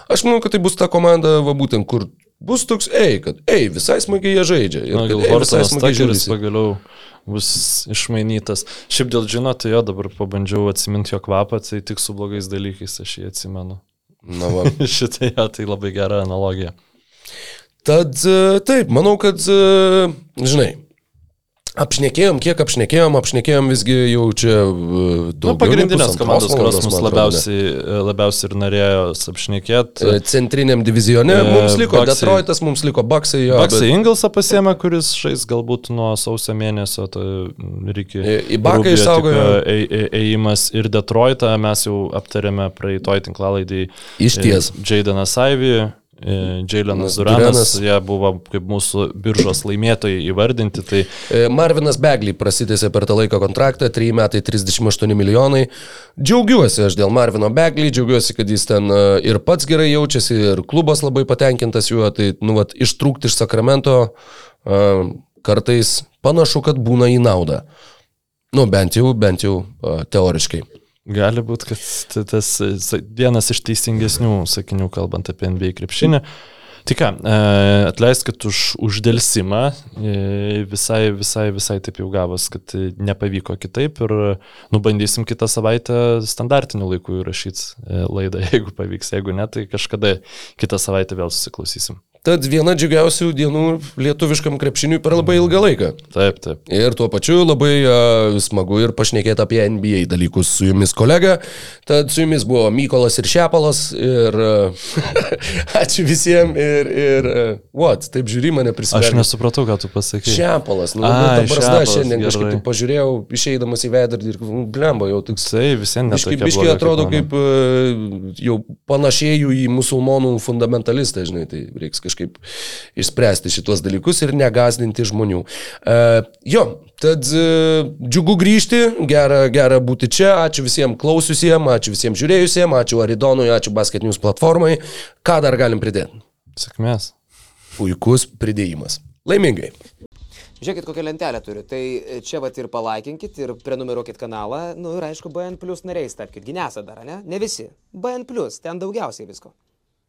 aš manau, kad tai bus ta komanda, va būtent, kur bus toks, ei, kad, ei, visai smagiai jie žaidžia. Ir, Na, kad, gal ei, visai Hortonas Takeris pagaliau bus išmainytas. Šiaip dėl žino, tai jo dabar pabandžiau atsiminti jo kvapą, tai tik su blogais dalykais aš jį atsimenu. Na, va. Šitai, jo, tai labai gera analogija. Tad e, taip, manau, kad, e, žinai, apšnekėjom, kiek apšnekėjom, apšnekėjom visgi jau čia e, Nu, daug. pagrindinės komandos, kurios mus labiausiai, labiausiai ir norėjo apšnekėti. Centriniam divizione E, mums liko Bucksai- Detroitas, mums liko Baksai, jo. Baksai bet- Ingelsą pasiemė, kuris žais galbūt nuo sausio mėnesio, tai reikia. Į- Baką išsaugojo. Ėjimas ir Detroitą mes jau aptarėme praeitoj tinklalaidai. Iš ties. Jaidanas Saivy, Jailenas Duranas. Duranas, jie buvo kaip mūsų biržos laimėtojai įvardinti. Tai E, Marvinas Begley prasitėsi per tą laiką kontraktą, 3 metai 38 milijonai. Džiaugiuosi aš dėl Marvino Begley, džiaugiuosi, kad jis ten e, ir pats gerai jaučiasi, ir klubas labai patenkintas juo, tai, nu, vat, ištrūkti iš Sakramento e, kartais panašu, kad būna į naudą. Nu, bent jau, bent jau e, teoriškai. Gali būti, kad tas e, vienas iš teisingesnių sakinių, kalbant apie NBA krepšinį. Tai ką, e, atleiskit už uždėlsimą, e, visai, visai, visai taip jau gavos, kad e, nepavyko kitaip ir e, nubandysim kitą savaitę standartiniu laiku įrašyti laidą, jeigu pavyks, jeigu ne, tai kažkada kitą savaitę vėl susiklausysim. Tad viena džiugiausių dienų lietuviškam krepšiniui per labai ilgą laiką. Taip, taip. Ir tuo pačiu labai uh, smagu ir pašnekėti apie NBA dalykus su jumis kolega. Tad su jumis buvo Mykolas ir Šepalas. Ir uh, ačiū visiems. Ir, ir uh, what, taip žiūri mane Aš prisimenu. nesupratau, ką tu pasakai. Šepalas, nu, ta prasme, Šepalas, šiandien kažkaip gerai. pažiūrėjau, išeidamas į veidrodį ir nu, blemba jau toks. Tai visiems Biški, netokia biški bloga, atrodo mano. kaip uh, jau panašėjų į musulmonų fundamentalistą, žinai, tai reiks kažkaip išspręsti šitos dalykus ir negazdinti žmonių. Uh, jo, tad uh, džiugu grįžti, gera, gera būti čia, ačiū visiems klausiusiems, ačiū visiems žiūrėjusiems, ačiū Aridonui, ačiū Basket News platformai. Ką dar galim pridėti? Sėkmės. Puikus pridėjimas. Laimingai. Žiūrėkit, kokią lentelę turiu. Tai čia vat ir palaikinkit, ir prenumeruokit kanalą. Nu ir aišku, BN Plus nariais tapkite. Ginesa dar, ne? Ne visi. BN Plus, ten daugiausiai visko.